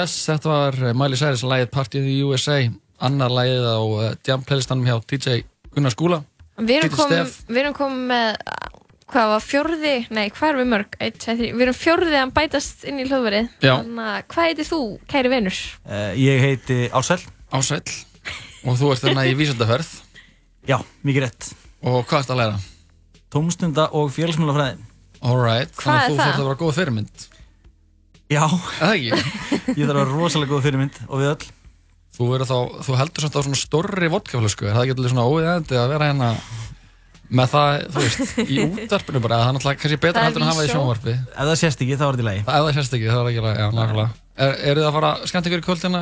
yes, þetta var eh, Miley Cyrus lagið Party in the USA annar lagið á uh, jam playlistanum hjá DJ Gunnar Skúla Við erum komið Stef. við erum komið með hvað var fjórði, nei hvað erum við mörg 1, 2, 3, við erum fjórði að bætast inn í hljóðverið. Þannig að hvað heitir þú, kæri vinur? Uh, ég heiti Ásæl. Ásæl. Og þú ert þarna í vísendaferð. Já, mikið rétt. Og hvað ert að læra? Tómstunda og félagsmjölafræði. Alright, Hvað þannig er að þú það? þarf að vera góð fyrirmynd. Já. Það ekki? ég þarf að vera rosalega góð fyrirmynd og við öll. Þú, verður þá, þú heldur samt á svona stórri vodkaflösku, er það ekki alveg svona óiðandi að vera hérna með það, þú veist, í útvarpinu bara, það er náttúrulega kannski betra Það heldur en að hafa það í sjónvarpi. Ef það sést ekki, þá er þetta í lagi. Ef það sést ekki, þá er það ekki í lagi, já, nákvæmlega. Er, eru þið að fara skemmt ykkur í kvöldina?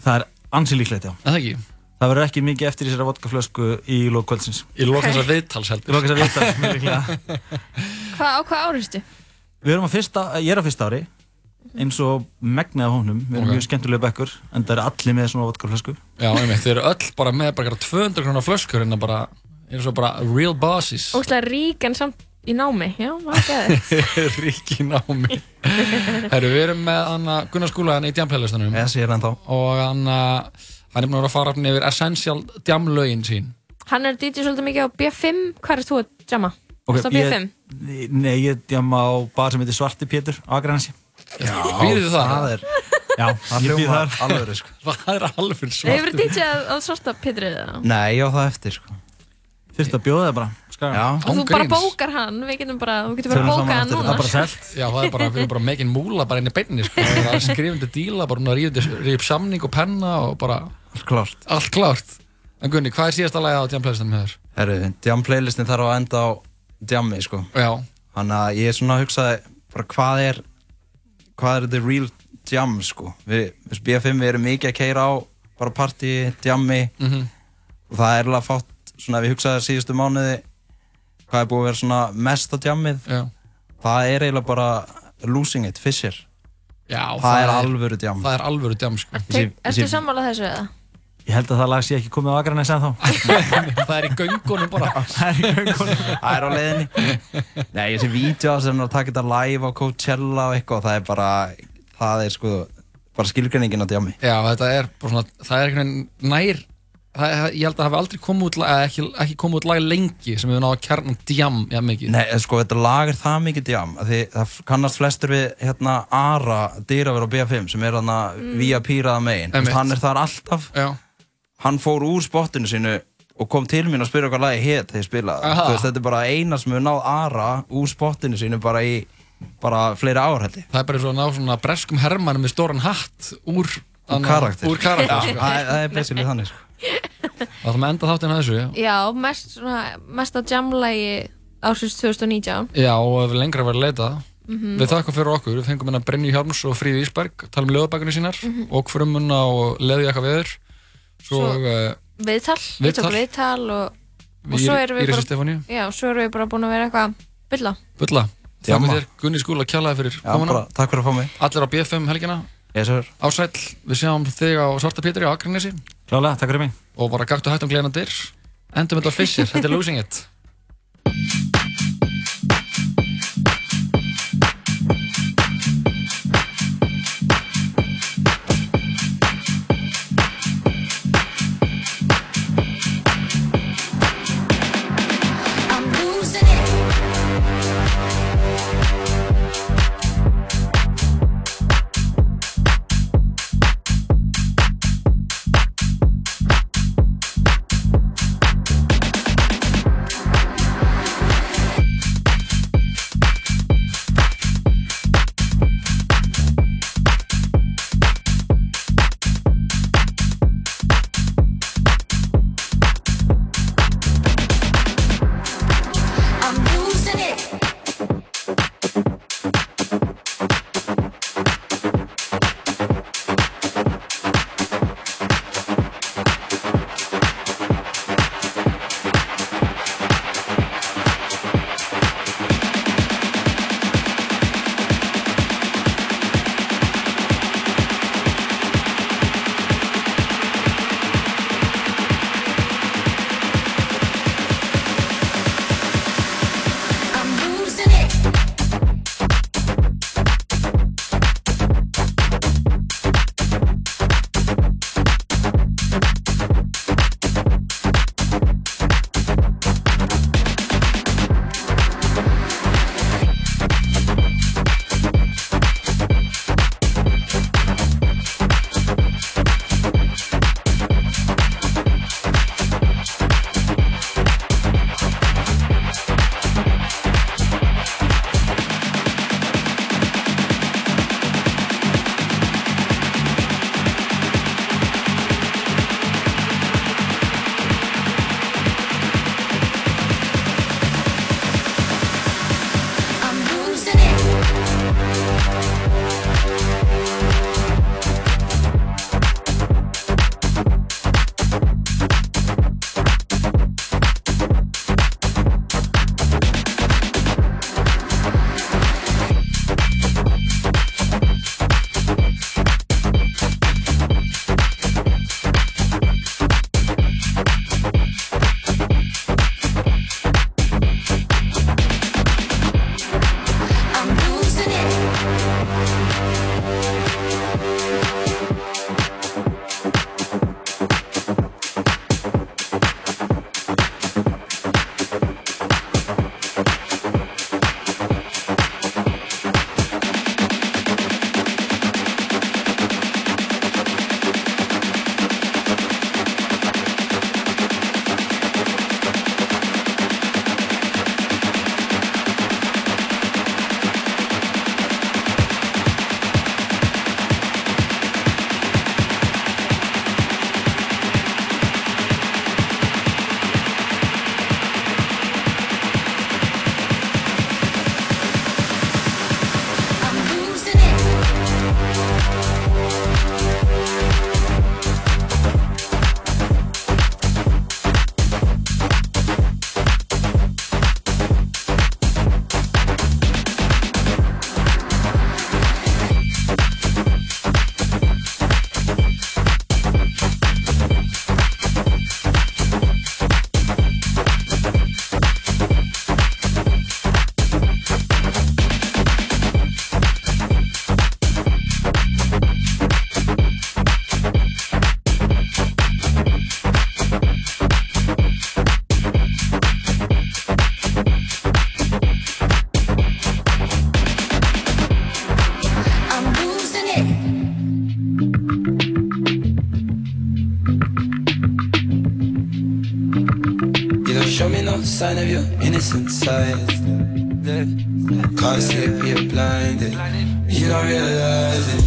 Það er ansi líklegt, já. Er það ekki? Það verður ekki mikið eftir í þessari vodkaflösku í lók kvöldsins. Í lok þessar viðtals heldur. Í lók þessar viðtals, mjög líklega. Hvað, á hvað áristu? Við erum á fyrsta, ég er á fyrsta ári, eins og megnið af honum. Við erum Ok. mjög skemmtilega bekkur, en það er allir með svona vodkaflösku. Já, einmitt, þið eru öll bara með bara 200 krónar flöskur en það bara, er svo bara real bosses. Óslega rík en samt í námi, já, það er geðið Ríki námi Herru, við erum með hana Gunnar Skúla hann í djamplaylistanum Yes, ég er ennþá Og hann, uh, hann er búin að fara yfir essential djamlögin sín Hann er DJ svolítið mikið á B5, hvað er þú að jamma? Ok, Ertu á B5? ég, nei, ég djama á bar sem heitir Svarti Pétur Já, býrðu það? það er, já, Það hljómar alvöru, sko. Það er alveg Hefur DJ á svarta pitrið það? Nei, ég á það eftir, sko. Þurfti að bjóða það bara. Já, Og þú bara bókar hann, við getum bara, þú getur bara bókað hann núna Já, það er bara, við erum bara megin múla bara inn í beinni sko. Það er skrifandi díla, bara núna ríða upp samning og penna og bara Allt klárt Allt klárt En Gunni, hvað er síðasta lagið á djamplaylistanum með þér? Herru, jam playlistin þarf að enda á jammi, sko. Já. Þannig að ég er svona að hugsaði bara hvað er, hvað er the real jam, sko. Við, við BFM, við erum mikið að keira á bara party, jammi Mhm. og það er alveg fátt, svona ég hugsaði síðustu mánuði hvað er búið að vera svona mest á jammið. Já. Það er eiginlega bara losing it, Fisher. Já, það, er alvöru jam. Það er alvöru jam, sko. Ertu sammála þessu eða? Ég held að það lag sé ekki komið á Akranesi ennþá. það er í göngunum bara. það er í göngunum. Það er á leiðinni. Nei, þessi vídeo sem er að taka þetta live á Coachella og eitthvað, það er bara, það er sko, bara skilgreiningin á djami. Já, þetta er bara svona, það er einhvern veginn nær, það, ég held að það hafi aldrei komið út, eða ekki, ekki komið út lag lengi sem við náðum að kjarnan djam, já mikið. Nei, sko, þetta lag er það mikið djam, að því það kannast flestur við, hérna, Ara, dýraver á B5, sem er hérna Mm. vía pýraða megin. Einmitt. Hann er þar alltaf. Já. Hann fór úr spottinu sínu og kom til mín að spyrja hvað lagi hétt þegar ég spilaði. Veist, þetta er bara eina sem hefur náð Ara úr spottinu sínu bara í, bara fleiri ár, held ég. Það er bara eins og að ná svona breskum hermanum með stóran hatt úr, Úr karakter. Úr karakter, Já, sko. það er- það er basically þannig, sko. Það er með enda þáttinn að þessu, Já, mest, svona, mest á jamlægi ásins 2019 Já, og ef lengra verður leitað Mhm. Við þakkum fyrir okkur, við fengum hérna Brynju Hjálms og Fríði Ísberg, tala um löðabækunni sínar Mhm. og frumuna og leði eitthvað veður Svo, Svo- uh, Viðtal, við tókum viðtal og, og Íri- svo erum við bara. Já, svo erum við bara búin að vera eitthvað bylla Djamma. þakkum þér Gunni Skúla kjallaði fyrir komuna bara, takk fyrir að fá mig. Allir á BFM helgina Yes, sir. Ásæll, við sjáum þig á Svarta Pétri á Akranesi Klálega, takk fyrir mig Og bara gakt og hægt um gleðina dyr Endum þetta á Fisher, þetta er Losing It sign of your innocent side. Can't sleep, you're blinded. You don't realize it.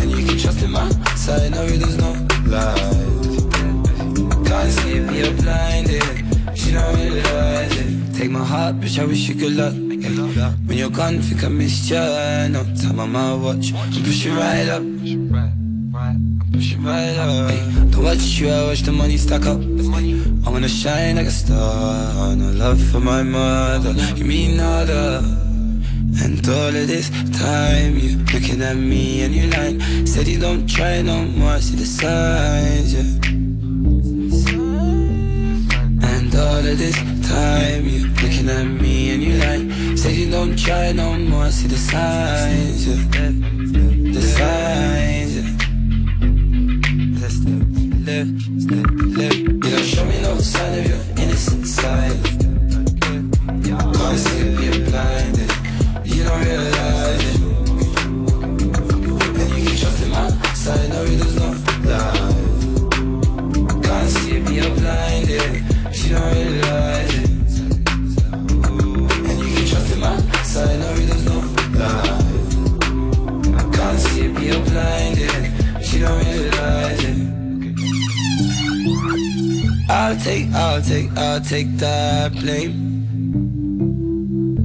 And you can trust in my side, no, there's no lies. Can't sleep, you're blinded. You don't realize it. Take my heart, bitch, I wish you good luck. yeah. When you're gone, think I missed you. No time on my watch. I'm pushing right up. Pushing right up. Hey, don't watch you, I watch the money stack up. I wanna shine like a star. No love for my mother. You mean nada. And all of this time you looking at me and you lying. Said you don't try no more, see the signs, yeah. And all of this time you looking at me and you lying. Said you don't try no more, see the signs, yeah. The signs, yeah. Live, live don't show me no sign of your innocent side take, I'll take, I'll take that blame.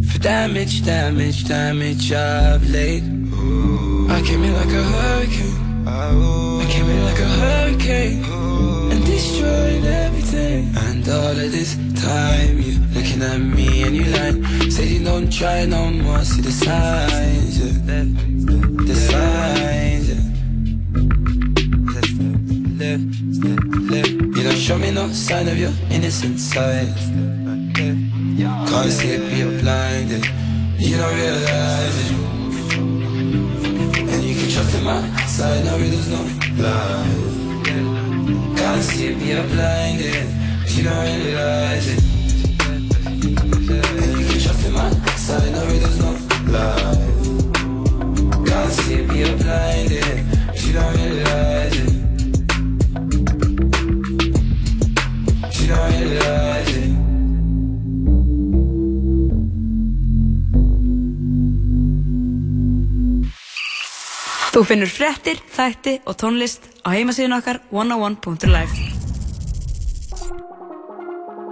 For damage, damage, damage I've laid. I came in like a hurricane. I came in like a hurricane. And destroyed everything. And all of this time you looking at me and you lying. Said you don't try no more, see the signs, yeah sign of your innocent side. Can't it, you're blinded. You don't realize it. And you can trust in my side, no, there's no lie. Can't it, you're blinded. You don't realize it. And you can trust in my side, no, there's no lie. Can't it, you're blinded. You don't realize it. Þú finnur fréttir, þætti og tónlist á heimasíðun okkar 101.life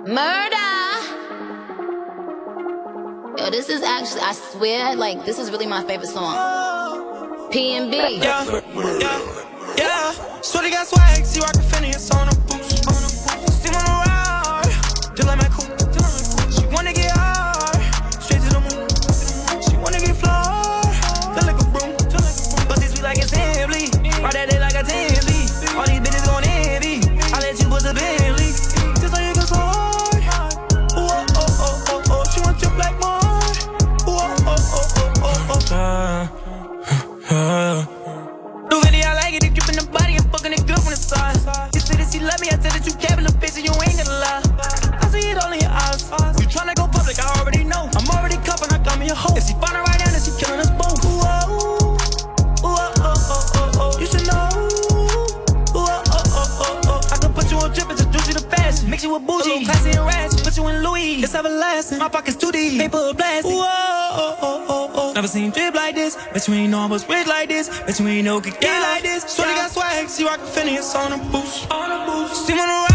Murder! Yo, this is actually, I swear, like, this is really my favorite song. P&B. Yeah, yeah, yeah. Shorty got swag, see rockin' Phineas on a boost, on a boost. Steam on the ride, just like my coupe. Side. You say that she love me, I said that you care, but little bitch, and you ain't gonna lie. I see it all in your eyes. You tryna go public, I already know. I'm already cuffing, I got me a hoe. If she find her right now, then she killing us both. Mix you with bougie, classy and ratchet. You in Louis, it's everlasting. My pockets too deep, paper blasting. Ooh, oh, oh, oh, oh. Never seen drip like this. Bet you ain't know I was rich like this. Bet you ain't know could get like this. Shorty got swag, she rockin' Phineas on a boost. On a boost. See on the